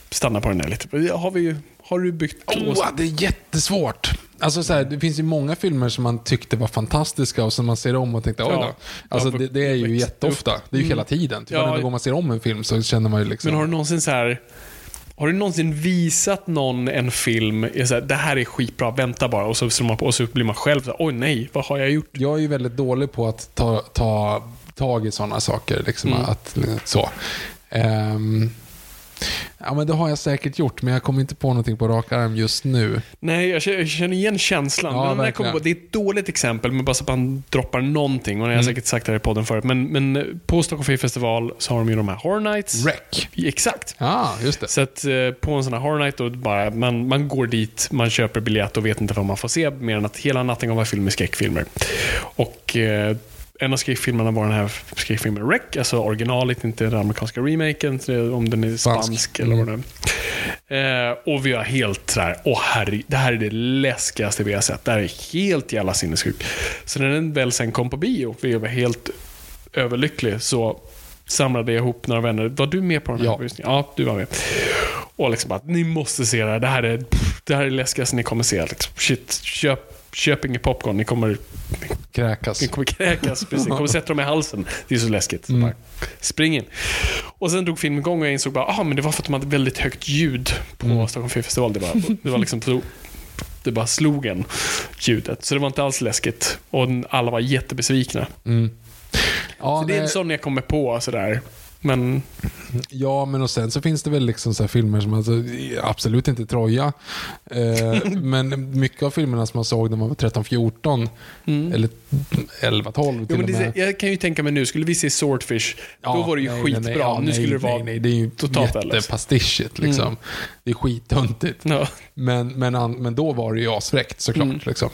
stanna på den här lite. Har, vi, har du byggt Oh, det är jättesvårt. Alltså, så här, det finns ju många filmer som man tyckte var fantastiska och som man ser om och tänkte oj då. Alltså, det, det är ju jätteofta. Det är ju hela tiden. Typ Ja. Varenda gång man ser om en film så känner man ju liksom... Men har du någonsin så här... Har du någonsin visat någon en film, så här, det här är skitbra, vänta bara, och så, slår man på, och så blir man själv så här, oj nej, vad har jag gjort? Jag är ju väldigt dålig på att ta, ta tag i sådana saker. Liksom, Mm. att, så. Ehm, ja, men det har jag säkert gjort, men jag kommer inte på någonting på rak arm just nu. Nej, jag känner, igen känslan. Ja, kommer verkligen. på, det är ett dåligt exempel, men bara så att man droppar någonting. Och jag har Mm. säkert sagt det här i podden förut, men, men på Stockholm Film Festival så har de ju de här Horror Nights. Rec. Exakt. Ja, just det. Så att eh, på en sån här Horror Night, då bara, man, man går dit, man köper biljett och vet inte vad man får se, mer än att hela natten kommer vara film med skräckfilmer. Och eh, en av skräckfilmerna var den här skräckfilmen Rec, alltså originalet, inte den amerikanska remaken, om den är spansk, Spansk. eller vad det är. Eh, och vi har helt sådär, åh herre, det här är det läskigaste vi har sett. Det här är helt jävla sinnessjukt. Så när den väl sen kom på bio, vi var helt överlycklig, så samlade jag ihop några vänner. Var du med på den här Ja. visningen? Ja, du var med. Och liksom bara, ni måste se det här. Det här är det här är det läskigaste ni kommer se. Liksom, shit, köp, köp inget popcorn. Ni kommer, Kräkas. ni kommer kräkas. Precis. Ni kommer sätta dem i halsen. Det är så läskigt. Bara, spring in. Och sen drog filmen igång och jag insåg bara, ah, men det var för att de hade väldigt högt ljud på Stockholm Film Festival. Det var, det var liksom så, det bara slog en, ljudet. Så det var inte alls läskigt. Och alla var jättebesvikna. Ja, Så det är en sån jag kommer på sådär. Men ja, men och sen så finns det väl liksom så här filmer som alltså, absolut inte Troja. Eh, men mycket av filmerna som man såg när man var 13-14, eller 11-12 till Mm. Jo, men och med. det, jag kan ju tänka mig nu, skulle vi se Swordfish, då Ja, var det ju nej, skitbra. nej, ja, nu nej, skulle det vara Nej, nej, det är ju totalt jättepastischigt liksom. Det är skittöntigt. Ja. Men, men, men då var det ju asfräckt såklart. Mm. Liksom.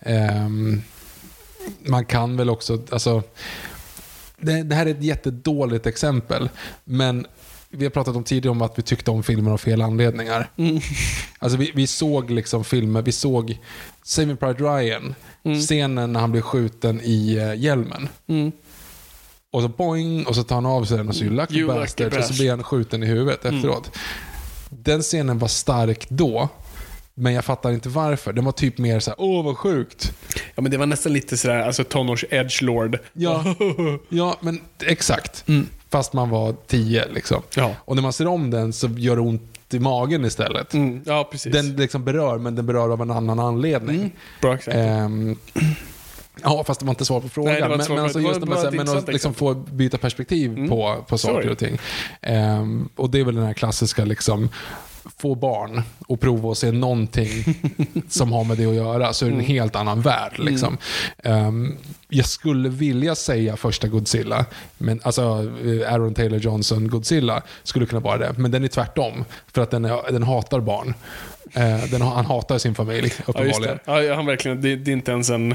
Ehm, man kan väl också, alltså, det, det här är ett jättedåligt exempel, men vi har pratat om tidigare om att vi tyckte om filmer av fel anledningar. Mm. Alltså vi, vi såg liksom filmer, vi såg Saving Private Ryan, scenen när han blir skjuten i uh, hjälmen. Mm. Och så boing, och så tar han av sig den och så you lucky You bastard, och så blir han skjuten i huvudet efteråt. Den scenen var stark då, men jag fattar inte varför. Den var typ mer så här: åh vad sjukt. ja, men det var nästan lite sådär, alltså tonårs edgelord. Ja, ja men exakt. Mm. Fast man var tio liksom. Ja. Och när man ser om den så gör det ont i magen istället. Mm, ja, precis. Den liksom berör, men den berör av en annan anledning. Mm, bra exempel. Ehm, ja, fast det var inte svar på frågan. Nej, det var men, men, alltså just när man, men intressant att liksom få byta perspektiv Mm. på, på saker det. och ting. Ehm, och det är väl den här klassiska liksom, få barn och prova att se någonting som har med det att göra så är det en helt annan värld. Liksom. Ehm, jag skulle vilja säga första Godzilla, men, alltså eh, Aaron Taylor Johnson Godzilla skulle kunna vara det, men den är tvärtom. För att den, är, den hatar barn. Eh, den, han hatar sin familj, Ja, uppenbarligen. det. Ja, han verkligen, det, det är inte ens en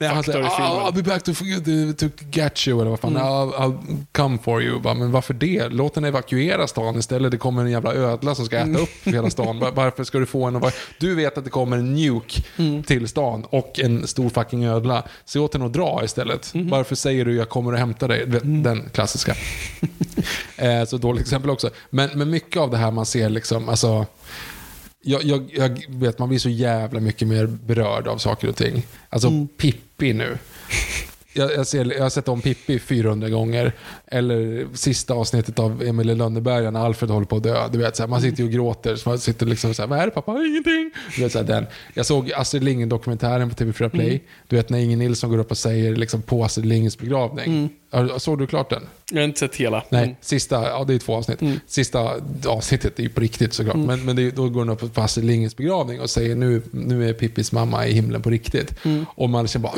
Nej, han säger faktor i filmen. "Ah, I'll be back to, to, to get you, eller vad fan. I'll, I'll come for you. Bara, men varför det? Låt den evakuera stan istället. Det kommer en jävla ödla som ska äta upp hela stan. Var- Varför ska du få en... var- Du vet att det kommer en nuke till stan och en stor fucking ödla. Se åt den att dra istället. Varför säger du jag kommer och hämtar dig? Vet, Den klassiska. eh, så dåligt exempel också. Men, men mycket av det här man ser liksom, alltså... Jag, jag, jag vet, man blir så jävla mycket mer berörd av saker och ting. Alltså Pippi nu. Jag, jag, ser, jag har sett om Pippi 400 gånger. Eller sista avsnittet av Emil i Lönneberga när Alfred håller på att dö. Du vet, så här, man sitter ju och gråter. Så man sitter liksom så här, vad är det pappa? Ingenting. Du vet, så här, den. Jag såg Astrid Lindgren-dokumentären på TV4 Play. Du vet när Ingen Nilsson går upp och säger liksom, på Astrid Lindgrens begravning. Har- Såg du klart den? Jag har inte sett hela. Nej, sista, ja det är två avsnitt. Sista avsnittet är ju på riktigt såklart. Men, men det, då går hon upp på Astrid Lindgrens begravning och säger nu, nu är Pippis mamma i himlen på riktigt. Och man känner bara...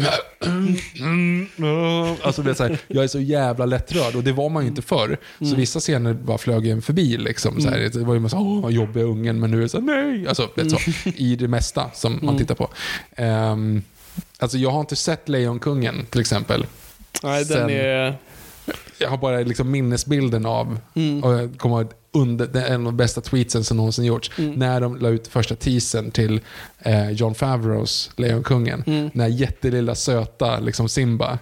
alltså, är så här, jag är så jävla lättrörd och det var man ju inte förr. Så vissa scener bara flög en förbi. Liksom, så här, det var ju man så åh vad jobbiga ungen, men nu är det så här, nej. Alltså, vet, så, I det mesta som man tittar på. Ehm, alltså jag har inte sett Lejonkungen till exempel. Nej, den Sen- är... jag har bara liksom minnesbilden av, och jag kommer under, det är en av de bästa tweetsen som någonsin gjorts, när de la ut första teasern till eh, John Favreaus Lejonkungen. När jättelilla söta liksom Simba.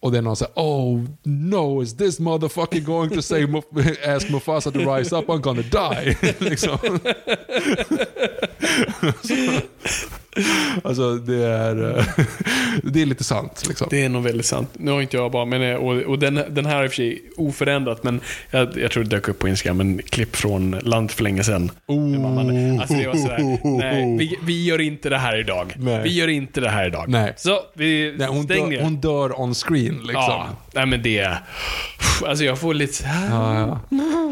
Och det är någon säger Oh no, is this motherfucker going to say ask Mufasa to rise up, I'm gonna die. liksom. alltså det är, eh, det är lite sant. Liksom. Det är nog väldigt sant. Nu har inte jag bara, men, eh, och, och den, den här är i och för sig oförändrat, men jag, jag tror det dök upp på Instagram, en klipp från Land för länge sedan. Mamman. Alltså det var sådär, nej, vi, vi gör inte det här idag. Nej. Vi gör inte det här idag. Nej. Så, vi Nej, hon, stänger. dör, hon dör on screen liksom. Ja, nej men det... Alltså jag får lite... Ja, ja.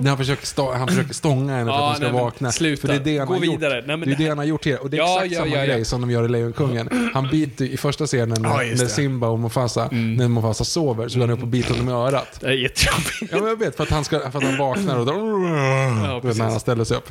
När han försöker, stå, han försöker stånga henne för Ja, att hon ska nej, vakna. sluta. För det är det han Gå har vidare. gjort. Nej, det är det- han har gjort här. Och det är Ja, exakt ja, samma ja. grej som de gör i Lejonkungen. Han biter i första scenen Ja, när, just när. Simba och Mufasa, när Mufasa sover, så går han upp och biter honom i örat. Det är jättejobbigt. Ja, men jag vet, för att han, ska, för att han vaknar och då, vet, precis. när han ställer sig upp.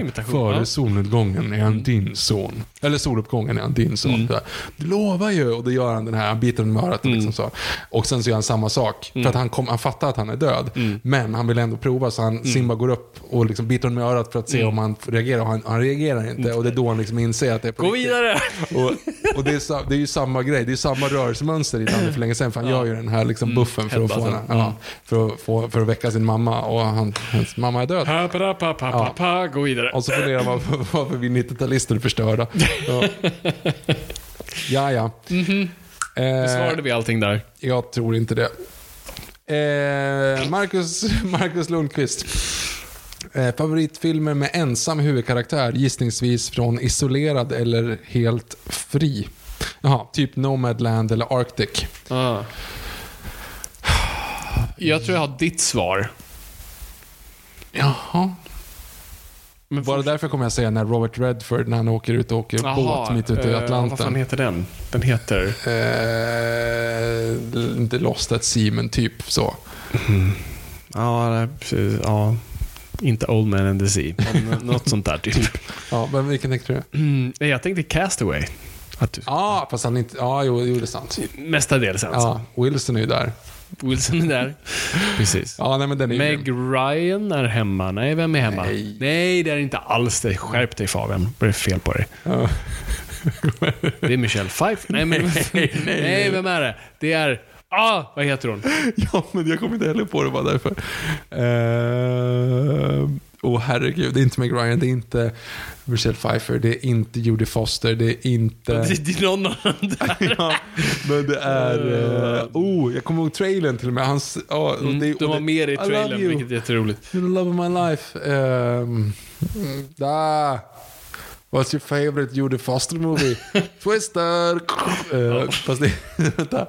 Imitation, Före ja. solnedgången är han din son. Eller soluppgången är han din son. Mm. Du lovar ju. Och då gör han den här, han biter honom i örat. och Liksom så. Och sen så gör han samma sak. Mm. För att han, kom, han fattar att han är död. Men han vill ändå prova så han, Simba går upp och liksom biter honom i örat för att se om han reagerar. Och han, han reagerar inte. Och det är då han liksom inser att det är på Gå riktigt. Vidare! Och, och det, är, det är ju samma grej, det är samma rörelsemönster i Danne för länge sedan. För han gör ju den här liksom buffen för att, få henne, ja, för, att få, för att väcka sin mamma. Och han, hans mamma är död. Pa, pa, pa, pa, pa, pa, gå vidare. Och så funderar man varför vi 90-talister är förstörda. Ja, ja. ja. Eh, Svarade vi allting där? jag tror inte det. Eh, Marcus, Marcus Lundqvist. Eh, favoritfilmer med ensam huvudkaraktär, gissningsvis från Isolerad eller Helt Fri. Jaha, typ Nomadland eller Arctic. Ah. Jag tror jag har ditt svar. Jaha. Men Bara därför kommer jag säga när Robert Redford, när han åker ut och åker Jaha, båt mitt ute i eh, Vad fan Atlanten. heter den? Den heter... Eh, inte Lost at Sea, men typ så. Ja, nej, precis. Ja. Inte Old Man and the Sea, men något sånt där typ. Ja, men vilken tänkte du? Mm, nej, jag tänkte Castaway. Att du, Ja, fast han inte... Ja, jo, jo det är sant. Mestadels alltså. Ja, Wilson är ju där. Wilson är där. Precis. Ja, nej men den är ju Meg grym. Ryan är hemma. Nej, vem är hemma? Nej. Nej, det är inte alls det. Skärp dig Fabian. Vad är det fel på dig? Ja. Det är Michelle Pfeiffer. Nej, men, nej, vem är det? Det är... Ah, vad heter hon? ja, men jag kommer inte heller på det bara därför. Uh, Åh herregud, det är inte Meg Ryan, det är inte Michelle Pfeiffer, det är inte Jodie Foster, det är inte... Det, det är någon dem där. ja, men det är... Uh, oh, jag kommer ihåg trailern till och med. Hans, oh, och det, Mm, de var det- med i trailern, vilket är jätteroligt. You're the love of my life. Um, da. What's your favorite Jodie Foster movie? Twister! Uh, fast det... vänta.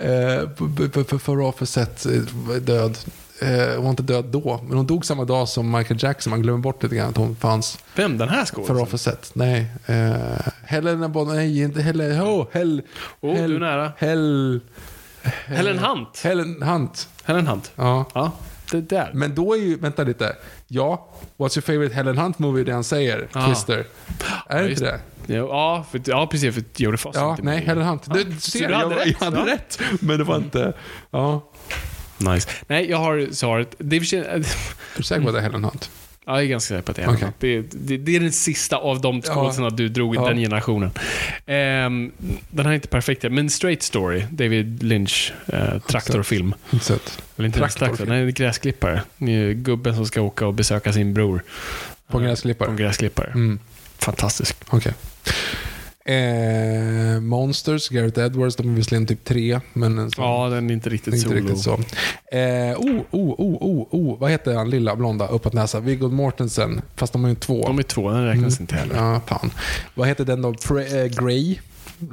Uh, Farah sett död. eh, hon var inte död då, men hon dog samma dag som Michael Jackson. Man glömmer bort lite grann att hon fanns Vem? Den här skådisen? Offset. Nej. Eh, Helena Bonham, nej inte Helen, oh, Hel, Oh, Hel, du är nära. Hel, Helen Hunt. Helen Hunt. Helen Hunt. Ja. Ja, det där. Men då är ju, vänta lite. Ja, what's your favorite Helen Hunt movie? Det han säger, Ah. Twister. Är det inte det? Ja, för, ja precis. För Jodie Foster Ja, inte nej, med. Helen Hunt. Du, ser, du hade jag, rätt. jag hade Ja. rätt. Men det var inte... Ja. Nice. Nej, jag har svaret. Det är, Är du säker på att det är Helen Hunt? Ja, jag är ganska säker på att det är. Hunt. det, det, det är den sista av de skådisarna du drog i Ja. den generationen. Ehm, den här är inte perfekt, men Straight Story, David Lynch, eh, traktorfilm. Sett. Eller inte ens Traktorfilm. traktor, nej, gräsklippare. Gubben som ska åka och besöka sin bror. På en På gräsklippare? en gräsklippare. Mm. Fantastisk. Okej. Eh, Monsters, Gareth Edwards, de är visserligen typ tre, men en sån- Ja, den är inte riktigt inte solo. riktigt så. Eh, oh, oh, oh, oh, oh, vad heter han lilla blonda uppåt näsa? Viggo Mortensen, fast de har ju två. De är två, den räknas Mm. inte heller. Ja, fan. Vad heter den då? Fre- eh, Grey?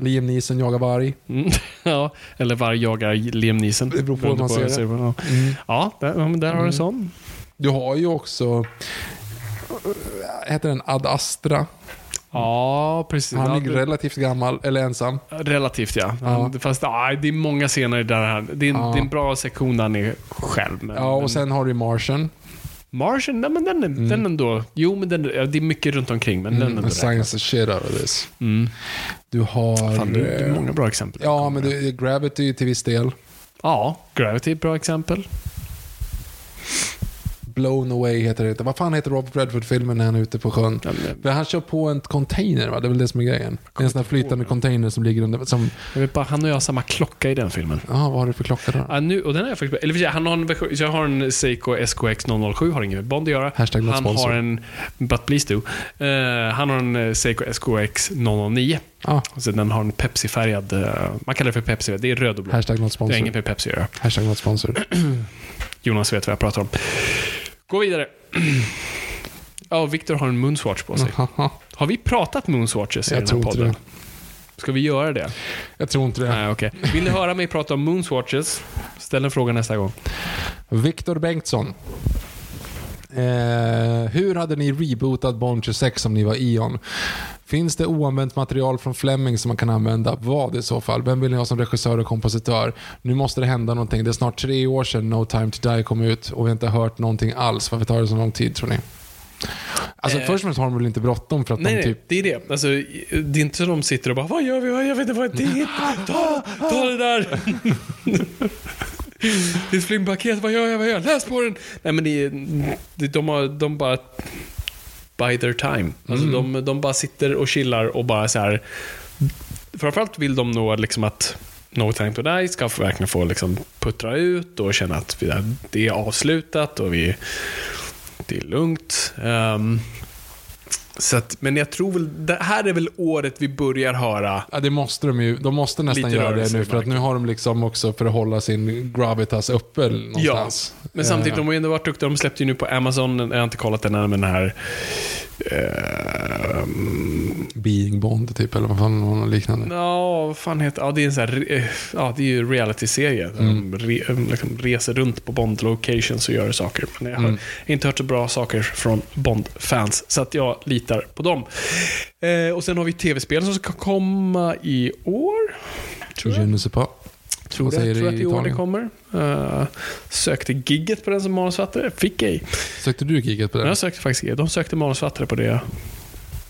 Liam Neeson jagar varg. Mm. ja, eller varg jagar Liam Neeson. Det beror på hur man ser det. Ja, Mm. ja där, där har du en sån. Du har ju också... Heter den Ad Astra? Ja, precis. Han är relativt gammal, eller ensam. Relativt ja. Ja. Fast ja, det är många scener där han... Det är en, Ja. det är en bra sektion där han är själv. Men, Ja, men och sen har du Martian. Martian, nej men den, är, den ändå... Jo, men den, det är mycket runt omkring, men den Mm, ändå and räknas. science the shit out of this. Mm. Du har... Fan, det, är många bra exempel. Ja, men du, Gravity till viss del. Ja, Gravity är ett bra exempel. Blown away heter det inte. Vad fan heter Robert Redford-filmen när han är ute på sjön? Ja, men- han kör på en container, va? Det är väl det som är grejen? Det är en sån här flytande container som ligger under... Som, Jag vet bara, han och jag har samma klocka i den filmen. ja, vad har du för klocka då? Ja, nu, och den är jag faktiskt... Eller han har en, jag har en Seiko SKX 007, har inget med Bond att göra. Hashtag han har en... But please do. Eh, han har en eh, Seiko SKX 009. Ah, Så den har en Pepsi-färgad... eh, man kallar det för Pepsi, det är röd och blå. hashtag not Det har sponsor. inget med Pepsi att göra. Hashtag not sponsor. Jonas vet vad jag pratar om. Gå vidare. Ja, Victor har en Moonswatch på sig. Har vi pratat Moonswatches i Jag den tror här inte podden? det. Ska vi göra det? Jag tror inte det. Nej, okej. Vill ni höra mig prata om Moonswatches? Ställ en fråga nästa gång. Viktor Bengtsson. Eh, hur hade ni rebootat Bond 26 om ni var Ion? Finns det oanvänt material från Fleming som man kan använda? Vad i så fall? Vem vill ni ha som regissör och kompositör? Nu måste det hända någonting. Det är snart tre år sedan No time to die kom ut och vi har inte hört någonting alls. Varför tar det så lång tid tror ni? Alltså Eh. först och främst har de väl inte bråttom för att Nej, de nej, typ... det är det. Alltså, det är inte så de sitter och bara Vad gör vi? Vad gör vi? Det var hit. Ta, ta det där. ett filmpaket. Vad gör jag? Vad gör jag? Läs på den. Nej, men det det, de, har, de bara by their time. Alltså, de, de bara sitter och chillar och bara så här. Framförallt vill de nog liksom att No Time To Die ska verkligen få liksom puttra ut och känna att det är avslutat och vi, det är lugnt. Ehm, så att, men jag tror väl, det här är väl året vi börjar höra Ja, det måste de ju. De måste nästan göra det nu för att nu har de liksom också för att hålla sin gravitas uppe någonstans. Men samtidigt, Eh, de har ju ändå varit duktiga. De släppte ju nu på Amazon, jag har inte kollat den än, men den här... ehm, Being Bond typ, eller vad fan var något liknande. Ja, vad fan heter Ja, det är en sån här... Ja, det är ju reality-serie. Mm. De re, liksom reser runt på Bond-locations och gör saker. Men jag har Mm. inte hört så bra saker från Bond-fans, så att jag litar på dem. Eh, och sen har vi tv-spel som ska komma i år. Tror jag. Je ne sais pas. Tror, det, tror att i år det kommer. Uh, sökte gigget på den som manusförfattare. Fick ej. Sökte du giget på det? Jag sökte faktiskt gigget. De sökte manusförfattare på det.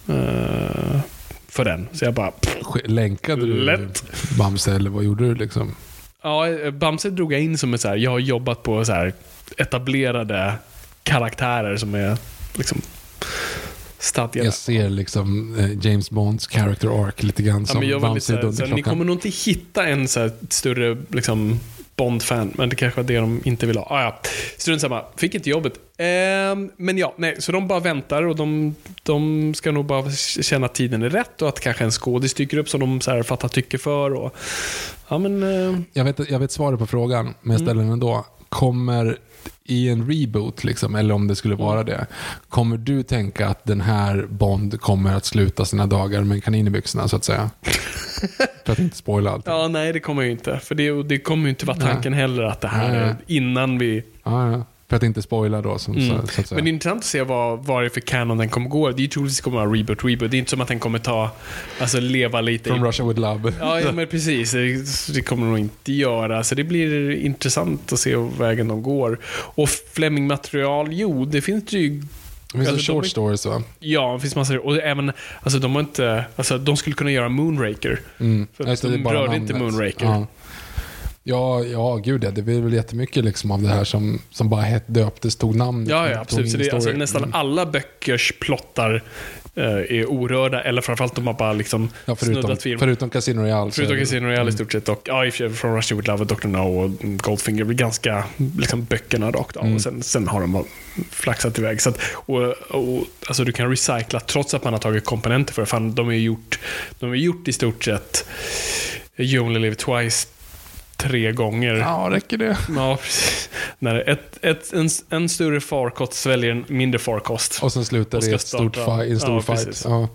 eh, för den. Så jag bara... pff. Länkade du Lätt. Bamse eller vad gjorde du liksom? Ja, eh, Bamse drog jag in som ett så här, jag har jobbat på så här etablerade karaktärer som är liksom stadgade. Jag ser liksom eh, James Bonds character arc lite grann Ja, som men jag var lite ni kommer nog inte hitta en så större liksom, Bond-fan, men det kanske var det de inte vill ha. Ah, ja. Strunt samma. Fick inte jobbet. Ehm, men ja, nej, så de bara väntar och de, de ska nog bara känna att tiden är rätt och att kanske en skådis dyker upp som de så här fattar tycke för. Och, ja, men, eh, Jag vet, jag vet svaret på frågan, men Mm. jag ställer den ändå. kommer i en reboot, liksom, eller om det skulle vara det, kommer du tänka att den här Bond kommer att sluta sina dagar med en kanin i byxorna, så att säga? För att inte spoila allt. Ja, nej det kommer ju inte. För det, det kommer ju inte vara Nej. tanken heller att det här Nej. är innan vi... Ja, ja. För att inte spoila då, som, Mm. så, så att. Men det är intressant att se vad, vad det är för canon den kommer gå. Det är ju troligtvis kommer vara reboot, reboot. Det är inte som att den kommer ta, alltså leva lite From i... Russia with Love. Ja, ja, men precis. Det, det kommer de inte göra. Så det blir intressant att se vägen de går. Och Fleming-material, jo, det finns det ju... Det finns Alltså, short de stories va? Ja, det finns massor. Och även, alltså de har inte, alltså de skulle kunna göra Moonraker. Mm. För det, de rörde inte. Moonraker. Ja. Ja, ja, gud ja. Det är väl jättemycket liksom av det här som, som bara het, döptes, tog namn. Ja, ja absolut. Så det är, alltså, nästan Mm. alla böckers plottar eh, är orörda, eller framförallt de har bara liksom Ja, förutom, snuddat vid förutom Casino Royale. Förutom är Casino Royale i stort sett. Och, ja, i från Russia with Love och Dr. No och Goldfinger blir ganska liksom, böckerna rakt av. Och sen, sen har de bara flaxat iväg. Så att, och, och, alltså, du kan recycla trots att man har tagit komponenter för det. Fan, de ju gjort, de har gjort i stort sett You Only Live Twice tre gånger. Ja, räcker det? Ja, precis. När ett, ett, en, en större farkost sväljer en mindre farkost. Och sen slutar Och det i en stor Ja, fight. precis. Ja.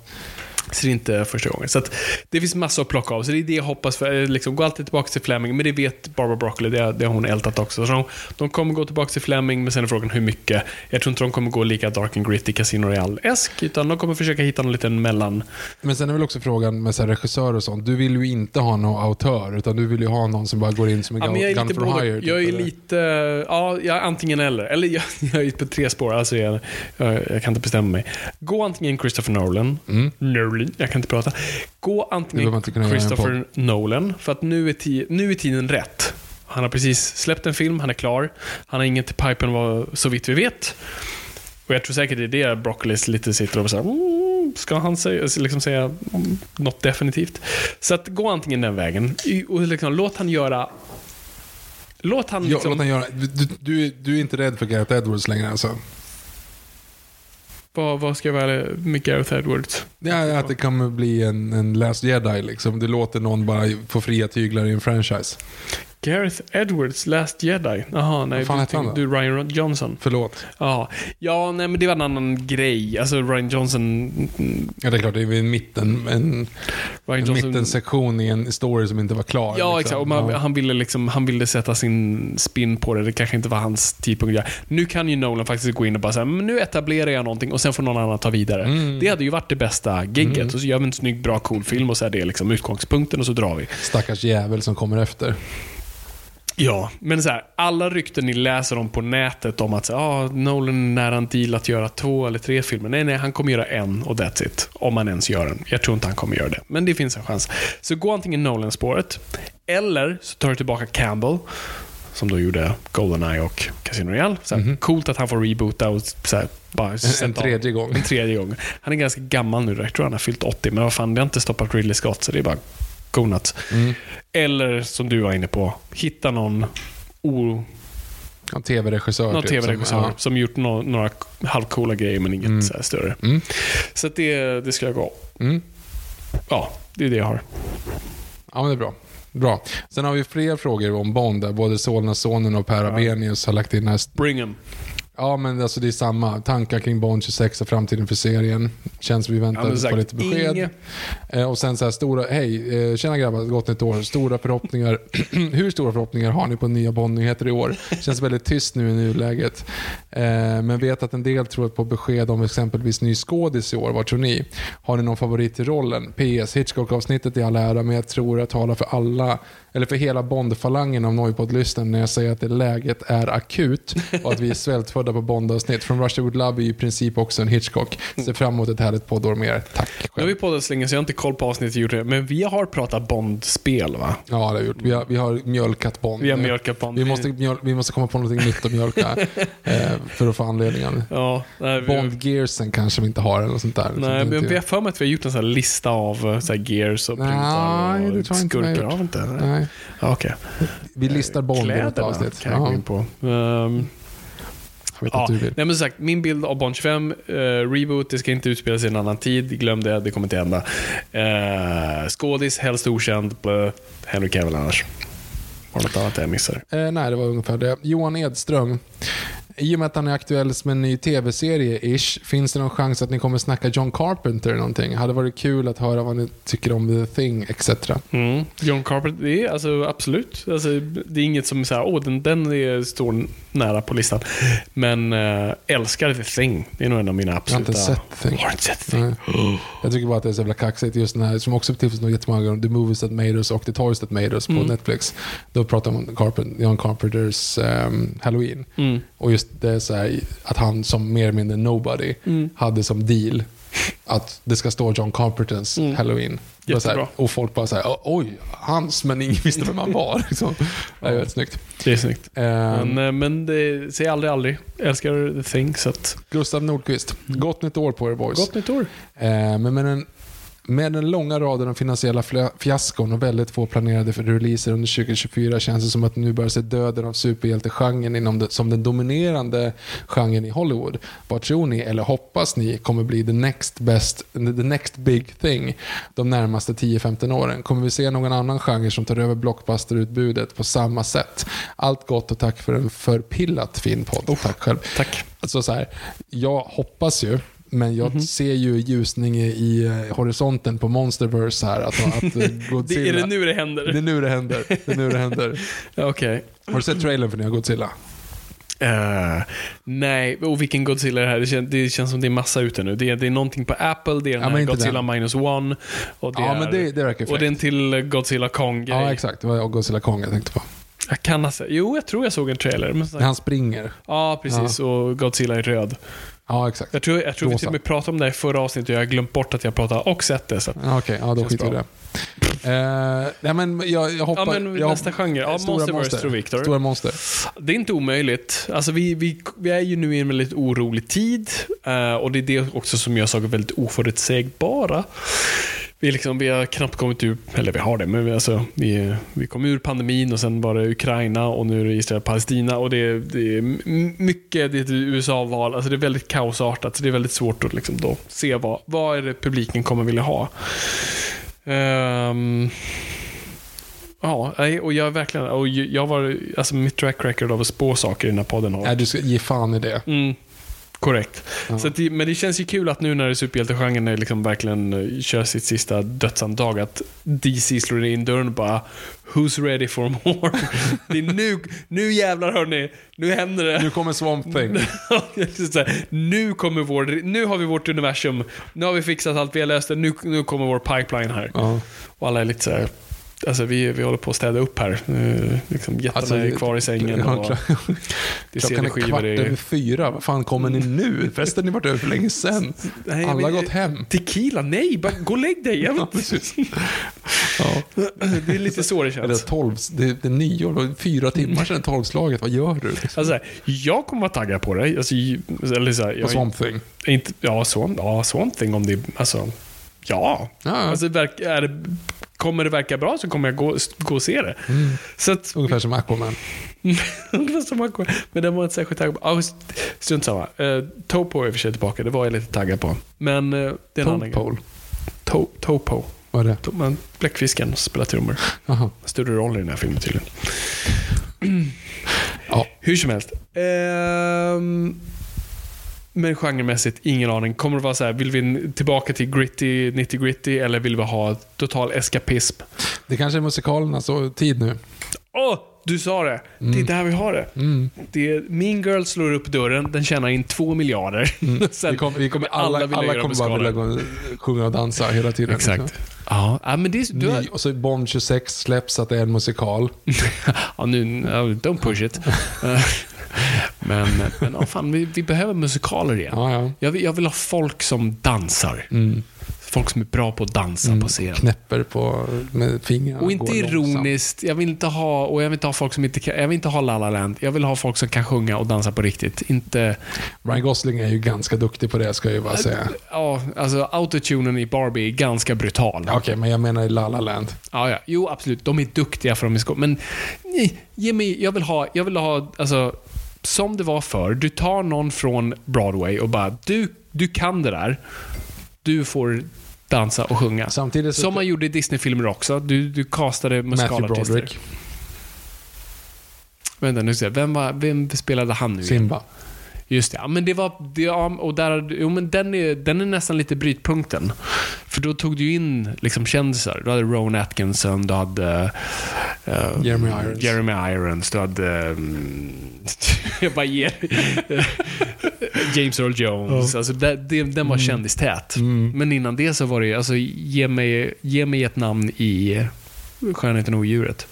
Så det är inte första gången. Så det finns massor att plocka av. Så det är det jag hoppas. För, eh, liksom, gå alltid tillbaka till Fleming. Men det vet Barbara Broccoli. Det, det har hon ältat också. Så de, de kommer gå tillbaka till Fleming, men sen är frågan hur mycket. Jag tror inte de kommer gå lika dark and gritty Casino Royale-esk. Utan de kommer försöka hitta någon liten mellan... Men sen är väl också frågan med så här regissör och sånt. Du vill ju inte ha någon autör, utan du vill ju ha någon som bara går in som en Ja, gun lite for hire. typ, Jag är eller? lite... Ja, jag är antingen eller. Eller jag, jag är på tre spår. Alltså jag, jag, jag kan inte bestämma mig. Gå antingen Christopher Nolan. Nolan. Jag kan inte prata. Gå antingen Christopher Nolan. För att nu är, nu är tiden rätt. Han har precis släppt en film, han är klar. Han har inget i pipen vad, så vitt vi vet. Och jag tror säkert det är det Broccolis lite sitter och säger Ska han säga, liksom säga något definitivt? Så att gå antingen den vägen. Och liksom, låt han göra Låt han Ja, liksom... låt han göra. Du, du, du, du är inte rädd för Gareth Edwards längre alltså? Vad, vad ska jag välja med Gareth Edwards? Ja, att det kommer bli en, en Last Jedi liksom. Du låter någon bara få fria tyglar i en franchise. Gareth Edwards, Last Jedi? Jaha, nej. Vad fan du, hette han då? du Ryan Johnson. Förlåt. Ja, ja nej, men det var en annan grej. Alltså Ryan Johnson... mm, Ja, det är klart, det är en, mitten, en, Ryan en mittensektion i en story som inte var klar. Ja, liksom. exakt. Och man, Ja. han, ville liksom, han ville sätta sin spin på det. Det kanske inte var hans tidpunkt. Nu kan ju Nolan faktiskt gå in och bara säga, men nu etablerar jag någonting och sen får någon annan ta vidare. Mm. Det hade ju varit det bästa gigget. Och så gör vi en snygg, bra, cool film och så är det liksom utgångspunkten och så drar vi. Stackars jävel som kommer efter. Ja, men så här, alla rykten ni läser om på nätet om att så, ah, Nolan är nära en deal att göra två eller tre filmer. Nej, nej, han kommer göra en och that's it. Om han ens gör en. Jag tror inte han kommer göra det, men det finns en chans. Så gå antingen Nolan-spåret, eller så tar du tillbaka Campbell, som då gjorde Goldeneye och Casino Royale. Så här, Coolt att han får reboota och så här, bara. En, en tredje gång. en tredje gång. Han är ganska gammal nu, jag tror han har fyllt 80, men vad fan, det har inte stoppat Ridley Scott, så det är bara go nuts. Mm. Eller som du var inne på, hitta någon o, En tv-regissör. någon typ, tv-regissör som- som, gjort nå- några halvcoola grejer men inget så här större. Mm. Så det, det ska jag gå. Mm. Ja, det är det jag har. Ja, men det är bra. Bra. Sen har vi fler frågor om Bond där både Solna-sonen och Per Abenius har lagt in här. Bring 'em. Ja, men alltså det är samma. Tankar kring Bond 26 och framtiden för serien. Känns vi väntar Ja, på lite besked. Eh, och sen så här stora, hej, eh, tjena grabbar, gott nytt år. Stora förhoppningar. Hur stora förhoppningar har ni på nya Bond-nyheter i år? Känns väldigt tyst nu i nuläget. Eh, men vet att en del tror på besked om exempelvis ny skådis i år. Vad tror ni? Har ni någon favorit i rollen? PS, Hitchcock-avsnittet i all ära, men jag tror jag talar för alla, eller för hela Bond-falangen av Noipod-lyssnaren när jag säger att det läget är akut och att vi är svältfödda på Bond-avsnitt. Från Russia Would Love är ju i princip också en Hitchcock. Ser fram emot ett härligt poddår mer. Tack Nu har själv. vi poddat så länge så jag har inte koll på avsnittet vi gjorde, men vi har pratat Bond-spel va? Ja, det har vi gjort. Vi har, vi har mjölkat Bond. Vi har mjölkat Bond. Vi måste, mjöl, vi måste komma på något nytt att mjölka eh, för att få anledningen. Ja, nej, vi, Bond-gearsen kanske vi inte har eller något sånt där. Nej, men vi har för mig att vi har gjort en sån lista av eh, så gears och Nej, printar det och tror jag skurkar. gjort. Har vi inte? Okej. vi listar Bond i ett avsnitt. kan jag gå in på. Vet Ja, nej men sagt, min bild av Bond 25, eh, reboot, det ska inte utspela sig i en annan tid. Glöm det, det kommer inte hända. Uh, skådis, helst okänd, blö, Henry Cavill annars. Var det något annat jag missade? Eh, nej, det var ungefär det. Johan Edström. I och med att han är aktuell med en ny tv-serie-ish, finns det någon chans att ni kommer snacka John Carpenter eller någonting? Hade varit kul att höra vad ni tycker om The Thing, etc. Mm. John Carpenter, det är alltså absolut. Alltså, det är inget som är såhär, åh den, den är, står nära på listan. Men äh, älskar The Thing. Det är nog en av mina Jag har absoluta... inte sett Thing. Har inte sett Thing? Jag tycker bara att det är så jävla kaxigt just den här, som också finns nog jättemånga gånger, The Movies That Made Us och The Toys That Made Us på Mm. Netflix. Då pratar man om Carpenter, John Carpenters ehm, Halloween. Mm. Och just det så här, att han som mer eller mindre nobody Mm. hade som deal att det ska stå John Carpenters Halloween. Det var så här, Mm. Och folk bara såhär, oj, hans, men ingen visste vem han var. Liksom. Det är väldigt snyggt. Det är snyggt. Ehm, Men, eh, men det säger aldrig aldrig. Älskar The Thing, så att... Gustav Nordqvist, gott nytt år på er boys. Gott nytt år. Eh, men med den, med den långa raden av finansiella fiaskon och väldigt få planerade för releaser under 2024 känns det som att nu börjar se döden av superhjältegenren inom det, som den dominerande genren i Hollywood. Vad tror ni, eller hoppas ni, kommer bli the next best, the next big thing de närmaste 10-15 åren? Kommer vi se någon annan genre som tar över blockbusterutbudet på samma sätt? Allt gott och tack för en förpillat fin podd. tack själv. Tack. Alltså så här, jag hoppas ju, men jag Mhm. ser ju ljusning i, eh, horisonten på Monsterverse här. Att, att eh, Godzilla... Det är det nu det händer? Det är nu det händer. Det är nu det händer. Ja, Okej. Har du sett trailern för nya Godzilla? Eh, nej, och vilken Godzilla är det här? Det känns, det känns som det är massa ute nu. Det är, det är någonting på Apple, det är den Ja, här Godzilla den. minus one. Och det Ja, är, men det- det verkar Och det är en till Godzilla Kong-grej. Ja, exakt. Det var Godzilla Kong jag tänkte på. Jag kan ha sett. Jo, jag tror jag såg en trailer. Men så, han springer. ja, precis. Och Godzilla är röd. Ja, exakt. Jag tror, jag tror vi till och med pratade om det i förra avsnittet och jag har glömt bort att jag pratade och sett det. Okej, ja, då skiter vi i det. Eh, nej, men jag, jag hoppas... Ja, men jag nästa genre. Ja, Stora Monsterverse monster. tror Victor. Stora monster. Det är inte omöjligt. Alltså vi, vi, vi är ju nu i en väldigt orolig tid eh, och det är det också som gör saker väldigt oförutsägbara. Vi, liksom, vi har knappt kommit ur, eller vi har det, men vi, alltså, vi, vi kom ur pandemin och sen var det Ukraina och nu är det Israel-Palestina och det, det är mycket, det är ett USA-val, alltså det är väldigt kaosartat så det är väldigt svårt att liksom då se vad, vad är det publiken kommer vilja ha. Ehm, Ja, och jag verkligen, och jag var, alltså mitt track record av att spå saker i den här podden har Nej, du ska ge fan i det. Mm, korrekt. Så att det, men det känns ju kul att nu när superhjältegenren är liksom verkligen eh, kör sitt sista dödsandag att DC slår in dörren och bara Who's ready for more? det är nu, nu jävlar hörni, nu händer det. Nu kommer Swamp Thing. Så nu kommer vår, nu har vi vårt universum, nu har vi fixat allt, vi har löst det, nu, nu kommer vår pipeline här. Ja. Och alla är lite så här, alltså vi, vi håller på att städa upp här. Liksom, jättarna Alltså, är det- kvar i sängen. Ja, och klart. det är Klockan är kvart det är- över fyra. Vad fan kommer ni nu? Festen har varit över för länge sedan. Nej, Alla har gått hem. Tequila? Nej, bara gå och lägg dig. Ja, precis. Ja. Det är lite så det Eller känns. tolv, det, det är nyår, det fyra timmar sedan tolvslaget. Vad gör du? Alltså, så här, jag kommer vara taggad på det. Alltså, eller så här, På Swamp Thing. inte, ja, Swamp, ja, Swamp Thing om det alltså, ja. Ja. Alltså, är det, kommer det verka bra så kommer jag gå, gå och se det. Mm. Så att, Ungefär som Aquaman. ungefär som man kommer- men den var inte särskilt taggad på. Ah, strunt samma. Uh, Topo är i och för sig tillbaka, det var jag lite taggad på. Men uh, det är en annan grej. To, Topo. Vad är det? To, Bläckfisken spelar trummor. Större roll i den här filmen tydligen. Ja. Hur som helst. Ehm, men genremässigt, ingen aning. Kommer det vara så här, vill vi tillbaka till gritty, nitty gritty eller vill vi ha total eskapism? Det kanske är musikalernas tid nu. Åh, du sa det. Det är där vi har det. det är, mean Girl slår upp dörren, den tjänar in två miljarder. Sen Vi kommer, vi kommer, alla, alla göra kommer bara vilja gå, sjunga och dansa hela tiden. Exakt. liksom. Ja, men det är, du har, och så Bond 26 släpps att det är en musikal. Ja, nu, don't push it. Men, men ja, fan, vi, vi behöver musikaler igen. Ja, ja. Jag, vill, jag vill ha folk som dansar. Folk som är bra på att dansa på scen. Knäpper på, med fingrarna. Och inte ironiskt. Jag vill inte ha, och jag vill inte ha folk som inte kan, jag vill inte ha La La Land. Jag vill ha folk som kan sjunga och dansa på riktigt. Inte, Ryan Gosling är ju ganska duktig på det, ska jag ju bara säga. ja, alltså autotunen i Barbie är ganska brutal. Okej, men jag menar i La La Land. Ja, ja. Jo, absolut. De är duktiga för de är skå- Men nej, ge mig, jag vill ha, jag vill ha, alltså, som det var förr. Du tar någon från Broadway och bara, du, du kan det där. Du får dansa och sjunga. Samtidigt Som man gjorde i Disney-filmer också. Du, du castade Matthew musikalartister. Broderick. Vänta, nu ska jag, vem, var, vem spelade han nu? Simba. Just det. Ja, men det var... Det, ja, och där, jo, men den, är, den är nästan lite brytpunkten. För då tog du in liksom kändisar. Du hade Rowan Atkinson, du hade... eh, Jeremy Irons. Jeremy Irons, du hade... mm, jag bara ger... James Earl Jones. Alltså, det, det, den var kändistät. Men innan det så var det ju, alltså, ge mig, ge mig ett namn i Skönheten och odjuret.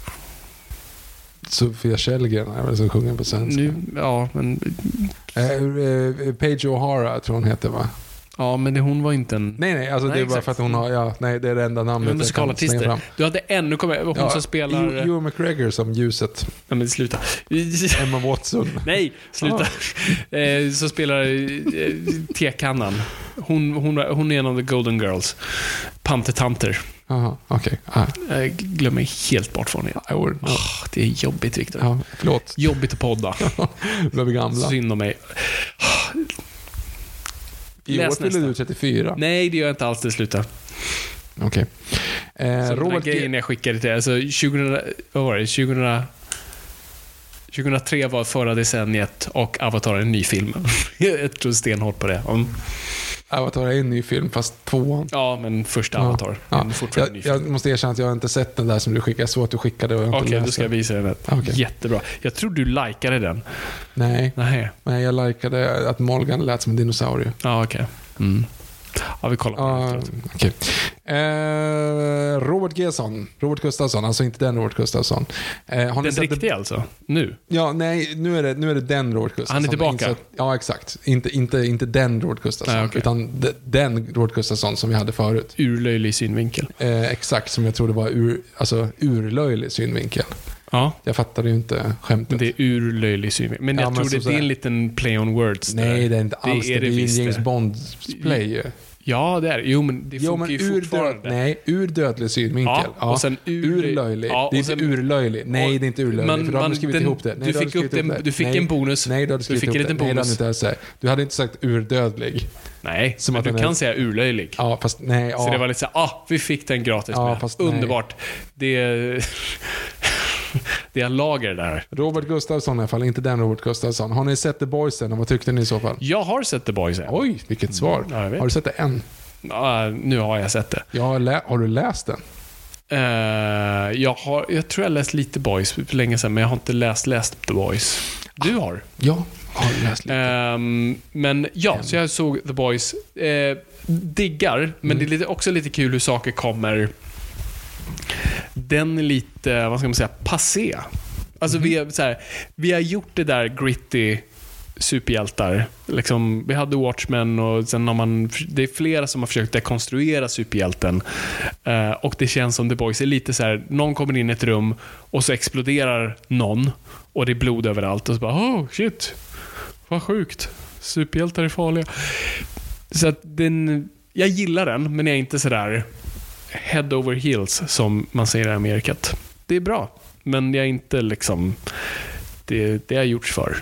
Sofia Källgren är väl som sjunger på svenska. Nu, ja, men, Eh, eh, Paige O'Hara tror hon heter va? Ja, men det, hon var inte en... Nej, nej, alltså Nej, det är bara exakt. för att hon har, ja, nej, det är det enda namnet jag musikalartister. fram. Du hade en, nu kommer jag, hon Ja, som spelar... Ewan- McGregor som ljuset. Nej men sluta. Emma Watson. Nej, sluta. Eh, som spelar eh, tekannan. Hon, hon, hon är en av the golden girls. Pantertanter. Jaha, okej. Ah, Jag glömmer helt bort vad hon är. Åh, det är jobbigt Viktor. Ja, förlåt. Jobbigt att podda. Vi är gamla. Synd om mig. I år Läs fyller nästa. du 34. Nej, det gör jag inte alls. Det sluta. Okej. Eh, Så Robert grejen jag skickade till alltså 2000, vad var det? 2000, 2003 var förra decenniet och Avatar en ny film. jag tror stenhårt på det. Mm. Avatar är en ny film, fast tvåan. Ja, men första Ja. Avatar. Ja. Jag, jag måste erkänna att jag inte sett den där som du skickade. Jag såg att du skickade och jag Okej, då läst ska jag visa den. Okej. Jättebra. Jag tror du likade den. Nej, Nej. men jag likade att Morgan lät som en dinosaurie. Ja, okej. Mm. Ja, vi kollar på den efteråt. okej. Eh, Robert Gesson. Robert Gustafsson, alltså inte den Robert Gustafsson. Eh, har Den det- riktiga alltså? Nu? Ja, nej, nu är det, nu är det den Robert Gustafsson. Han är tillbaka? Inte- Ja, exakt. Inte, inte, inte den Robert Gustafsson, Nej, okej. utan de, den Robert Gustafsson som vi hade förut. Urlöjlig synvinkel. Eh, exakt, som jag trodde var ur, alltså, urlöjlig synvinkel. Ja, Jag fattade ju inte skämtet. men det är urlöjlig synvinkel. Men Ja, jag men tror det, det är en liten play on words där. Nej, det är inte alls det. Det är, ju visst en James det. Bond-play. Ja, det är det. Jo, men det funkar ju ur, död, fortfarande. nej, ur dödlig synvinkel. Ja, och sen ur- urlöjlig. ja, det är sen- inte urlöjlig. Nej, det är inte urlöjlig. Man- för då hade man- du skrivit den- ihop det. Nej, du fick upp ihop en- det. du fick nej, en bonus. Nej, du hade Du skrivit fick ihop det. liten Nej, det hade bonus. du inte alls sagt. Du hade inte sagt urdödlig. Nej, Som men att du den kan är- säga urlöjlig. Ja, fast nej. Ja. Så det var lite såhär, ah, vi fick den gratis Ja, med. fast. Underbart. Det är... det är lager där. Robert Gustafsson i alla fall, inte den Robert Gustafsson. Har ni sett The Boys än och vad tyckte ni i så fall? Jag har sett The Boys än. Oj, vilket svar. Ja, har du sett det än? Ja, nu har jag sett det. Jag har, har du läst den? Eh, jag, har, jag tror jag läst lite Boys för länge sedan, men jag har inte läst, läst The Boys. Du har? Ja, har läst lite. Ehm, men ja, så jag såg The Boys. Eh, diggar, men Mm. det är lite, också lite kul hur saker kommer... Den är lite, vad ska man säga, passé. Alltså Mhm. vi, är, så här, vi har gjort det där gritty superhjältar. Liksom, vi hade Watchmen och sen har man, det är flera som har försökt dekonstruera superhjälten. Eh, och det känns som The Boys är lite så här, någon kommer in i ett rum och så exploderar någon och det är blod överallt och så bara oh shit, vad sjukt. Superhjältar är farliga. Så att den, jag gillar den, men jag är inte sådär head over heels som man säger i Amerikat. Det är bra, men jag är inte liksom, det, det har gjorts för.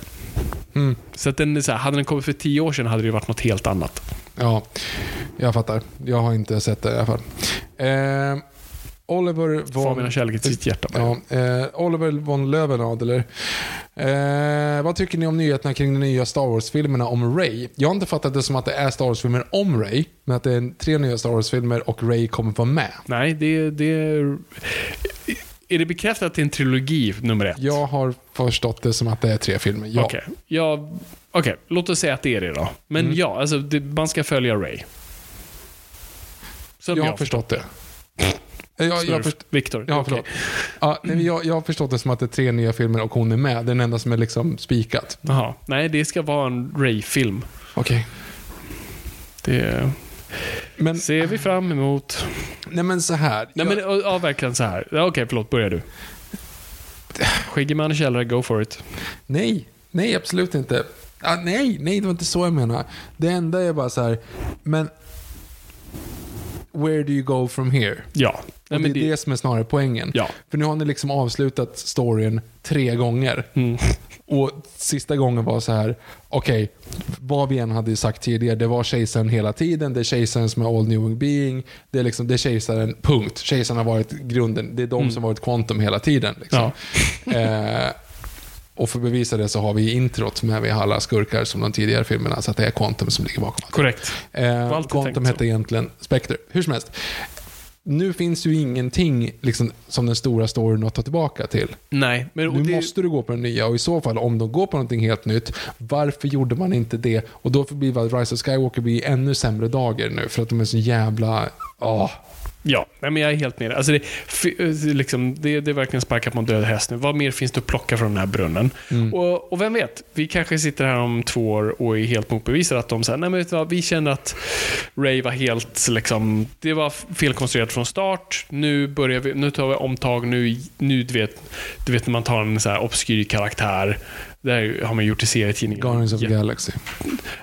Mm. Så att den är så här, hade den kommit för tio år sedan hade det varit något helt annat. Ja, jag fattar. Jag har inte sett det i alla fall. Eh, Oliver Får von... mina kärlekar till sitt hjärta. Ja, eh, Oliver von Löwenadler. Eh, vad tycker ni om nyheterna kring de nya Star Wars-filmerna om Ray? Jag har inte fattat det som att det är Star Wars-filmer om Ray, men att det är tre nya Star Wars-filmer och Ray kommer vara med. Nej, det, det är... Är det bekräftat att det är en trilogi nummer ett? Jag har förstått det som att det är tre filmer, ja. Okej, ja, okej, låt oss säga att det är det då. Men Mm. ja, alltså, det, man ska följa Ray. Som Jag har förstått det. Jag, jag, först- Viktor. Ja, förlåt. Ja, nej, jag, jag har förstått det som att det är tre nya filmer och hon är med. Det är den enda som är liksom spikat. Jaha. Nej, det ska vara en Ray-film. Okej. Det Men, ser vi fram emot. nej men så här. Nej, jag, men ja, verkligen så här. Ja, Okej, förlåt. Börja du. Skäggig man i källare, go for it. nej, nej absolut inte. Ah, nej, nej, det var inte så jag menar. Det enda är bara så här, men where do you go from here? Ja. Det är det... det, som är snarare poängen. ja. För nu har ni liksom avslutat storyn tre gånger. Mm. Och sista gången var så här, okej, vad vi än hade sagt tidigare, det var kejsaren hela tiden, det är kejsaren som är all new being, det är, liksom, det är kejsaren, punkt. Kejsaren har varit grunden, det är de som har varit quantum hela tiden. Liksom. Eh, Och för att bevisa det så har vi introt med vi alla skurkar som de tidigare filmerna, så att det är Quantum som ligger bakom. Korrekt. Eh, Quantum hette egentligen Spectre. Hur som helst. Nu finns ju ingenting liksom, som den stora storyn att ta tillbaka till. Nej, men Nu det, måste du gå på den nya och i så fall om de går på någonting helt nytt, varför gjorde man inte det? Och då blir Rise of Skywalker blir ännu sämre dagar nu för att de är så jävla... Åh. Ja, nej, men jag är helt med alltså det, f- liksom, det, det är verkligen sparka på en död häst nu. Vad mer finns det att plocka från den här brunnen? Mm. Och, och vem vet, vi kanske sitter här om två år och är helt motbevisade att de säger, nej men vet du vad, vi känner att Ray var helt, liksom, det var felkonstruerat från start. Nu börjar vi, nu tar vi omtag, nu, nu du vet, du vet när man tar en så här obskyr karaktär. Det här har man gjort i serietidningar. Guardians of the Galaxy.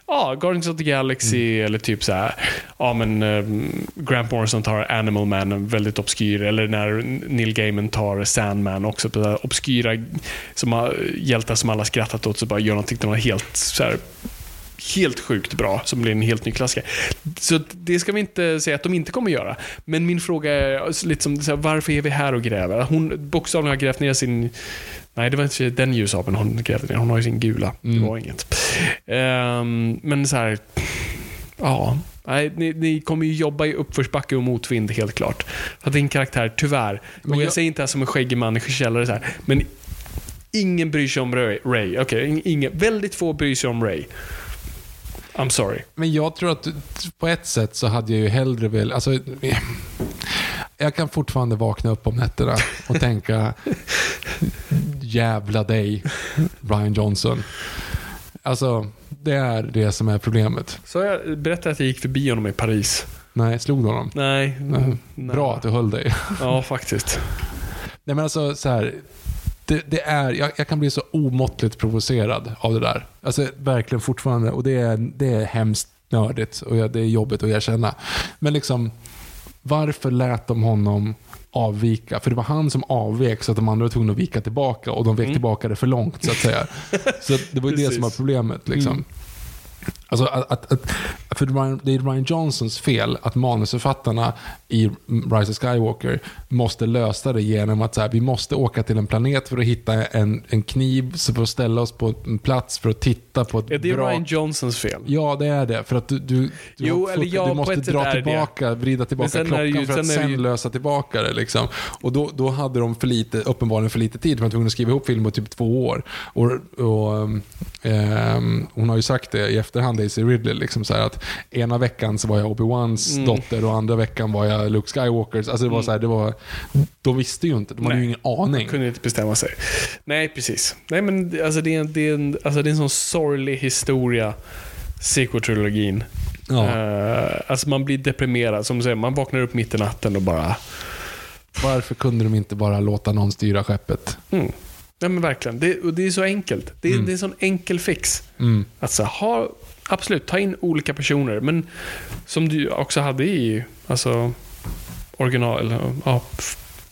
Ja, Guardians of the Galaxy eller typ så här. Ja, men um, Grant Morrison tar Animal Man, väldigt obskyr. Eller när Neil Gaiman tar Sandman också. Så här obskyra som har, hjältar som alla skrattat åt så bara gör någonting som är helt så här, helt sjukt bra, som blir en helt ny klassiker. Så det ska vi inte säga att de inte kommer göra. Men min fråga är lite som, så här, varför är vi här och gräver? Hon bokstavligen har grävt ner sin Nej, det var inte den ljusabeln hon grävde ner. Hon har ju sin gula. Det var inget. Ehm, men så här... Ja. Nej, ni, ni kommer ju jobba i uppförsbacke och motvind, helt klart. För din karaktär, tyvärr. Men jag, jag- säger inte det här som en skäggig man i källare så här. Men ingen bryr sig om Ray. Ray. Okej, ingen. Väldigt få bryr sig om Ray. I'm sorry. Men jag tror att på ett sätt så hade jag ju hellre velat... Alltså, jag kan fortfarande vakna upp om nätterna och tänka jävla dig, Brian Johnson. Alltså, det är det som är problemet. Så jag berättade att jag gick förbi honom i Paris. Nej, slog du honom? Nej. Nej. nej. Bra att du höll dig. Ja, faktiskt. Nej men alltså så här. Det, det är, jag, jag kan bli så omåttligt provocerad av det där. Alltså verkligen fortfarande. Och det är, det är hemskt nördigt och det är jobbigt att erkänna. Men liksom, varför lät de honom avvika? För det var han som avvek så att de andra var tvungna att vika tillbaka och de vek tillbaka det för långt så att säga. Så det var ju det som var problemet. Liksom. Alltså att, att, att, för Ryan, det är Ryan Johnsons fel att manusförfattarna i Rise of Skywalker måste lösa det genom att så här, vi måste åka till en planet för att hitta en, en kniv, så för att ställa oss på en plats för att titta på ett Är det vrak. Ryan Johnsons fel? Ja, det är det. För att du, du, du, Jo, fått- ja, du måste dra är det. tillbaka, vrida tillbaka klockan ju- för att sen ju- lösa tillbaka det. Liksom. Och då, då hade de för lite, uppenbarligen för lite tid. De var tvungna att skriva ihop film på typ två år. Och, och, um, ehm, hon har ju sagt det i efterhand, Daisy Ridley, liksom så att ena veckan så var jag Obi-Wans Mm. dotter och andra veckan var jag Luke Skywalkers. Alltså det var så här, det var, de visste ju inte. De hade Nej. ju ingen aning. kunde inte bestämma sig. Nej, precis. Nej, men det- alltså, det, är, en- det, är en, alltså, det är en sån sorglig historia, sequel-trilogin. Ja. Eh, alltså man blir deprimerad. Som du säger, man vaknar upp mitt i natten och bara... Varför kunde de inte bara låta någon styra skeppet? Mm. Nej, men verkligen. Det, det är så enkelt. Det är, det är en sån enkel fix. Mm. Att så, ha, absolut, ta in olika personer. Men som du också hade i alltså, original, ja,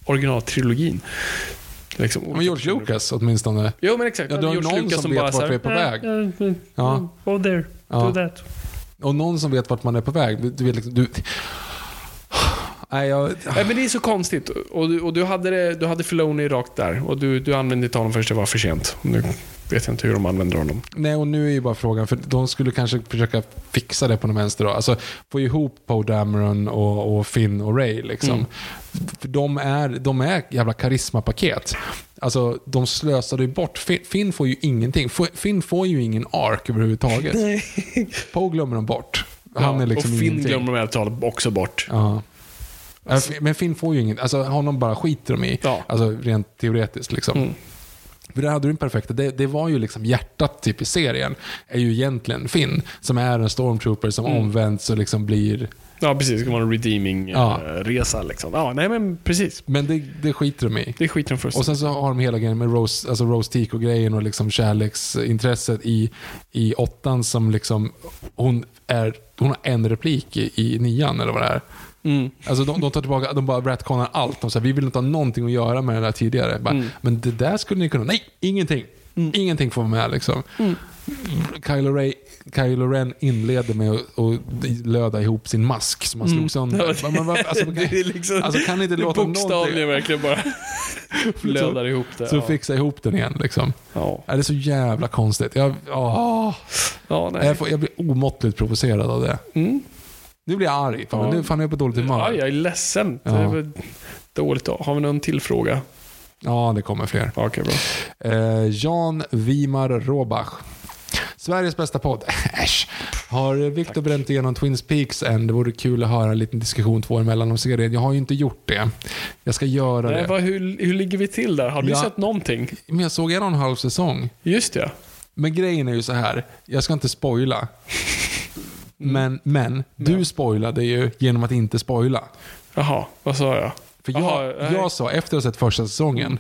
originaltrilogin. Liksom, Men George Lucas åtminstone. Jo, men exakt. Ja, du har George någon som vet vart här, vi är på väg. Ja. Ja. Go there. Ja. Do that. Och någon som vet vart man är på väg. Du, du vet liksom, du... Nej, jag... Nej, men det är så konstigt. Och du, och du hade, det, du hade Filoni rakt där. Och du, du använde inte honom förrän det var för sent. Nu vet jag inte hur de använder honom. Nej, och nu är ju bara frågan, för de skulle kanske försöka fixa det på något vänster då. Alltså få ihop Poe Dameron och, och Finn och Ray liksom. Mm. För de är, de är jävla karismapaket. Alltså, de slösade ju bort. Finn, Finn får ju ingenting. Finn får ju ingen ark överhuvudtaget. Nej. Poe glömmer de bort. Han är liksom och Finn ingenting. glömmer de här talet också bort. Ja. Ja, F- Men Finn får ju inget, alltså honom bara skiter de i. Ja. Alltså rent teoretiskt liksom. Mm. För där hade du den perfekta, det, det var ju liksom hjärtat typ i serien, är ju egentligen Finn. Som är en stormtrooper som Mm. omvänds och liksom blir... Ja, precis. Det ska vara en redeeming Ja. liksom. Ja, nej men precis. Men det, det skiter de i. Det skiter de först. Och sen så har de hela grejen med Rose, alltså Rose Tico-grejen och liksom kärleksintresset i, i åttan som liksom, hon, är, hon har en replik i, i nian eller vad det är. Mm. Alltså de, de tar tillbaka, de bara retconar allt. De säger vi vill inte ha någonting att göra med det där tidigare. Bara, Mm. Men det där skulle ni kunna, nej, ingenting. Ingenting får vara med liksom. Mm. Kylo, Ray, Kylo Ren inledde med att, löda ihop sin mask som han slog sönder. Mm. Ja, Men vad- alltså, det är liksom, alltså, kan inte låta bokstavligen verkligen bara flödar ihop det. så ja. fixa ihop den igen liksom? Ja, Det är så jävla konstigt. Jag, åh, Ja, nej. jag, får, jag blir omåttligt provocerad av det. Mm. Nu blir jag arg. Fan, Ja. Nu fan är jag på dåligt humör. Ja, jag är ledsen. Det Ja. är väl dåligt. Har vi någon till fråga? Ja, det kommer fler. Okej, bra. Eh, Jan Wimar Robach. Sveriges bästa podd. Äsch. Har Viktor bränt igenom Twin Peaks än? Det vore kul att höra en liten diskussion två emellan om serien. Jag har ju inte gjort det. Jag ska göra Nej, det. vad, hur, hur ligger vi till där? Har du Ja. sett någonting? Men jag såg en och en halv säsong. Just det. Men grejen är ju så här. Jag ska inte spoila. Men, men du spoilade ju genom att inte spoila. Jaha, vad sa jag? För jag, nej. jag sa efter att ha sett första säsongen,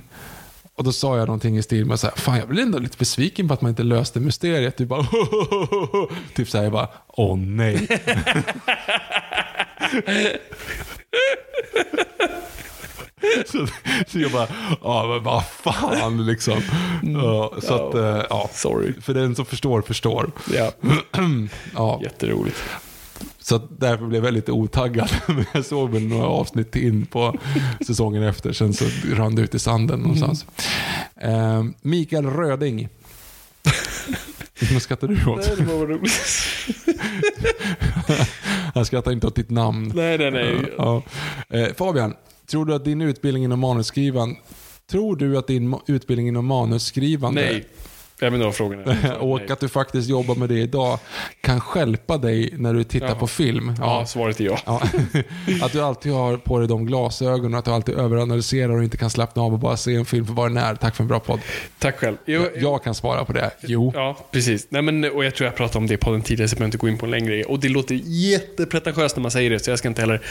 och då sa jag någonting i stil med så här, fan jag blir ändå lite besviken på att man inte löste mysteriet. Du bara, typ så här, jag bara, åh nej. så, så jag bara, ja men vad fan liksom. Ja, så att, eh, ja. Sorry. För den som förstår, förstår. Ja, Ja, jätteroligt. så därför blev jag lite otaggad. Men jag såg väl några avsnitt in på säsongen efter. Sen så rann det ut i sanden någonstans. Eh, Mikael Röding. Vad skrattar du åt? Nej, det var roligt. Han skrattar inte åt ditt namn. nej, nej, nej. Ja. Eh, Fabian, tror du att din utbildning inom manusskrivande Tror du att din utbildning inom manusskrivande Nej. Vet inte vad frågan är. och Nej. att du faktiskt jobbar med det idag kan stjälpa dig när du tittar Jaha. på film? Ja, svaret är ja. Ja. Att du alltid har på dig de glasögonen, att du alltid överanalyserar och inte kan slappna av och bara se en film för vad den är. Tack för en bra podd. Tack själv. Jo, Jag, jag kan svara på det. Jo. Ja, precis. Nej, men, och jag tror jag pratade om det i podden tidigare, så jag behöver inte gå in på en längre. Och det låter jättepretentiöst när man säger det, så jag ska inte heller...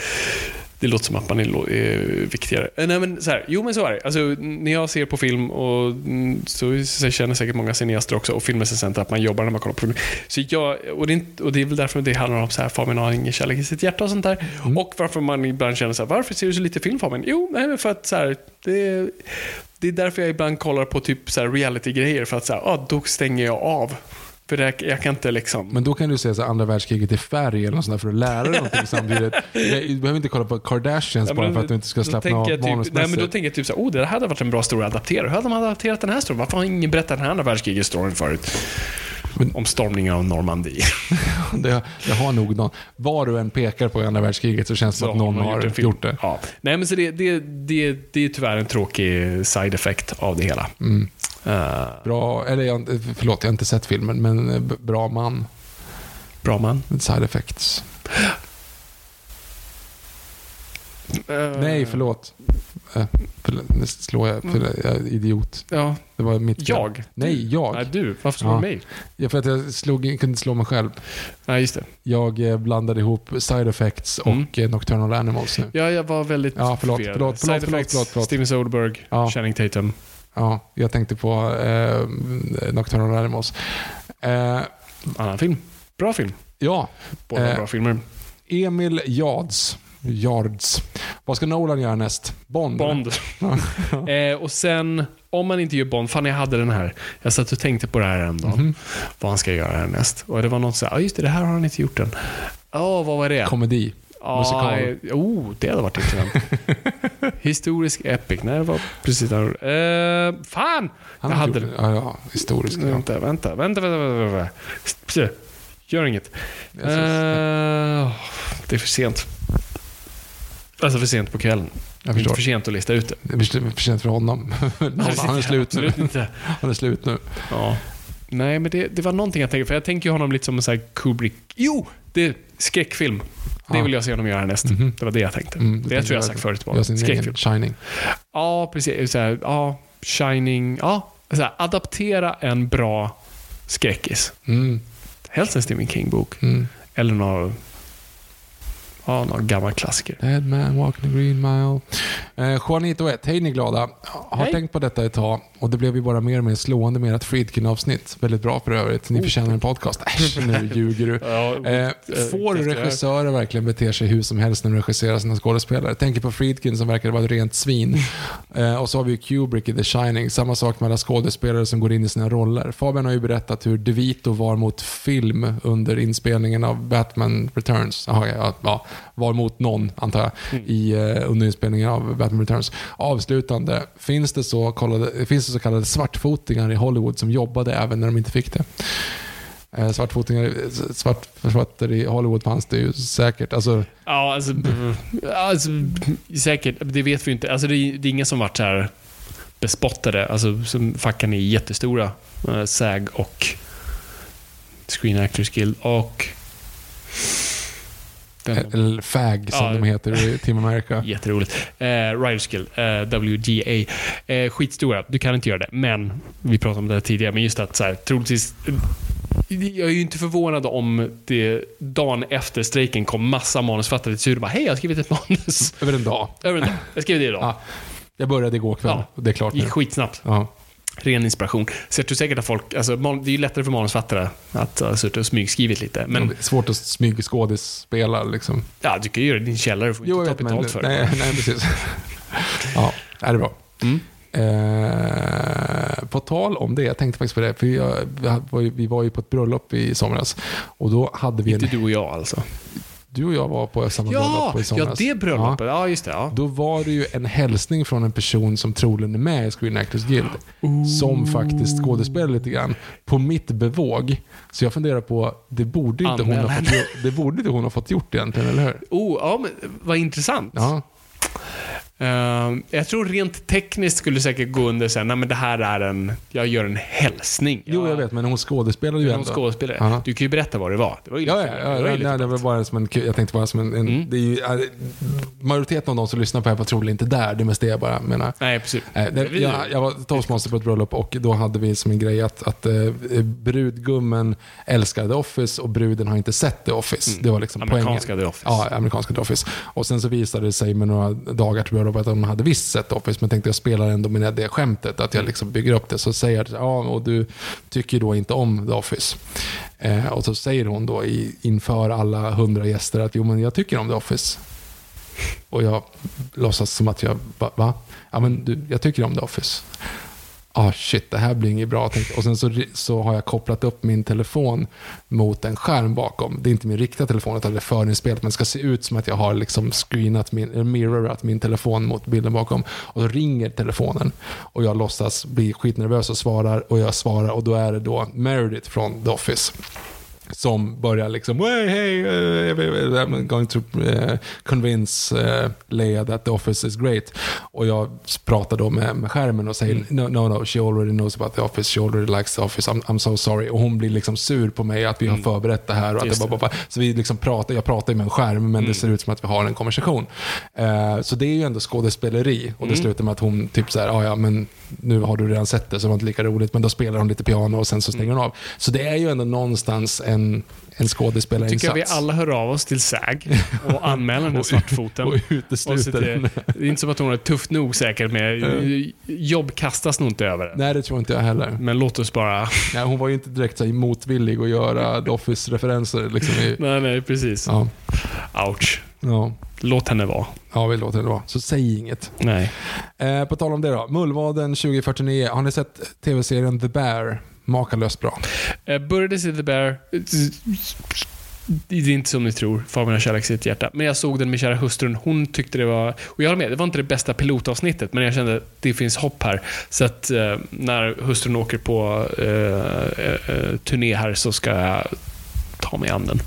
Det låter som att man är, är viktigare. Eh, Nej, men så här, jo, men så är det. Alltså, när jag ser på film, och mm, så, så känner säkert många cineaster också, och filmrecensenter, att man jobbar när man kollar på film. Så jag, och, det är, och det är väl därför det handlar om så här, Fabian har ingen kärlek i sitt hjärta och sånt där. Och varför man ibland känner så här, varför ser du så lite film Fabian? Jo, nej, men för att så här, det, det är därför jag ibland kollar på typ så reality-grejer, för att så här, ah, då stänger jag av. För det, jag kan inte liksom... Men då kan du säga så andra världskriget i färg eller något sånt för att lära dig någonting samtidigt. Du behöver inte kolla på Kardashians Ja, bara men för att du inte ska slappna av typ, Nej, men då manusmässigt. tänker jag typ så här, oh, det här hade varit en bra story att adaptera. Hur hade man adapterat den här storyn? Varför har ingen berättat den här andra världskriget-storyn förut? Om stormningen av Normandie. Det, det har nog någon. Var du än pekar på andra världskriget så känns det som att någon har gjort, film. det. Ja. Nej, men så det, det, det, det är tyvärr en tråkig side effect av det hela. Mm. Bra, eller jag, förlåt, jag har inte sett filmen, men eh, bra man. bra man. Side effects. Eh, Nej, förlåt. Eh, förlåt. Nu slår jag, förlåt, jag är idiot. Ja. Det var mitt. Jag? Nej, jag. Nej, du. Varför slår Ja. du mig? Ja, för att jag slog, kunde slå mig själv. Nej, just det. Jag blandade ihop side effects och Mm. eh, Nocturnal Animals nu. Ja, jag var väldigt Ja, förlåt, förlåt, Side förlåt, förlåt, effects, förlåt, förlåt. Steven Soderbergh, Ja. Channing Tatum. Ja, jag tänkte på eh, Nocturnal Animals. Eh, Annan film. Bra film. ja, Båda Eh, bra filmer. Emil Yards. Yards. Vad ska Nolan göra näst? Bond? Bond. eh, och sen, om man inte gör Bond, fan jag hade den här. Jag satt och tänkte på det här en dag. Mhm. Vad han ska göra härnäst. Och det var något så här, ja just det, det här har han inte gjort än. Ja, vad var det? Komedi. Ja, musikal. Oh, det hade varit intressant. Historisk epic. Nej, det var precis där. Eh, fan! Han jag hade gjort- Ja, ja, historisk. Ja. Vänta, vänta, vänta, vänta, vänta, vänta. Pst, Gör inget. Ska- det är för sent. Alltså för sent på kvällen. Jag Inte förstår. för sent att lista ut det. Det är för sent för honom. han, är slut nu. Inte. Han är slut nu. Ja. Nej, men det, det var någonting jag tänkte. För jag tänker ju honom lite som en sån här Kubrick. Jo! Det är skräckfilm. Det vill jag se honom göra härnäst. Mhm. Det var det jag tänkte. Mm, det jag tror jag har sagt förut. Bara. Skräckfilm. Shining. Ja, precis. Så här, ja, Shining. Ja, så här, adaptera en bra skräckis. Mm, Helst en Stephen King-bok. mm. Eller någon Ja, någon gammal klassiker. Dead man walking the green mile. Eh, Juanito 1, hej ni glada. Har Hej. tänkt på detta ett tag och det blev ju bara mer och mer slående med ert Friedkin-avsnitt. Väldigt bra för övrigt. Ni förtjänar en podcast. Äsch, nu ljuger du. Ja, Eh, får regissörer verkligen bete sig hur som helst när de regisserar sina skådespelare? Tänker på Friedkin som verkar vara ett rent svin. Eh, och så har vi ju Kubrick i The Shining. Samma sak med alla skådespelare som går in i sina roller. Fabian har ju berättat hur DeVito var mot film under inspelningen av Batman Returns. Aha, ja, ja, var mot någon, antar jag, i, eh, under inspelningen av Batman Returns. Avslutande, finns det, så kallade, finns det så kallade svartfotingar i Hollywood som jobbade även när de inte fick det? Eh, Svartfotingar, svartfötter i Hollywood fanns det ju säkert. Alltså, Ja, alltså, alltså säkert. Det vet vi inte. Alltså, det, det är ingen som varit så här bespottade. Alltså, som facken är jättestora. Eh, SAG och Screen Actors Guild och... Eller FAG som Ja. de heter i Team America. Jätteroligt. Eh, Guild, eh, WGA. Eh, skitstora. Du kan inte göra det, men vi pratade om det tidigare. Men just att så här, troligtvis... Jag är ju inte förvånad om det dagen efter strejken kom massa manusfattare till och bara Hej, jag har skrivit ett manus. Över en dag. Över en dag. Jag skrev det idag. Ja. Jag började igår kväll Ja. det är klart nu. gick skitsnabbt. Ja. Ren inspiration. Så jag tror säkert att folk... Alltså, det är ju lättare för manusfattare att ha suttit och smygskrivit lite. Men Det är svårt att smygskådisspela liksom. ja, du kan ju göra det i din källare. Du får Jo, inte ta betalt för det. Nej, nej, precis. ja, det är bra. Mm. Eh, på tal om det, jag tänkte faktiskt på det, för jag, vi var ju- vi var ju på ett bröllop i somras och då hade vi en... Inte du och jag alltså. Du och jag var på samma Ja, bröllop i somras. ja, det bröllopet. Ja, just det. Ja. Då var det ju en hälsning från en person som troligen är med i Screen Actors Guild. Som faktiskt skådespelar lite grann. På mitt bevåg. Så jag funderar på, det borde inte, hon ha, fått, det borde inte hon ha fått gjort egentligen, eller hur? Oh, ja, men vad intressant. Ja. Eh, jag tror rent tekniskt skulle säkert gå under sen, nej men det här är en, jag gör en hälsning. Jo, jag vet, men hon skådespelade ju Någon ändå. skådespelare. Ja. Du kan ju berätta vad det var. Det var ju Ja, lite- ja, det ja, var ju ja nej, det var bara som en, jag tänkte bara som en, en Mm. det är ju, äh, majoriteten av de som lyssnar på det här var troligen inte där, det är mest det jag bara menar. Nej, precis. Nej, det, jag, jag var toastmaster på ett bröllop och då hade vi som en grej att, att eh, brudgummen älskade The Office och bruden har inte sett The Office. Det var liksom Mm. Amerikanska poängen. The Office. Ja, amerikanska The Office. Och sen så visade det sig med några dagar till bröllopet att de hade visst sett Office, men tänkte jag spelar ändå med det skämtet, att jag Mm. liksom bygger upp det. Så säger jag, ja, och du tycker då inte om The Office. Eh, och så säger hon då i, inför alla hundra gäster att jo, men jag tycker om The Office. Och jag låtsas som att jag, va? Ja, men du, jag tycker om The Office. Ah shit, det här blir inget bra. Och sen så, så har jag kopplat upp min telefon mot en skärm bakom. Det är inte min riktiga telefon, utan det är förinspelat. Men det ska se ut som att jag har liksom screenat min, eller mirrorat min telefon mot bilden bakom. Och då ringer telefonen. Och jag låtsas bli skitnervös och svarar. Och jag svarar och då är det då Meredith från The Office som börjar liksom hey, hey, uh, I'm going to uh, convince uh, Leia that the office is great. Och jag pratar då med, med skärmen och säger no, no, no, she already knows about the office, she already likes the office, I'm, I'm so sorry. Och hon blir liksom sur på mig att vi har förberett det här. Och att Just det bara, bara, så vi liksom pratar, jag pratar ju med en skärm, men det ser ut som att vi har en konversation. Eh, så det är ju ändå skådespeleri. Och det slutar med att hon typ så här, "Ah, ja men nu har du redan sett det så det var inte lika roligt, men då spelar hon lite piano och sen så stänger hon av. Så det är ju ändå någonstans en, en tycker skådespelarinsats. jag vi alla hör av oss till SAG och anmäler den svartfoten. och utesluter den. Det är inte som att hon är tufft nog säkert med jobb kastas nog inte över. Nej, det tror inte jag heller. Men låt oss bara... Nej, hon var ju inte direkt så motvillig att göra The Office-referenser. Liksom i, Nej, nej, precis. ja, Ouch. ja, Låt henne vara. ja, vi låter det vara. Så säg inget. Nej. Eh, på tal om det då. Mullvaden 2049. Har ni sett tv-serien The Bear? Makalöst bra. Uh, började se The Bear. Det är inte som ni tror, Fabian har kärlek sitt hjärta. Men jag såg den med kära hustrun. Hon tyckte det var... Och jag håller med, det var inte det bästa pilotavsnittet, men jag kände att det finns hopp här. Så att eh, när hustrun åker på eh, eh, eh turné här så ska jag ta mig an den.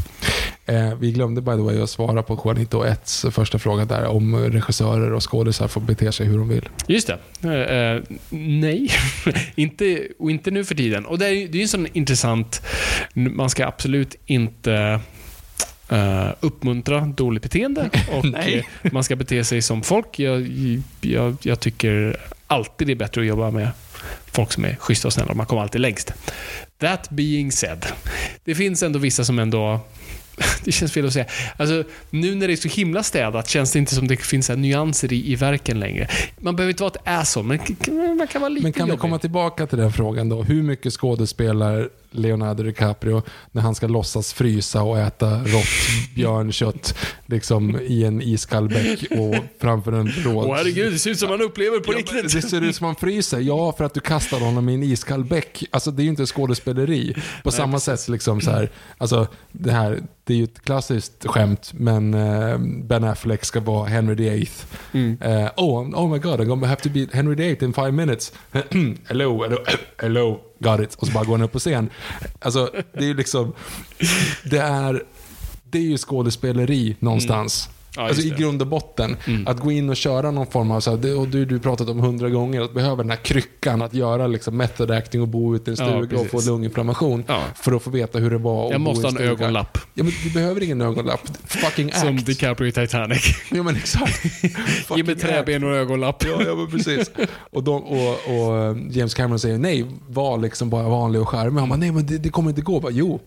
Eh, vi glömde by the way att svara på Juanito 1 första fråga där om regissörer och skådisar får bete sig hur de vill. Just det. Eh, eh, nej, inte, och inte nu för tiden. Och det är, ju- en sån intressant... Man ska absolut inte eh, uppmuntra dåligt beteende och eh, man ska bete sig som folk. Jag, jag, jag tycker alltid det är bättre att jobba med folk som är schyssta och snälla. Man kommer alltid längst. That being said. Det finns ändå vissa som ändå det känns fel att säga. Alltså, nu när det är så himla städat känns det inte som det finns så nyanser i, i verken längre. Man behöver inte vara ett asshole, men man kan vara lite Men kan vi jobbig. komma tillbaka till den frågan då? Hur mycket skådespelar Leonardo DiCaprio när han ska låtsas frysa och äta rått björnkött liksom, i en iskall bäck och framför en råd? Åh herregud, det ser ut som man upplever på Ja, riktigt. det ser ut som han fryser. Ja, för att du kastar honom i en iskall bäck. Alltså det är ju inte skådespeleri. På samma sätt, liksom så här, alltså det här, det är ju ett klassiskt skämt, men eh, Ben Affleck ska vara Henry VIII. Eh, oh, oh my god, I'm gonna have to be Henry VIII in five minutes. hello, hello, hello, got it. Och så bara går han upp på scen. Alltså, det är ju liksom, det är, det är ju skådespeleri någonstans. Mm. Ja, alltså i grund och botten. Att gå in och köra någon form av, så här, och du du pratat om hundra gånger, att behöva den här kryckan, att göra liksom method acting och bo ute i en Ja, stuga och få lunginflammation. Ja. För att få veta hur det var att Jag måste ha en stuga. ögonlapp. Ja, men du behöver ingen ögonlapp. Fucking act. Som DiCaprio i Titanic. Ja men exakt. Ge mig träben och ögonlapp. Ja, ja men precis. Och, de, och, och eh, James Cameron säger nej, var liksom bara vanlig och charmig. Han bara, nej men det, det kommer inte gå. Jag Bara, jo,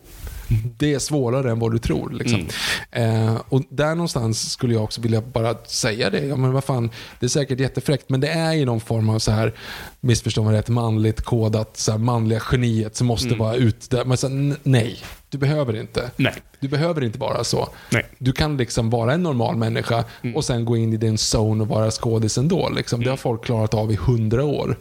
det är svårare än vad du tror. Liksom. Eh, och där någonstans skulle jag också vilja bara säga det. Ja, men vad fan, det är säkert jättefräckt, men det är ju någon form av så här, missförstå mig rätt, manligt kodat, så här, manliga geniet som måste vara ute där. Men så, nej, du behöver inte. Nej. Du behöver inte vara så. Nej. Du kan liksom vara en normal människa och sen gå in i din zone och vara skådis ändå. Liksom. Det har folk klarat av i hundra år.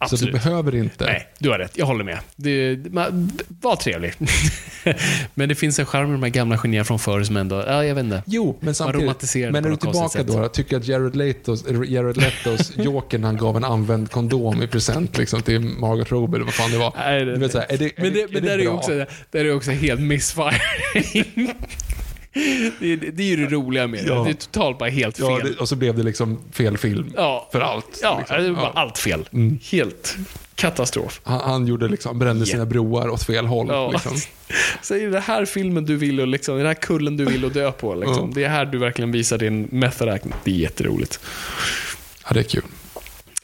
Så du Absolut. behöver inte. Nej, du har rätt. Jag håller med. Det, man, var trevlig. men det finns en charm i de här gamla genierna från förr som ändå, ja, jag vet inte. Jo, men samtidigt. Men det är du tillbaka konstigt då? sätt. Jag tycker att Jared Letos, Jared Letos Jokern han gav en använd kondom i present liksom, till Margot Robbie eller vad fan det var. Nej, det- du vet, så här, är det, Men, det, är men där, är ju bra? också, där är ju också helt missfiring. Det, är, det är ju det roliga med det. Ja. Det är totalt bara helt fel. Ja, det, och så blev det liksom fel film Ja. för allt. Ja, liksom. det var Ja. allt fel. Helt katastrof. Han, han gjorde liksom, brände sina broar åt fel håll. Ja. Liksom. Så är det den här filmen du vill och liksom, den här kullen du vill och dö på. Liksom. Det är här du verkligen visar din method acting. Det är jätteroligt. Ja, det är kul.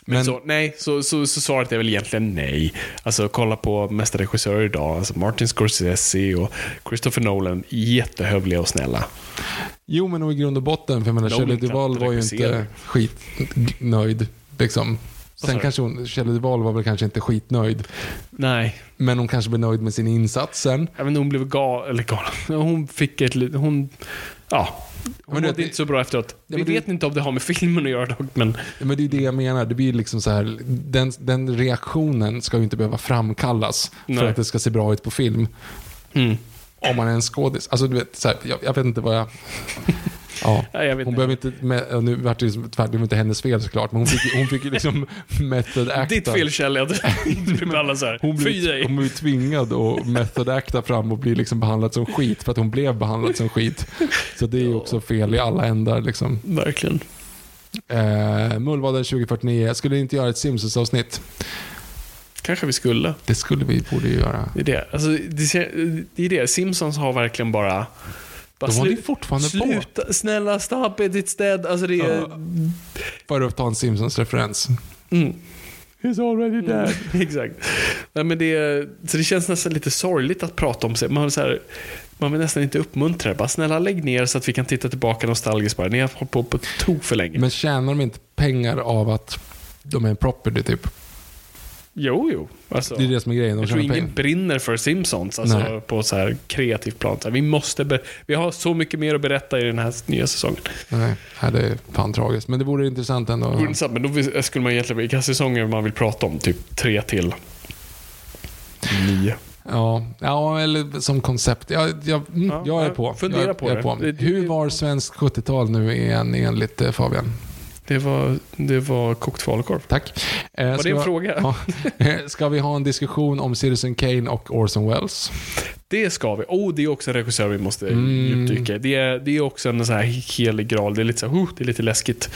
Men, Så, nej, så, så, så svaret är väl egentligen nej. Alltså kolla på mästerregissörer idag. Alltså Martin Scorsese och Christopher Nolan. Jättehövliga och snälla. jo, men i grund och botten, för jag menar, Shelley Duvall inte var ju inte skitnöjd. Liksom. Sen kanske hon, Shelley Duvall var väl kanske inte skitnöjd. Nej, Men hon kanske blev nöjd med sin insats sen. även hon blev gal, eller galen. Hon fick ett hon, ja. Hon mådde inte så bra efteråt. Ja, Vi du- vet inte om det har med filmen att göra dock, men Ja, Men det är det jag menar. Det blir liksom så här, den, den reaktionen ska ju inte behöva framkallas för Nej. att det ska se bra ut på film. mm. Om man är en skådis. Alltså, du vet, så här, jag, jag vet inte vad jag... Ja. Nej, jag vet hon inte. behöver inte, med, ja, nu vart det tvärtom inte hennes fel såklart, men hon fick, hon fick liksom method acta. Ditt fel Kjell, att du blir behandlad så här. Hon blev, hon blev tvingad att method acta fram och bli liksom behandlad som skit för att hon blev behandlad som skit. Så det är ju också fel i alla ändar. Liksom. Verkligen. Eh, Mullvaden 2049, jag skulle inte göra ett Simpsons-avsnitt. Kanske vi skulle. Det skulle vi borde ju göra. Det är det. Alltså, det är det. Simpsons har verkligen bara... bara De håller ju fortfarande på. Sluta, snälla, stop it, it's dead. Alltså det är... För att ta en Simpsons-referens. Mm. He's already dead. Exakt. Nej, men det, så det känns nästan lite sorgligt att prata om sig. Man, så här, man vill nästan inte uppmuntra det. Bara snälla lägg ner så att vi kan titta tillbaka nostalgiskt bara. Ni har hållit på på tok för länge. Men tjänar de inte pengar av att de är en property typ? Jo, jo. Alltså, Det är det som är grejen. De jag tror ingen pengar. brinner för Simpsons alltså, Nej. på så här kreativt plan. Så här, vi, måste vi har så mycket mer att berätta i den här nya säsongen. Nej, det är fan tragiskt. Men det vore intressant ändå. Det vore intressant, Men då skulle man egentligen, vilka säsonger man vill prata om? Typ tre till nio. Ja, ja, eller som koncept. Jag, jag, mm, Ja, jag är på. fundera jag, på jag det. Det- Hur var svensk 70-tal nu igen enligt eh, Fabian? Det var, det var kokt falukorv. Tack. Eh, Var det en vi- fråga? Ja. Eh, Ska vi ha en diskussion om Citizen Kane och Orson Welles? Det ska vi. Oh, det är också en regissör vi måste Mm. djupdyka i. det är, det är också en så här helig graal. Det är lite, så här, oh, det är lite läskigt.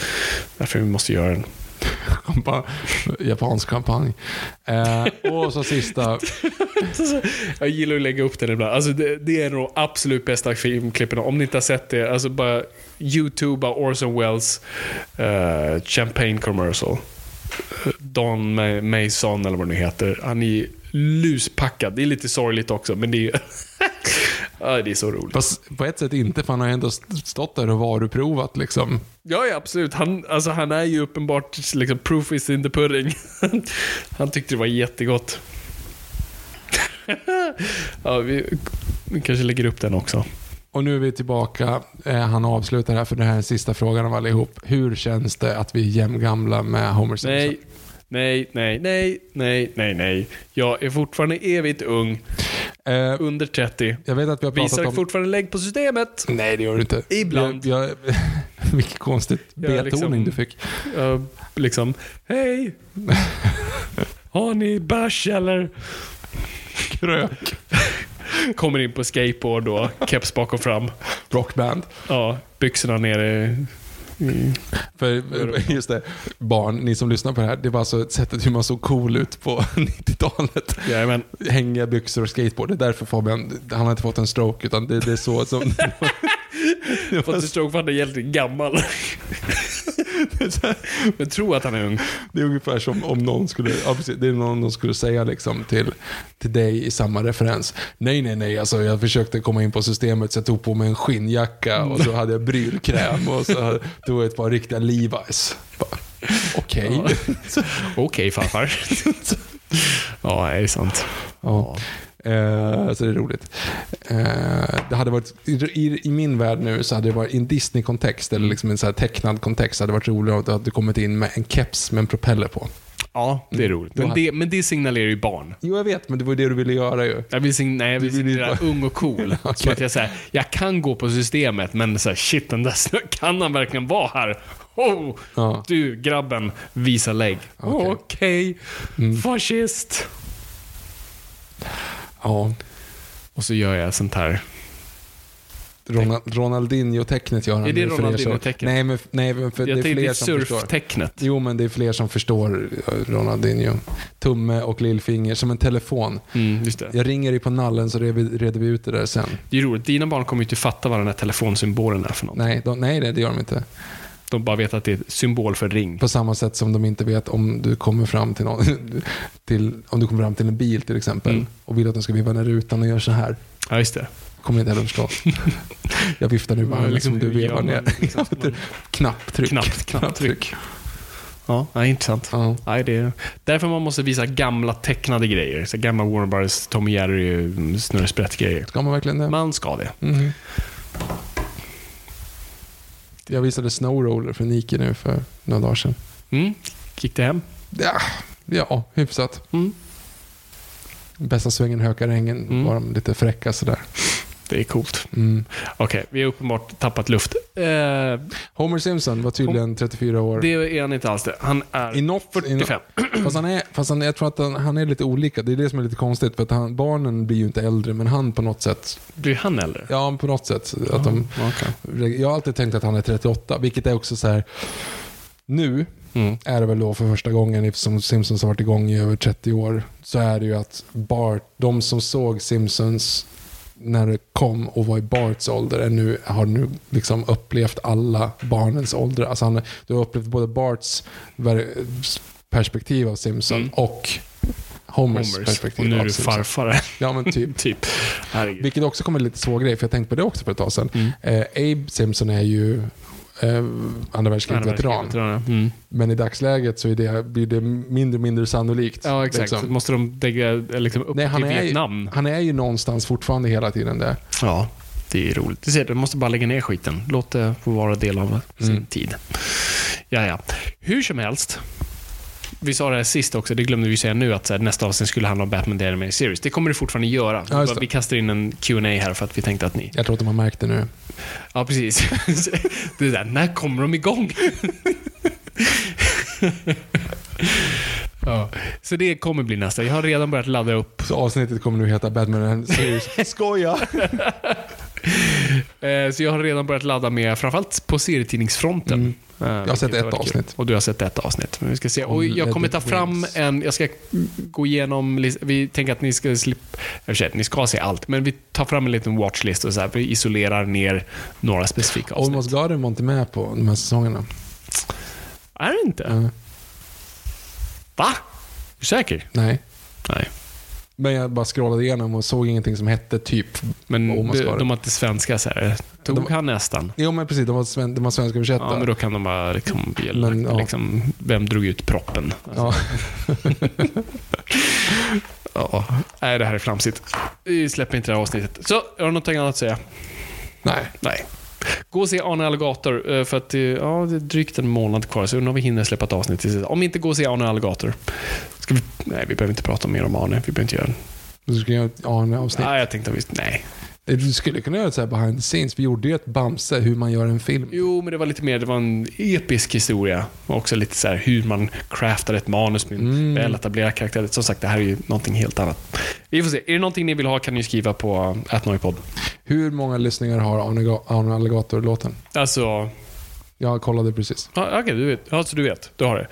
Därför vi måste göra den. Kampa- Japansk kampanj. Eh, och så sista. Jag gillar att lägga upp den ibland. Alltså det, det är nog absolut bästa filmklippen. Om ni inte har sett det, alltså bara YouTubea Orson Welles eh, Champagne Commercial. Don Ma- Mason eller vad det nu heter. Han är luspackad. Det är lite sorgligt också, men det är. Ja, det är så roligt. Fast på ett sätt inte, för han har ändå stått där och varuprovat liksom. Ja, ja absolut. Han, alltså, han är ju uppenbart liksom, proof is in the pudding. han tyckte det var jättegott. ja, vi, vi kanske lägger upp den också. Och nu är vi tillbaka. Eh, han avslutar här för det här är sista frågan av allihop. Hur känns det att vi är jämngamla med Homer Simpson? Nej, nej, nej, nej, nej, nej, nej. Jag är fortfarande evigt ung. Eh, Under 30. jag vet att vi har pratat Visar om... fortfarande lägg på systemet. Nej, det gör du inte. Ibland. Jag, jag, vilken konstigt Jag är betoning liksom- du fick. Uh, liksom, hej! Har ni bärs eller? Krök. Kommer in på skateboard och keps bakom fram. Rockband. Ja, byxorna nere. För just det, barn, ni som lyssnar på det här, det var alltså sättet hur man såg cool ut på 90-talet. Jajamän. Hängiga byxor och skateboard. Det är därför Fabian, han har inte fått en stroke, utan det, det är så som... Fått en stroke för att han är jävligt gammal. Men tror att han är ung. Det är ungefär som om någon skulle, ja, precis, det är någon som skulle säga liksom till, till dig i samma referens. Nej, nej, nej, alltså jag försökte komma in på systemet så jag tog på mig en skinnjacka och så hade jag brylkräm och så hade- tog jag ett par riktiga Levi's. Okej. Okej farfar. ja, är det sant? Ja. Eh, så det är roligt. Eh, det hade varit, i, i, min värld nu så hade det varit i en Disney-kontext eller liksom en så tecknad kontext hade det varit roligare om du hade kommit in med en keps med en propeller på. Ja, det är roligt. Då Men det, men det signalerar ju barn. Jo, jag vet, men det var det du ville göra ju. Jag vill, sign- nej, jag vill ju signalera ung och cool. Som Okej. att jag, säger, jag kan gå på systemet, men så här, shit, den där kan han verkligen vara här? Oh, Ja. Du, grabben, visa lägg. Okej. Okej, Mm. fascist. Ja. Och så gör jag sånt här. Ronald, Ronaldinho-tecknet gör han Är det som- Ronaldinho-tecknet? Nej, men, nej, men för det Jag är fler som förstår. surftecknet. Jo, men det är fler som förstår eh, Ronaldinho. Tumme och lillfinger, som en telefon. Mm, just det. Jag ringer dig på nallen så reder vi ut det där sen. Det är roligt. Dina barn kommer ju inte fatta vad den här telefonsymbolen är för något. Nej, de, nej, det gör de inte. De bara vet att det är symbol för ring. På samma sätt som de inte vet om du kommer fram till, någon, till, om du kommer fram till en bil till exempel Mm. och vill att de ska veva ner rutan och gör så här. Ja, just det. Kommer inte heller förstå. Jag viftar nu Ja, armen liksom, som du vevar ner. liksom? Knapptryck. Knappt, knapptryck. Ja, ja intressant. Ja. Nej, det är därför man måste visa gamla tecknade grejer. Så gamla Warner Brothers, Tom och Jerry, Snurre Sprätt-grejer. Ska man verkligen det? Man ska det. Jag visade Snowroller för Nike nu för några dagar sedan. Mm. Gick det hem? Ja, ja hyfsat. Mm. Bästa svängen Hökarängen Mm. var de lite fräcka sådär. Det är coolt. Mm. Okej, vi har uppenbart tappat luft. Eh, Homer Simpson var tydligen 34 år. det är han inte alls det. Han är något, 45. Fast, han är, fast han, jag tror att han, han är lite olika. Det är det som är lite konstigt. För att han, barnen blir ju inte äldre, men han på något sätt. Blir han äldre? Ja, på något sätt. Att de, Okej. jag har alltid tänkt att han är 38, vilket är också så här. Nu Mm. är det väl då för första gången, eftersom Simpsons har varit igång i över 30 år, så är det ju att Bart, de som såg Simpsons när det kom och var i Barts ålder är nu, har nu liksom upplevt alla barnens åldrar. Alltså han, du har upplevt både Barts perspektiv av Simpson Mm. och Homers, Homers. perspektiv Och nu är du farfare. Ja, men typ. typ. Herregud. Vilket också kommer lite svår grej, för jag tänkte på det också för ett tag sedan. Mm. Eh, Abe Simpson är ju eh, andra världskriget-veteran. Veteran, Mm. Men i dagsläget så är det, blir det mindre och mindre sannolikt. Ja, exakt. liksom. Måste de lägga liksom, upp Nej, han, till är, ju- Vietnam? han är ju någonstans fortfarande hela tiden där. Ja, det är roligt. Du ser, de måste bara lägga ner skiten. Låt det få vara del av sin Mm. tid. Ja, ja. Hur som helst. Vi sa det här sist också, det glömde vi säga nu, att så här, nästa avsnitt skulle handla om Batman The Animated Series. Det kommer det fortfarande göra. Ja, vi kastar in en Q&A här för att vi tänkte att ni... Jag tror att de har märkt det nu. Ja, precis. det där, när kommer de igång? ja. Så det kommer bli nästa. Jag har redan börjat ladda upp. Så avsnittet kommer nu heta Batman Series. Skoja! Eh, Så jag har redan börjat ladda med, framförallt på serietidningsfronten. Mm. Eh, Jag har sett ett avsnitt. Och du har sett ett avsnitt. Men vi ska se. Och jag kommer ta fram en, jag ska gå igenom, vi tänker att ni ska slippa, ni ska se allt, men vi tar fram en liten watchlist och så här, vi isolerar ner några specifika avsnitt. Almost Garden var inte med på de här säsongerna. Är det inte? Ja. Va? Är du säker? nej. Nej. Men jag bara scrollade igenom och såg ingenting som hette typ Men de, har inte svenska så här. Tog De- han nästan? Jo men precis, de var, sven, de var svenska översatta. Ja, men då kan de bara liksom, Men, ja. liksom vem drog ut proppen? Ja. Ja. Nej, det här är flamsigt. Vi släpper inte det här avsnittet. Så, har du någonting annat att säga? Nej. Nej. Gå och se Arne Alligator, eh, för att det, ja, det är drygt en månad kvar, så undrar om vi hinner släppa ett avsnitt till. Om inte, gå och se Arne Alligator. Ska vi, nej, vi behöver inte prata mer om Arne. Vi behöver inte göra det. Du ska göra ett Arne-avsnitt. Nej, jag tänkte att vi... Nej. Du skulle kunna göra ett så här behind the scenes. Vi gjorde ju ett Bamse, hur man gör en film. Jo, men det var lite mer, det var en episk historia. Och också lite så här hur man craftar ett manus med en Mm. väl etablerad karaktär. Som sagt, det här är ju någonting helt annat. Vi får se. Är det någonting ni vill ha kan ni skriva på atnoipod. Hur många lyssningar har Arne, Ga- Arne Alligator-låten? Alltså, Jag kollade precis. ja, okej, du vet. Ja, så du vet. Du har det.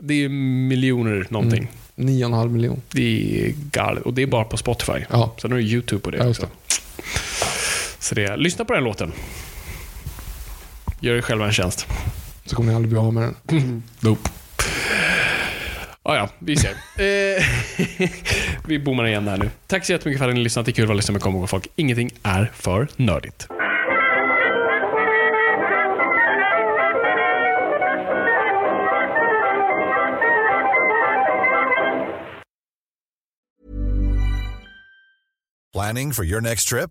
Det är miljoner någonting. Mm. Nio och en halv miljon. Det är galet. Och det är bara på Spotify. Ja. Sen har du YouTube på det Ja, också. Så det lyssna på den låten. Gör er själva en tjänst. Så kommer ni aldrig bli av med den. Nope. Ja, ja, vi ser. eh, vi bommar igen här nu. Tack så jättemycket för att ni lyssnat. Det är kul att lyssna med Kom ihåg folk. Ingenting är för nördigt. Planning for your next trip?